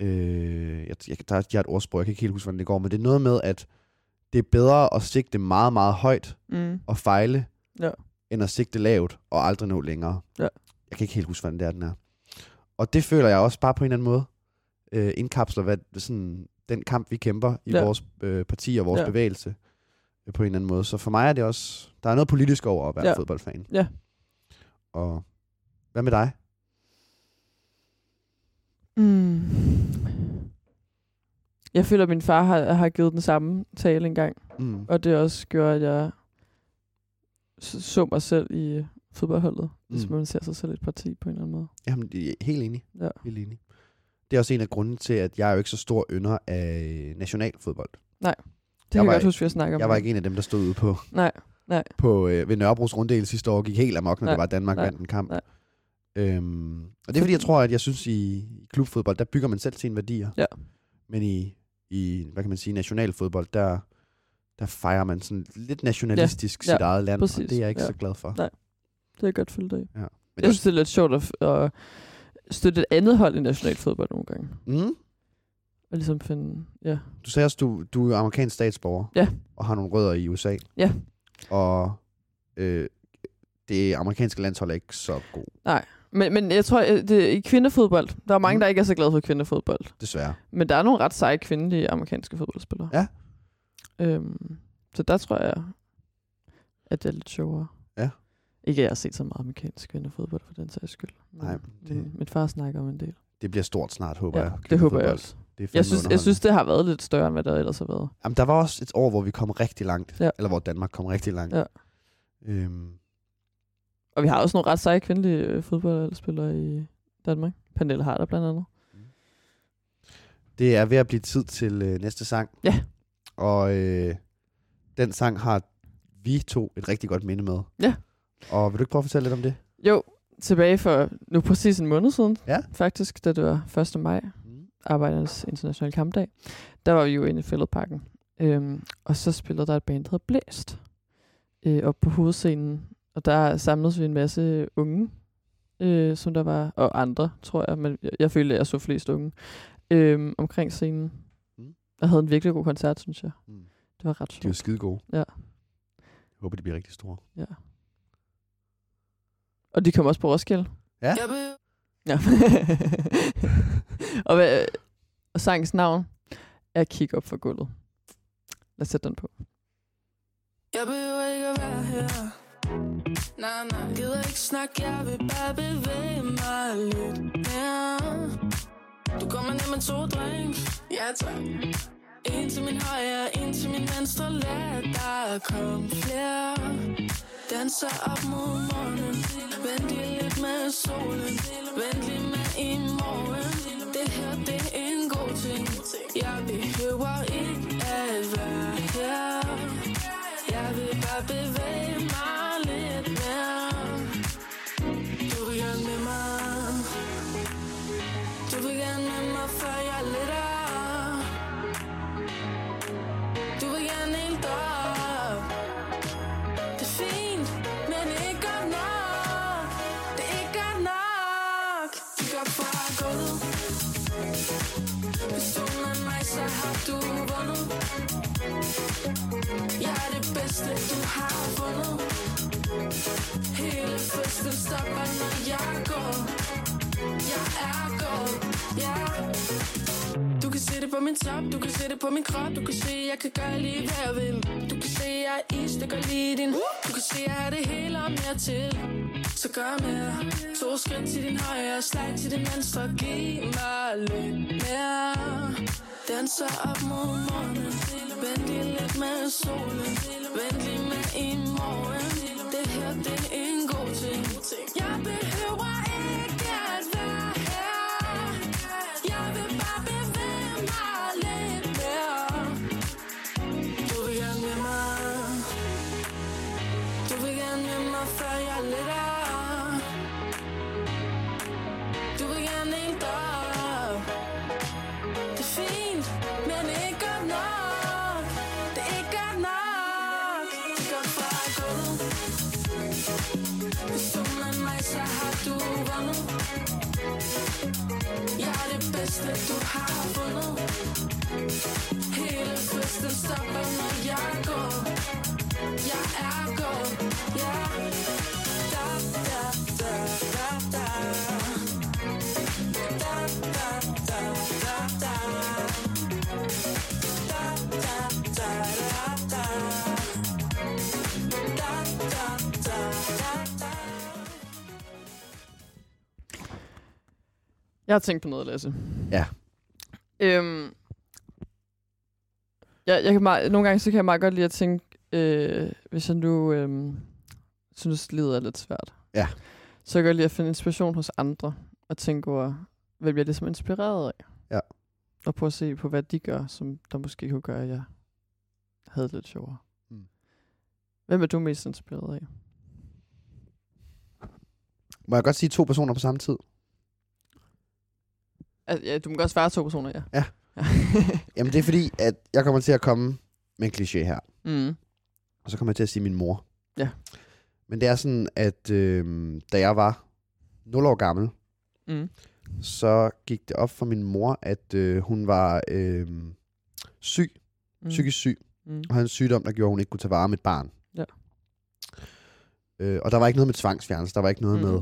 S1: Øh, jeg, jeg, der er, de har et ordsprog, jeg kan ikke helt huske, hvordan det går, men det er noget med, at det er bedre at sigte meget, meget højt
S2: Mm.
S1: og fejle,
S2: Ja.
S1: end at sigte lavt og aldrig nå længere.
S2: Ja.
S1: Jeg kan ikke helt huske, hvordan det er, den er. Og det føler jeg også bare på en eller anden måde øh, indkapsler hvad, sådan, den kamp, vi kæmper i
S2: Ja.
S1: vores øh, parti og vores
S2: Ja.
S1: bevægelse øh, på en eller anden måde. Så for mig er det også... Der er noget politisk over at være
S2: Ja.
S1: fodboldfan.
S2: Ja.
S1: Og hvad med dig?
S2: Mm. Jeg føler, at min far har, har givet den samme tale engang.
S1: Mm.
S2: Og det også gjorde, at jeg så mig selv i fodboldholdet. Mm. Hvis man ser sig selv et parti på en eller anden måde.
S1: Jamen, jeg er helt enig.
S2: Ja.
S1: Helt enig. Det er også en af grundene til, at jeg er jo ikke så stor ynder af nationalfodbold.
S2: Det
S1: Jeg
S2: kan jeg
S1: var
S2: godt huske, vi har snakket om.
S1: Jeg var ikke en af dem, der stod ude på,
S2: Nej, nej.
S1: på øh, ved Nørrebros runddel sidste år og gik helt amok, når
S2: Nej,
S1: det var, Danmark
S2: nej,
S1: vandt en kamp.
S2: nej.
S1: Øhm, og det er fordi, jeg tror, at jeg synes, i, i klubfodbold, der bygger man selv sine værdier.
S2: Ja.
S1: Men i, i, hvad kan man sige, nationalfodbold, der, der fejrer man sådan lidt nationalistisk
S2: Ja,
S1: sit eget land,
S2: præcis,
S1: og det er jeg ikke
S2: ja.
S1: så glad for.
S2: Nej. Det er jeg godt følt af.
S1: Ja. Men det
S2: Jeg synes, det er lidt sjovt at, at støtte et andet hold i nationalfodbold nogle gange.
S1: mm,
S2: Og ligesom finde, ja.
S1: du sagde også, du, du er amerikansk statsborger,
S2: Ja.
S1: og har nogle rødder i USA.
S2: Ja.
S1: Og øh, det amerikanske landshold er ikke så god,
S2: Men, men jeg tror, at det, i kvindefodbold, der er mange,
S1: Mhm.
S2: der ikke er så glade for kvindefodbold.
S1: desværre.
S2: Men der er nogle ret seje kvindelige amerikanske fodboldspillere.
S1: Ja.
S2: Øhm, så der tror jeg, at det er lidt sjovere. Ikke at jeg har set så meget amerikansk kvindefodbold for den sags skyld.
S1: Nej, det-
S2: mm, Min far snakker om en del.
S1: Det bliver stort snart, håber
S2: Ja,
S1: jeg.
S2: det håber jeg også.
S1: Det er
S2: Jeg synes, jeg synes, det har været lidt større, end hvad der ellers har været.
S1: Jamen, der var også et år, hvor vi kom rigtig langt.
S2: Ja.
S1: Eller hvor Danmark kom rigtig langt.
S2: Ja.
S1: Øhm,
S2: Og vi har også nogle ret seje kvindelige øh, fodboldspillere i Danmark. Pernille Harder blandt andet.
S1: Det er ved at blive tid til øh, næste sang.
S2: Ja.
S1: Og øh, den sang har vi to et rigtig godt minde med.
S2: Ja.
S1: Og vil du ikke prøve at fortælle lidt om det?
S2: Jo, tilbage for nu præcis en måned siden,
S1: Ja.
S2: faktisk, da det var 1. maj,
S1: Mm.
S2: Arbejdernes Internationale Kampdag, der var vi jo inde i Fælledparken. Øhm, og så spillede der et band, der hedder Blæst, øh, op på hovedscenen. Og der samledes vi en masse unge, øh, som der var, og andre, tror jeg, men jeg, jeg følte, at jeg så flest unge, øh, omkring scenen.
S1: Mm.
S2: Og havde en virkelig god koncert, synes jeg.
S1: Mm.
S2: Det var ret
S1: De er jo
S2: sjovt.
S1: skide gode.
S2: Ja.
S1: Jeg håber, de bliver rigtig store.
S2: Ja. Og de kom også på Roskilde.
S1: Ja.
S2: Ja. *laughs* og, hvad, og sangens navn er Kig op for gulvet. Lad os sætte den på.
S4: Jeg behøver ikke at være her Nej, nej, gider ikke snakke Jeg vil bare bevæge mig lidt mere Du kommer ned med to drinks Ja, tak en til min højre, en til min venstre Lad der komme flere. Danser op mod morgenen. Vent lige lidt med solen. Vent lige med i morgen. Det her, det er en god ting. Jeg behøver ikke at være her. Jeg vil bare bevæge jeg er det bedste, du har fundet. Hele festen stopper, når jeg går. Jeg er gået, ja på min top, du kan se det på min krop. Du kan se, jeg kan gøre lige hvad jeg vil. Du kan se, jeg er is, det gør lige din. Du kan se, jeg har det hele og mere til. Så gør mere. To skridt til din højre, slag til din venstre. Giv mig lidt mere. Danser op mod morgenen. Vend lige lidt med solen. Vend lige med i morgen. Det her, det er en god ting. Jeg behøver ikke at være bedste, du har fundet. Hele festen stopper, når jeg går. Jeg er gået, ja yeah. da, da, da, da
S2: Jeg har tænkt på noget, Lasse.
S1: Ja.
S2: Øhm, jeg, jeg kan meget, nogle gange så kan jeg meget godt lide at tænke, øh, hvis jeg nu øh, synes, livet er lidt svært.
S1: Ja.
S2: Så kan jeg godt lide at finde inspiration hos andre, og tænke over, hvem jeg er ligesom inspireret af.
S1: Ja.
S2: Og prøve at se på, hvad de gør, som der måske kunne gøre, at jeg havde lidt sjovere.
S1: Mm.
S2: Hvem er du mest inspireret af?
S1: Må jeg godt sige to personer på samme tid?
S2: Altså, ja, du må godt svare to personer, ja.
S1: Ja. *laughs* Jamen det er fordi, at jeg kommer til at komme med en kliché her.
S2: Mm.
S1: Og så kommer jeg til at sige min mor.
S2: Ja.
S1: Men det er sådan, at øh, da jeg var 0 år gammel,
S2: Mm.
S1: så gik det op for min mor, at øh, hun var øh, syg,
S2: Mm.
S1: psykisk syg,
S2: Mm.
S1: og havde en sygdom, der gjorde, at hun ikke kunne tage vare om et barn.
S2: Ja.
S1: Øh, og der var ikke noget med tvangsfjernelse, der var ikke noget
S2: Mm.
S1: med,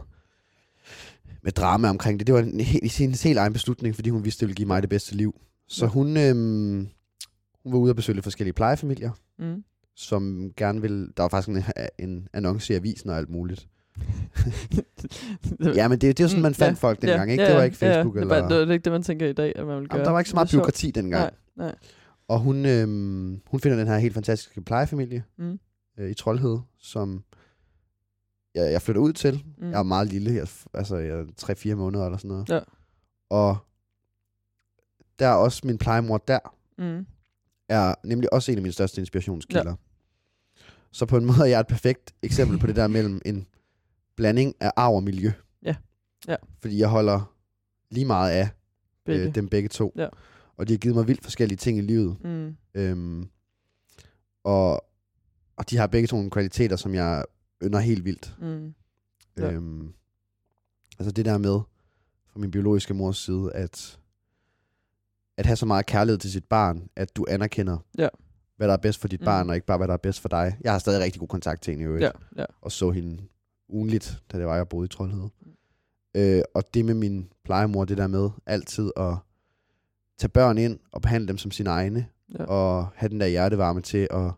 S1: med drama omkring det. Det var en, helt, sin helt egen beslutning, fordi hun vidste, det ville give mig det bedste liv. Så
S2: Ja.
S1: hun, øh, hun var ude og besøge forskellige plejefamilier,
S2: Mm.
S1: som gerne ville... Der var faktisk en, en annonce i avisen og alt muligt. *laughs* Ja, men det, det er jo sådan, man fandt folk dengang, ikke? Det var ikke Facebook
S2: ja,
S1: eller...
S2: Det var, det var ikke det, man tænker i dag, at man vil gøre.
S1: Jamen, der var ikke så meget byråkrati dengang.
S2: Nej, nej.
S1: Og hun, øhm, hun finder den her helt fantastiske plejefamilie
S2: Mm.
S1: øh, i Troldhed, som jeg, jeg flytter ud til.
S2: Mm.
S1: Jeg er meget lille, jeg, altså jeg er 3-4 måneder eller sådan noget.
S2: Ja.
S1: Og der er også min plejemor der,
S2: Mm.
S1: er nemlig også en af mine største inspirationskilder. Ja. Så på en *laughs* måde er jeg et perfekt eksempel på det der mellem en blanding af arv og miljø.
S2: Ja. Ja.
S1: Fordi jeg holder lige meget af
S2: Begge.
S1: øh, dem begge to.
S2: Ja.
S1: Og de har givet mig vildt forskellige ting i livet.
S2: Mm.
S1: Øhm, og, og de har begge to nogle kvaliteter, som jeg ynder helt vildt.
S2: Mm. Ja.
S1: Øhm, altså det der med, fra min biologiske mors side, at, at have så meget kærlighed til sit barn, at du anerkender,
S2: Ja.
S1: hvad der er bedst for dit
S2: Mm.
S1: barn, og ikke bare, hvad der er bedst for dig. Jeg har stadig rigtig god kontakt til hende i øvrigt,
S2: Ja, ja.
S1: og så hende ugenligt, da det var, jeg boede i Troldhed. Øh, og det med min plejemor, det der med altid at tage børn ind og behandle dem som sine egne,
S2: Ja.
S1: og have den der hjertevarme til at,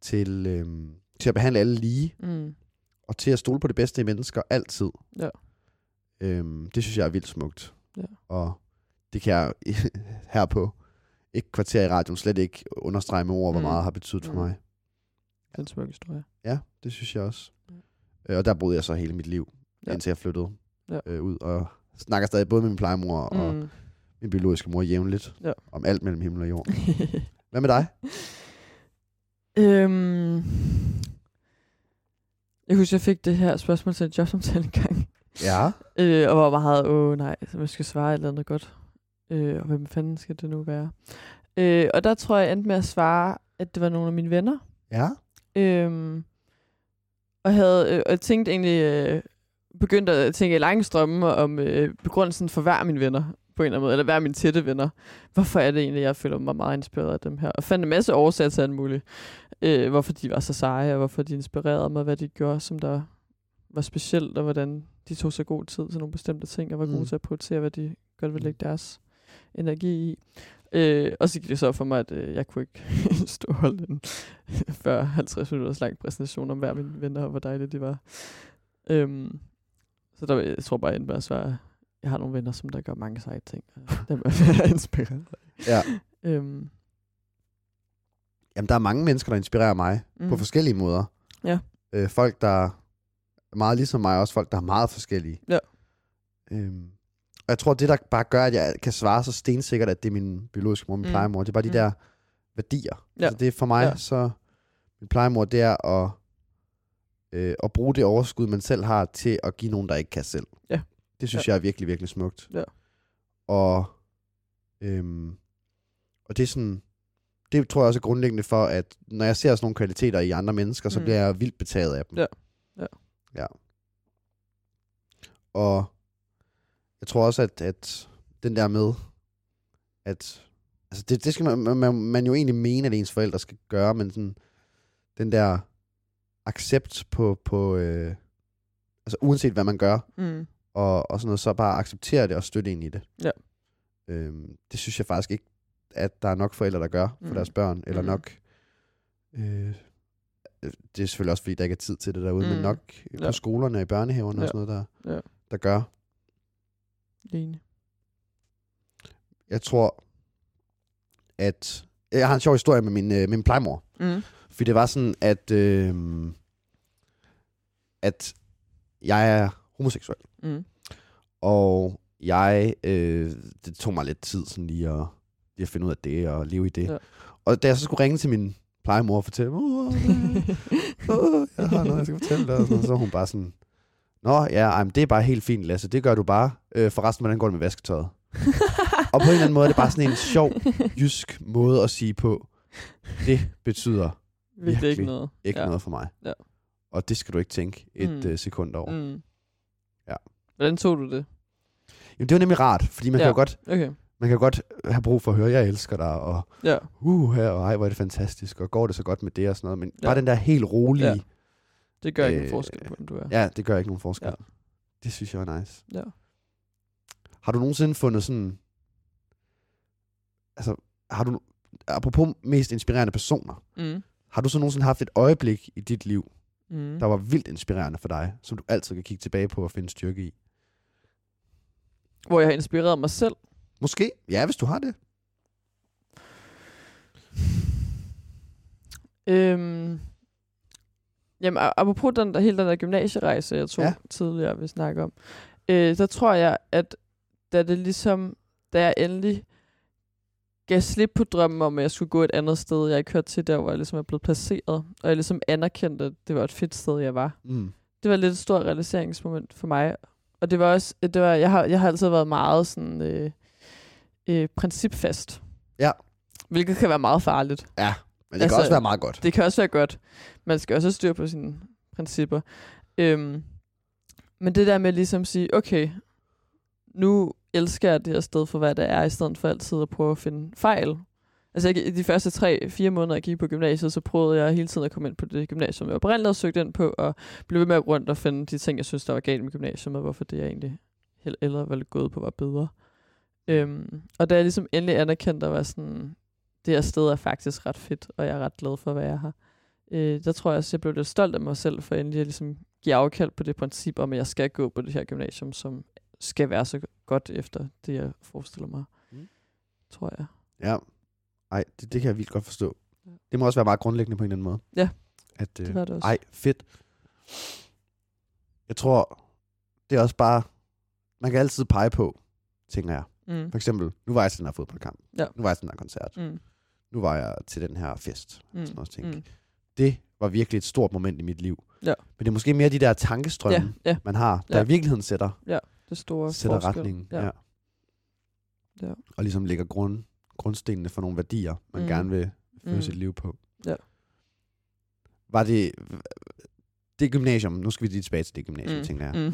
S1: til, øhm, til at behandle alle lige,
S2: Mm.
S1: og til at stole på det bedste i mennesker altid.
S2: Ja.
S1: Øhm, det synes jeg er vildt smukt.
S2: Ja.
S1: Og det kan jeg *laughs* her på et kvarter i radioen slet ikke understrege med ord, hvor
S2: Mm.
S1: meget har betydet for
S2: Mm.
S1: mig.
S2: Det er en smuk historie.
S1: Ja, det synes jeg også. Øh, og der boede jeg så hele mit liv,
S2: ja.
S1: indtil jeg flyttede
S2: Ja.
S1: øh, ud. Og snakker stadig både med min plejemor og
S2: Mm.
S1: min biologiske mor jævnligt.
S2: Ja.
S1: Om alt mellem himmel og jord. *laughs* Hvad med dig?
S2: Øhm, jeg husker, jeg fik det her spørgsmål til en jobsamtale en gang.
S1: Ja. *laughs*
S2: Øh, og var meget, åh nej, så jeg skal svare et eller andet godt. Øh, og hvem fanden skal det nu være? Øh, og der tror jeg, jeg endte med at svare, at det var nogle af mine venner.
S1: Ja.
S2: Øhm, og havde øh, og tænkte egentlig, øh, begyndte at tænke i lange strømme om øh, begrundelsen for hver af mine venner, på en eller anden måde, eller af mine tætte venner. Hvorfor er det egentlig, jeg føler mig meget inspireret af dem her? Og fandt en masse årsager til alt muligt. Øh, hvorfor de var så seje, og hvorfor de inspirerede mig, hvad de gjorde, som der var specielt, og hvordan de tog sig god tid til nogle bestemte ting, og var gode
S1: Mm.
S2: til at prioritere, hvad de godt ville lægge deres energi i. Øh, og så gik det så for mig, at øh, jeg kunne ikke *laughs* stå og holde en *laughs* 40-50 minutters lang præsentation om hver mine venner, og hvor dejligt de var. Øhm, så der, jeg tror bare, jeg endte med at svare, jeg har nogle venner, som der gør mange seje ting. Dem er jeg *laughs* inspireret.
S1: Ja.
S2: Øhm,
S1: Jamen, der er mange mennesker, der inspirerer mig mm. på forskellige måder.
S2: Ja.
S1: Øh, folk, der er meget ligesom mig, også folk, der er meget forskellige.
S2: Ja.
S1: Øhm, og jeg tror, det der bare gør, at jeg kan svare så stensikkert, at det er min biologiske mor, min
S2: Mm.
S1: plejemor, det er bare de
S2: Mm.
S1: der værdier.
S2: Ja.
S1: Altså, det er for mig,
S2: ja.
S1: så min plejemor, det er at, øh, at bruge det overskud, man selv har, til at give nogen, der ikke kan selv.
S2: Ja.
S1: Det synes Ja. jeg er virkelig, virkelig smukt.
S2: Ja.
S1: Og, øhm, og det er sådan, det tror jeg også er grundlæggende for, at når jeg ser sådan nogle kvaliteter i andre mennesker, så
S2: Mm.
S1: bliver jeg vildt betaget af dem.
S2: Ja. Ja.
S1: ja. Og jeg tror også, at, at den der med, at altså det, det skal man, man, man jo egentlig mene, at ens forældre skal gøre, men sådan, den der accept på, på øh, altså uanset hvad man gør,
S2: Mm.
S1: Og, og sådan noget, så bare acceptere det og støtte ind i det.
S2: Ja.
S1: Øhm, det synes jeg faktisk ikke, at der er nok forældre, der gør for
S2: Mm.
S1: deres børn, eller
S2: Mm.
S1: nok, øh, det er selvfølgelig også, fordi der ikke er tid til det derude, mm. men nok
S2: Ja.
S1: på skolerne og i børnehaverne
S2: Ja.
S1: og sådan noget, der,
S2: Ja.
S1: der gør.
S2: Enig.
S1: Jeg tror, at... Jeg har en sjov historie med min, øh, med min plejemor.
S2: Mm.
S1: For det var sådan, at, øh, at jeg er homoseksuel.
S2: Mm.
S1: Og jeg, øh, det tog mig lidt tid sådan lige at, lige at finde ud af det og leve i det.
S2: Ja.
S1: Og da jeg så skulle ringe til min plejemor og fortælle, åh, åh, *laughs* jeg har noget, jeg skal fortælle dig, og sådan, så var hun bare sådan, Nå, ja, ej, men det er bare helt fint, Lasse. Det gør du bare. Øh, forresten, hvordan går det med vasketøjet? *laughs* og på en eller anden måde er det bare sådan en sjov, jysk måde at sige på, det betyder
S2: Virkelig ikke noget.
S1: ikke
S2: Ja.
S1: noget for mig.
S2: Ja.
S1: Og det skal du ikke tænke et
S2: Mm.
S1: uh, sekund over. Mm.
S2: Hvordan tog du det?
S1: Jamen, det var nemlig rart, fordi man,
S2: Ja.
S1: kan jo godt,
S2: Okay.
S1: man kan godt have brug for at høre, jeg elsker dig, og
S2: Ja.
S1: uh, her, og ej, hvor er det fantastisk, og går det så godt med det og sådan noget. Men
S2: Ja.
S1: bare den der helt rolige,
S2: Ja. Det gør ikke
S1: Øh,
S2: nogen forskel på, hvem du er.
S1: ja, det gør ikke nogen forskel.
S2: Ja.
S1: Det synes jeg er nice.
S2: Ja.
S1: Har du nogensinde fundet sådan... Altså, har du... Apropos mest inspirerende personer,
S2: Mm.
S1: har du så nogensinde haft et øjeblik i dit liv,
S2: Mm.
S1: der var vildt inspirerende for dig, som du altid kan kigge tilbage på og finde styrke i?
S2: Hvor jeg har inspireret mig selv.
S1: Måske? Ja, hvis du har det.
S2: Øhm, jamen, apropos den der, hele den der gymnasierejse, jeg tog. Ja. tidligere, vi snakker om, øh, der tror jeg, at da det ligesom, da jeg endelig gav slip på drømmen om, at jeg skulle gå et andet sted, jeg ikke hørte til der, hvor jeg ligesom er blevet placeret. Og jeg ligesom anerkendte, at det var et fedt sted, jeg var.
S1: Mm.
S2: Det var lidt et stort realiseringsmoment for mig. Og det var også, det var, jeg, har, jeg har altid været meget sådan, øh, øh, principfast.
S1: Ja.
S2: Hvilket kan være meget farligt.
S1: Ja, men det altså, kan også være meget godt.
S2: Det kan også være godt. Man skal også have styr på sine principper. Øhm, men det der med ligesom at sige, okay, nu elsker jeg det her sted for, hvad det er, i stedet for altid at prøve at finde fejl. Altså jeg, de første tre, fire måneder, jeg gik på gymnasiet, så prøvede jeg hele tiden at komme ind på det gymnasium, jeg oprindeligt havde søgt ind på, og blev ved med at rundt og finde de ting, jeg synes, der var galt med gymnasiet, og hvorfor det jeg egentlig hel- eller var gået på, var bedre. Øhm, og da jeg ligesom endelig anerkendte at være sådan, det her sted er faktisk ret fedt, og jeg er ret glad for, hvad jeg har. Øh, der tror jeg også, jeg blev lidt stolt af mig selv, for endelig at ligesom give afkald på det princip om, at jeg skal gå på det her gymnasium, som skal være så godt efter det, jeg forestiller mig.
S1: Mm.
S2: Tror jeg.
S1: Ja. Ej, det, det kan jeg vildt godt forstå. Det må også være meget grundlæggende på en eller anden måde.
S2: Ja,
S1: At, øh,
S2: det var det også.
S1: Ej, fedt. Jeg tror, det er også bare, man kan altid pege på, tænker jeg.
S2: Mm.
S1: For eksempel, nu var jeg til den her fodboldkamp.
S2: Ja.
S1: Nu var jeg til den her koncert.
S2: Mm.
S1: Nu var jeg til den her fest.
S2: Mm.
S1: Mm. Sådan noget ting.
S2: Mm.
S1: Det var virkelig et stort moment i mit liv.
S2: Ja.
S1: Men det er måske mere de der tankestrømme,
S2: Ja, ja.
S1: man har, der
S2: Ja.
S1: i virkeligheden sætter,
S2: Ja, det store
S1: sætter
S2: forskel.
S1: retningen.
S2: Ja.
S1: Ja.
S2: Ja.
S1: Og ligesom lægger grund, grundstenene for nogle værdier, man
S2: Mm.
S1: gerne vil føre
S2: Mm.
S1: sit liv på.
S2: Ja.
S1: Var det... Det gymnasium, nu skal vi lige tilbage til det gymnasium,
S2: Mm.
S1: tænker jeg.
S2: Mm.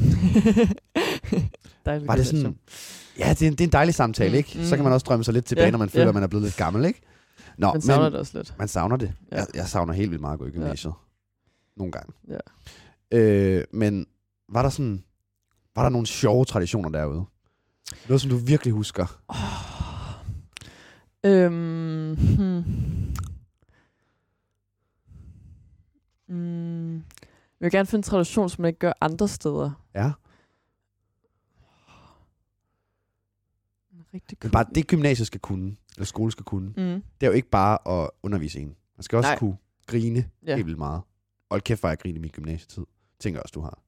S2: *laughs*
S1: Var det sådan... Ja, det er, en, det er en dejlig samtale,
S2: Mm,
S1: ikke? Så kan
S2: mm.
S1: man også drømme sig lidt tilbage,
S2: Ja,
S1: når man føler,
S2: ja.
S1: at man er blevet lidt gammel, ikke? Nå,
S2: Man savner det også lidt.
S1: Man savner det.
S2: Ja.
S1: Jeg, jeg savner helt vildt meget at gå i gymnasiet. Nogle gange.
S2: Ja.
S1: Øh, men var der sådan... Var der nogle sjove traditioner derude? Noget, som du virkelig husker?
S2: Øhm, hmm. Mm. Jeg vil gerne finde en tradition, som man ikke gør andre steder.
S1: Ja.
S2: Rigtig
S1: Men bare det gymnasiet skal kunne, eller skole skal kunne,
S2: Mm.
S1: det er jo ikke bare at undervise en. Man skal også
S2: Nej.
S1: kunne grine
S2: Ja.
S1: helt vildt meget. Og kæft, hvor jeg grine i min gymnasietid. Tænker også, du har.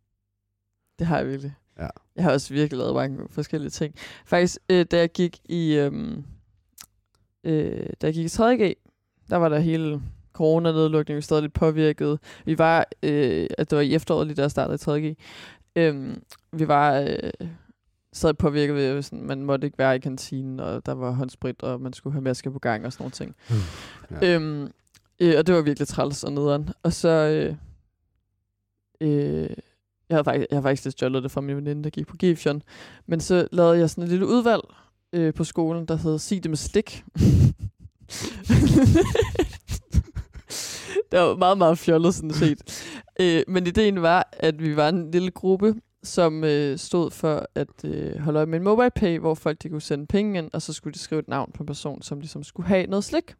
S2: Det har jeg virkelig.
S1: Ja.
S2: Jeg har også virkelig lavet mange forskellige ting. Faktisk, øh, da jeg gik i, øhm, øh, da jeg gik i 3.G, der var der hele corona-nedlukningen, vi stadig lidt påvirket. Vi var, øh, at det var i efteråret, lige jeg startede i 3.G. Øhm, vi var øh, stadig påvirket ved, at sådan, man måtte ikke være i kantinen, og der var håndsprit, og man skulle have masker på gang og sådan nogle ting.
S1: Ja.
S2: Øhm, øh, og det var virkelig træls og nederen. Og så... Øh, øh, jeg havde faktisk, jeg havde faktisk lidt stjålet det fra min veninde, der gik på Gifjon. Men så lavede jeg sådan et lille udvalg øh, på skolen, der hed Sig det med slik. *laughs* det var meget, meget fjollet sådan set. Øh, men ideen var, at vi var en lille gruppe, som øh, stod for at øh, holde øje med en MobilePay, hvor folk de kunne sende penge ind, og så skulle de skrive et navn på en person, som ligesom skulle have noget slik.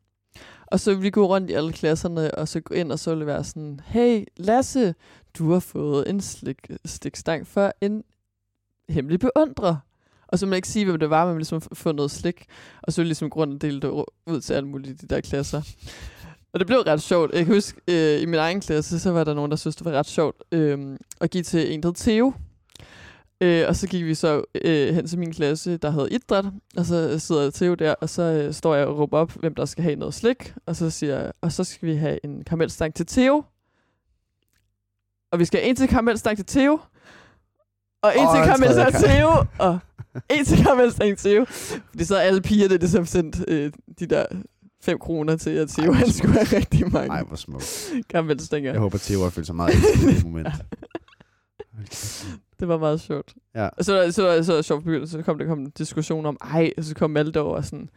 S2: Og så ville vi gå rundt i alle klasserne, og så gå ind, og så ville det være sådan, hey Lasse, du har fået en slik, stikstang for en hemmelig beundrer. Og så må man ikke sige, hvem det var, men man ville ligesom få noget slik. Og så ville ligesom grunden dele det ud til alle mulige de der klasser. Og det blev ret sjovt. Jeg kan huske, øh, i min egen klasse, så var der nogen, der synes, det var ret sjovt øh, at give til en, der hed Theo. Øh, og så gik vi så øh, hen til min klasse, der hed idræt, og så sidder Theo der, og så øh, står jeg og råber op, hvem der skal have noget slik, og så siger jeg, og så skal vi have en karamelstang til Theo. Og vi skal have en til karamelstang til Theo, og en
S1: Og
S2: til karamelstang til Theo, og *laughs* en til karamelstang til Theo. Fordi så er alle pigerne, det som sendt øh, de der 5 kroner til, at Theo
S1: Ej,
S2: han skulle have rigtig mange
S1: Ej, hvor smukt.
S2: karamelstænger.
S1: Jeg håber, Theo har følt sig meget i det *laughs* moment.
S2: Det var meget sjovt.
S1: Ja.
S2: Og så, så, så, så sjovt så kom der kom en diskussion om, ej, og så kom Malte over og sådan,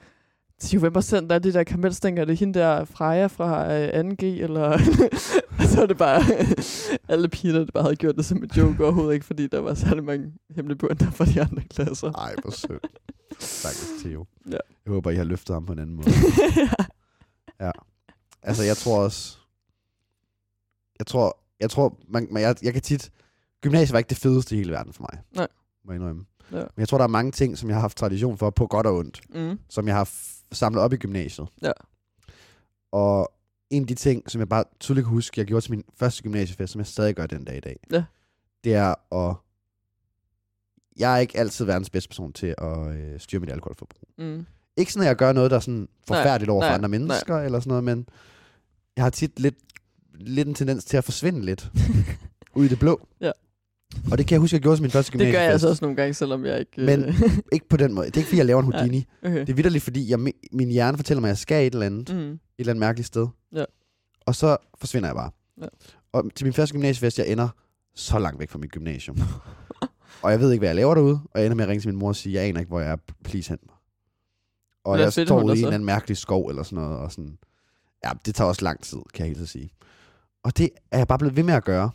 S2: Tio, hvem har sendt dig de der kamelstænger? Er det hende der Freja fra øh, 2G? Eller? *laughs* og så var det bare, *laughs* alle pigerne, der bare havde gjort det som en joke overhovedet, ikke fordi der var særlig mange hemmelige bunder fra de andre klasser.
S1: Ej, hvor sødt. Stakkels Theo.
S2: Ja.
S1: Jeg håber, I har løftet ham på en anden måde. *laughs* ja. Altså, jeg tror også... Jeg tror, jeg tror, man, man, jeg, jeg kan tit... Gymnasiet var ikke det fedeste i hele verden for mig.
S2: Nej.
S1: Må jeg indrømme.
S2: Ja.
S1: Men jeg tror, der er mange ting, som jeg har haft tradition for, på godt og ondt,
S2: Mm.
S1: som jeg har samlet op i gymnasiet.
S2: Ja.
S1: Og en af de ting, som jeg bare tydeligt kan huske, jeg gjorde til min første gymnasiefest, som jeg stadig gør den dag i dag,
S2: Ja.
S1: det er at... Jeg er ikke altid verdens bedste person til at øh, styre mit alkoholforbrug.
S2: Mm.
S1: Ikke sådan, at jeg gør noget, der er sådan forfærdeligt over for
S2: nej,
S1: andre mennesker, eller sådan noget, men jeg har tit lidt, lidt en tendens til at forsvinde lidt *laughs* ud i det blå.
S2: Ja.
S1: Og det kan jeg huske, jeg gjorde til min første
S2: Det gør jeg
S1: gymnasiefest.
S2: altså også nogle gange, selvom jeg ikke...
S1: Men
S2: øh, *laughs*
S1: ikke på den måde. Det er ikke, fordi jeg laver en Houdini.
S2: okay.
S1: Det er vidderligt, fordi jeg, min hjerne fortæller mig, at jeg skal et eller andet.
S2: Mm.
S1: Et eller andet mærkeligt sted.
S2: Ja.
S1: Og så forsvinder jeg bare.
S2: Ja.
S1: Og til min første gymnasiefest, jeg ender så langt væk fra mit gymnasium. *laughs* og jeg ved ikke, hvad jeg laver derude. Og jeg ender med at ringe til min mor og sige, jeg aner ikke, hvor jeg er. Please hent mig. Og jeg står ude i en eller anden mærkelig skov eller sådan noget. Og sådan, ja, det tager også lang tid, kan jeg helt så sige. Og det er jeg bare blevet ved med at gøre.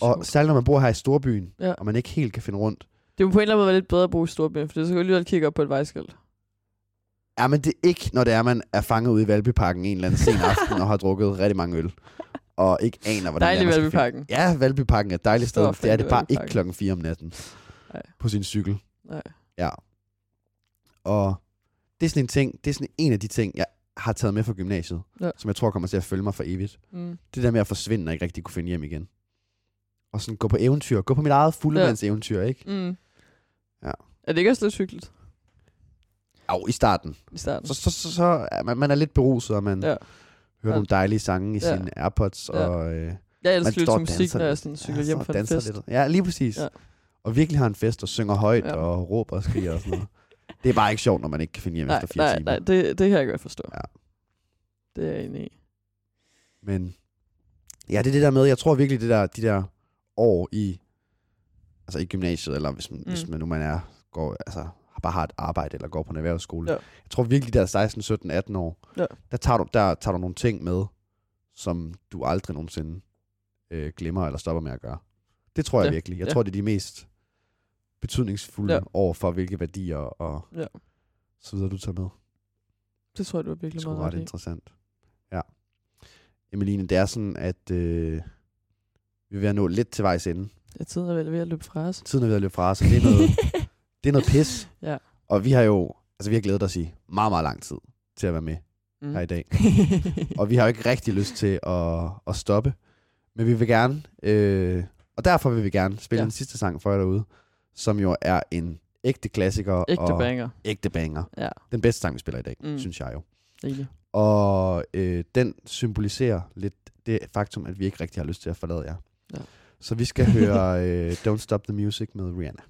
S1: Og særligt når man bor her i storbyen,
S2: Ja.
S1: og man ikke helt kan finde rundt.
S2: Det må på en eller anden måde være lidt bedre at bo i Storbyen, for det skal jo alligevel kigge op på et vejskilt.
S1: Ja, men det er ikke, når det er, man er fanget ude i Valbyparken en eller anden sen aften og har drukket rigtig mange øl. Og ikke aner, hvordan
S2: Dejlig
S1: det er,
S2: Valbyparken.
S1: Ja, Valbyparken er et dejligt sted. Det er det bare ikke klokken 4 om natten.
S2: Nej.
S1: På sin cykel.
S2: Nej.
S1: Ja. Og det er sådan en ting, det er sådan en af de ting, jeg har taget med fra gymnasiet,
S2: Ja.
S1: som jeg tror kommer til at følge mig for evigt.
S2: Mm.
S1: Det der med at forsvinde og ikke rigtig kunne finde hjem igen. Og sådan gå på eventyr. Gå på mit eget fuldemands eventyr, ikke?
S2: Mm.
S1: Ja.
S2: Er det ikke også lidt hyggeligt
S1: Jo, i starten.
S2: i starten?
S1: Så, så, så, så er man, man er lidt beruset, og man
S2: Ja.
S1: hører
S2: Ja.
S1: nogle dejlige sange i
S2: Ja.
S1: sine Airpods,
S2: Ja.
S1: og øh,
S2: Jeg
S1: man
S2: elsker lidt musik,
S1: danser
S2: når jeg sådan cykler
S1: Ja,
S2: hjem fra en fest.
S1: lidt. Ja, lige præcis.
S2: Ja.
S1: Og virkelig har en fest og synger højt
S2: Ja.
S1: og råber og skriger og sådan noget. Det er bare ikke sjovt, når man ikke kan finde hjem
S2: Nej,
S1: efter fire
S2: nej,
S1: timer.
S2: nej, det, det kan jeg godt forstå.
S1: Ja.
S2: Det er jeg enig i.
S1: Men ja, det er det der med, jeg tror virkelig, det der, de der år i, altså i gymnasiet, eller hvis man, mm. hvis man nu man er, går, altså, bare har et arbejde, eller går på en erhvervsskole.
S2: Ja.
S1: Jeg tror virkelig, der er 16, 17, 18 år,
S2: Ja.
S1: der, tager du, der tager du nogle ting med, som du aldrig nogensinde øh, glemmer eller stopper med at gøre. Det tror jeg
S2: Ja.
S1: virkelig. Jeg
S2: Ja.
S1: tror, det er de mest betydningsfulde
S2: Ja.
S1: over for, hvilke værdier og
S2: Ja.
S1: så videre, du tager med.
S2: Det tror jeg, du er
S1: Det
S2: virkelig
S1: er
S2: meget
S1: ret
S2: ret
S1: interessant. Ja. Emeline, det er sådan, at øh, vi er ved at nå lidt til vejs ende.
S2: Ja, tiden er ved at løbe fra os.
S1: Tiden er ved at løbe fra os, og det er noget, *laughs* det er noget pis.
S2: Ja.
S1: Og vi har jo, altså vi har glædet os i meget, meget lang tid til at være med
S2: Mm.
S1: her i dag. *laughs* og vi har jo ikke rigtig lyst til at, at stoppe. Men vi vil gerne, øh, og derfor vil vi gerne spille
S2: Ja.
S1: ja. en sidste sang for jer derude, som jo er en ægte klassiker.
S2: Ægte
S1: og
S2: banger.
S1: Ægte banger.
S2: Ja,
S1: Den bedste sang, vi spiller i dag,
S2: mm.
S1: synes jeg jo.
S2: egentlig.
S1: Og øh, den symboliserer lidt det faktum, at vi ikke rigtig har lyst til at forlade jer.
S2: Ja.
S1: Så vi skal høre øh, Don't Stop the Music med Rihanna.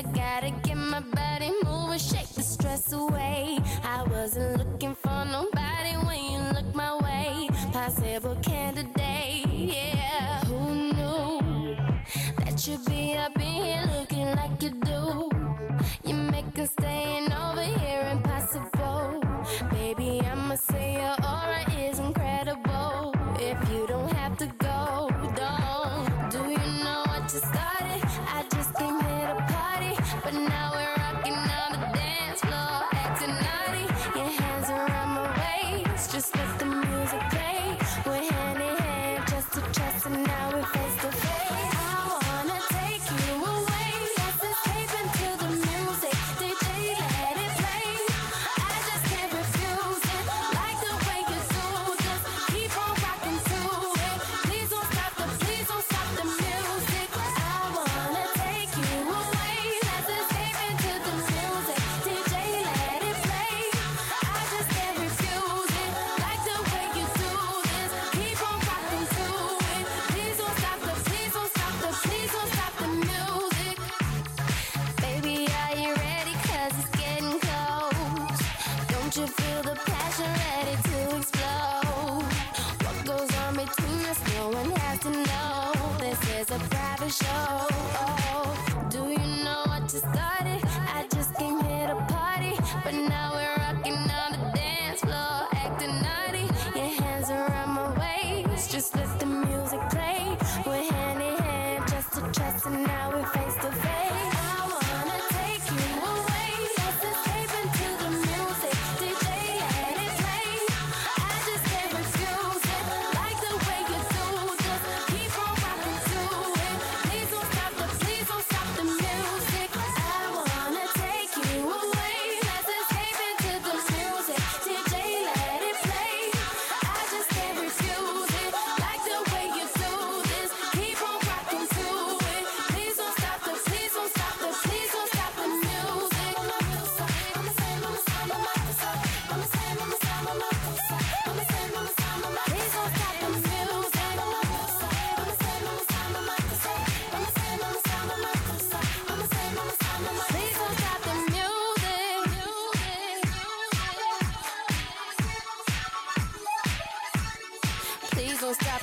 S3: I gotta get my body moving, shake the stress away. I wasn't looking for nobody when you look my way. Possible candidate, yeah. Who knew that you'd be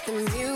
S3: the music.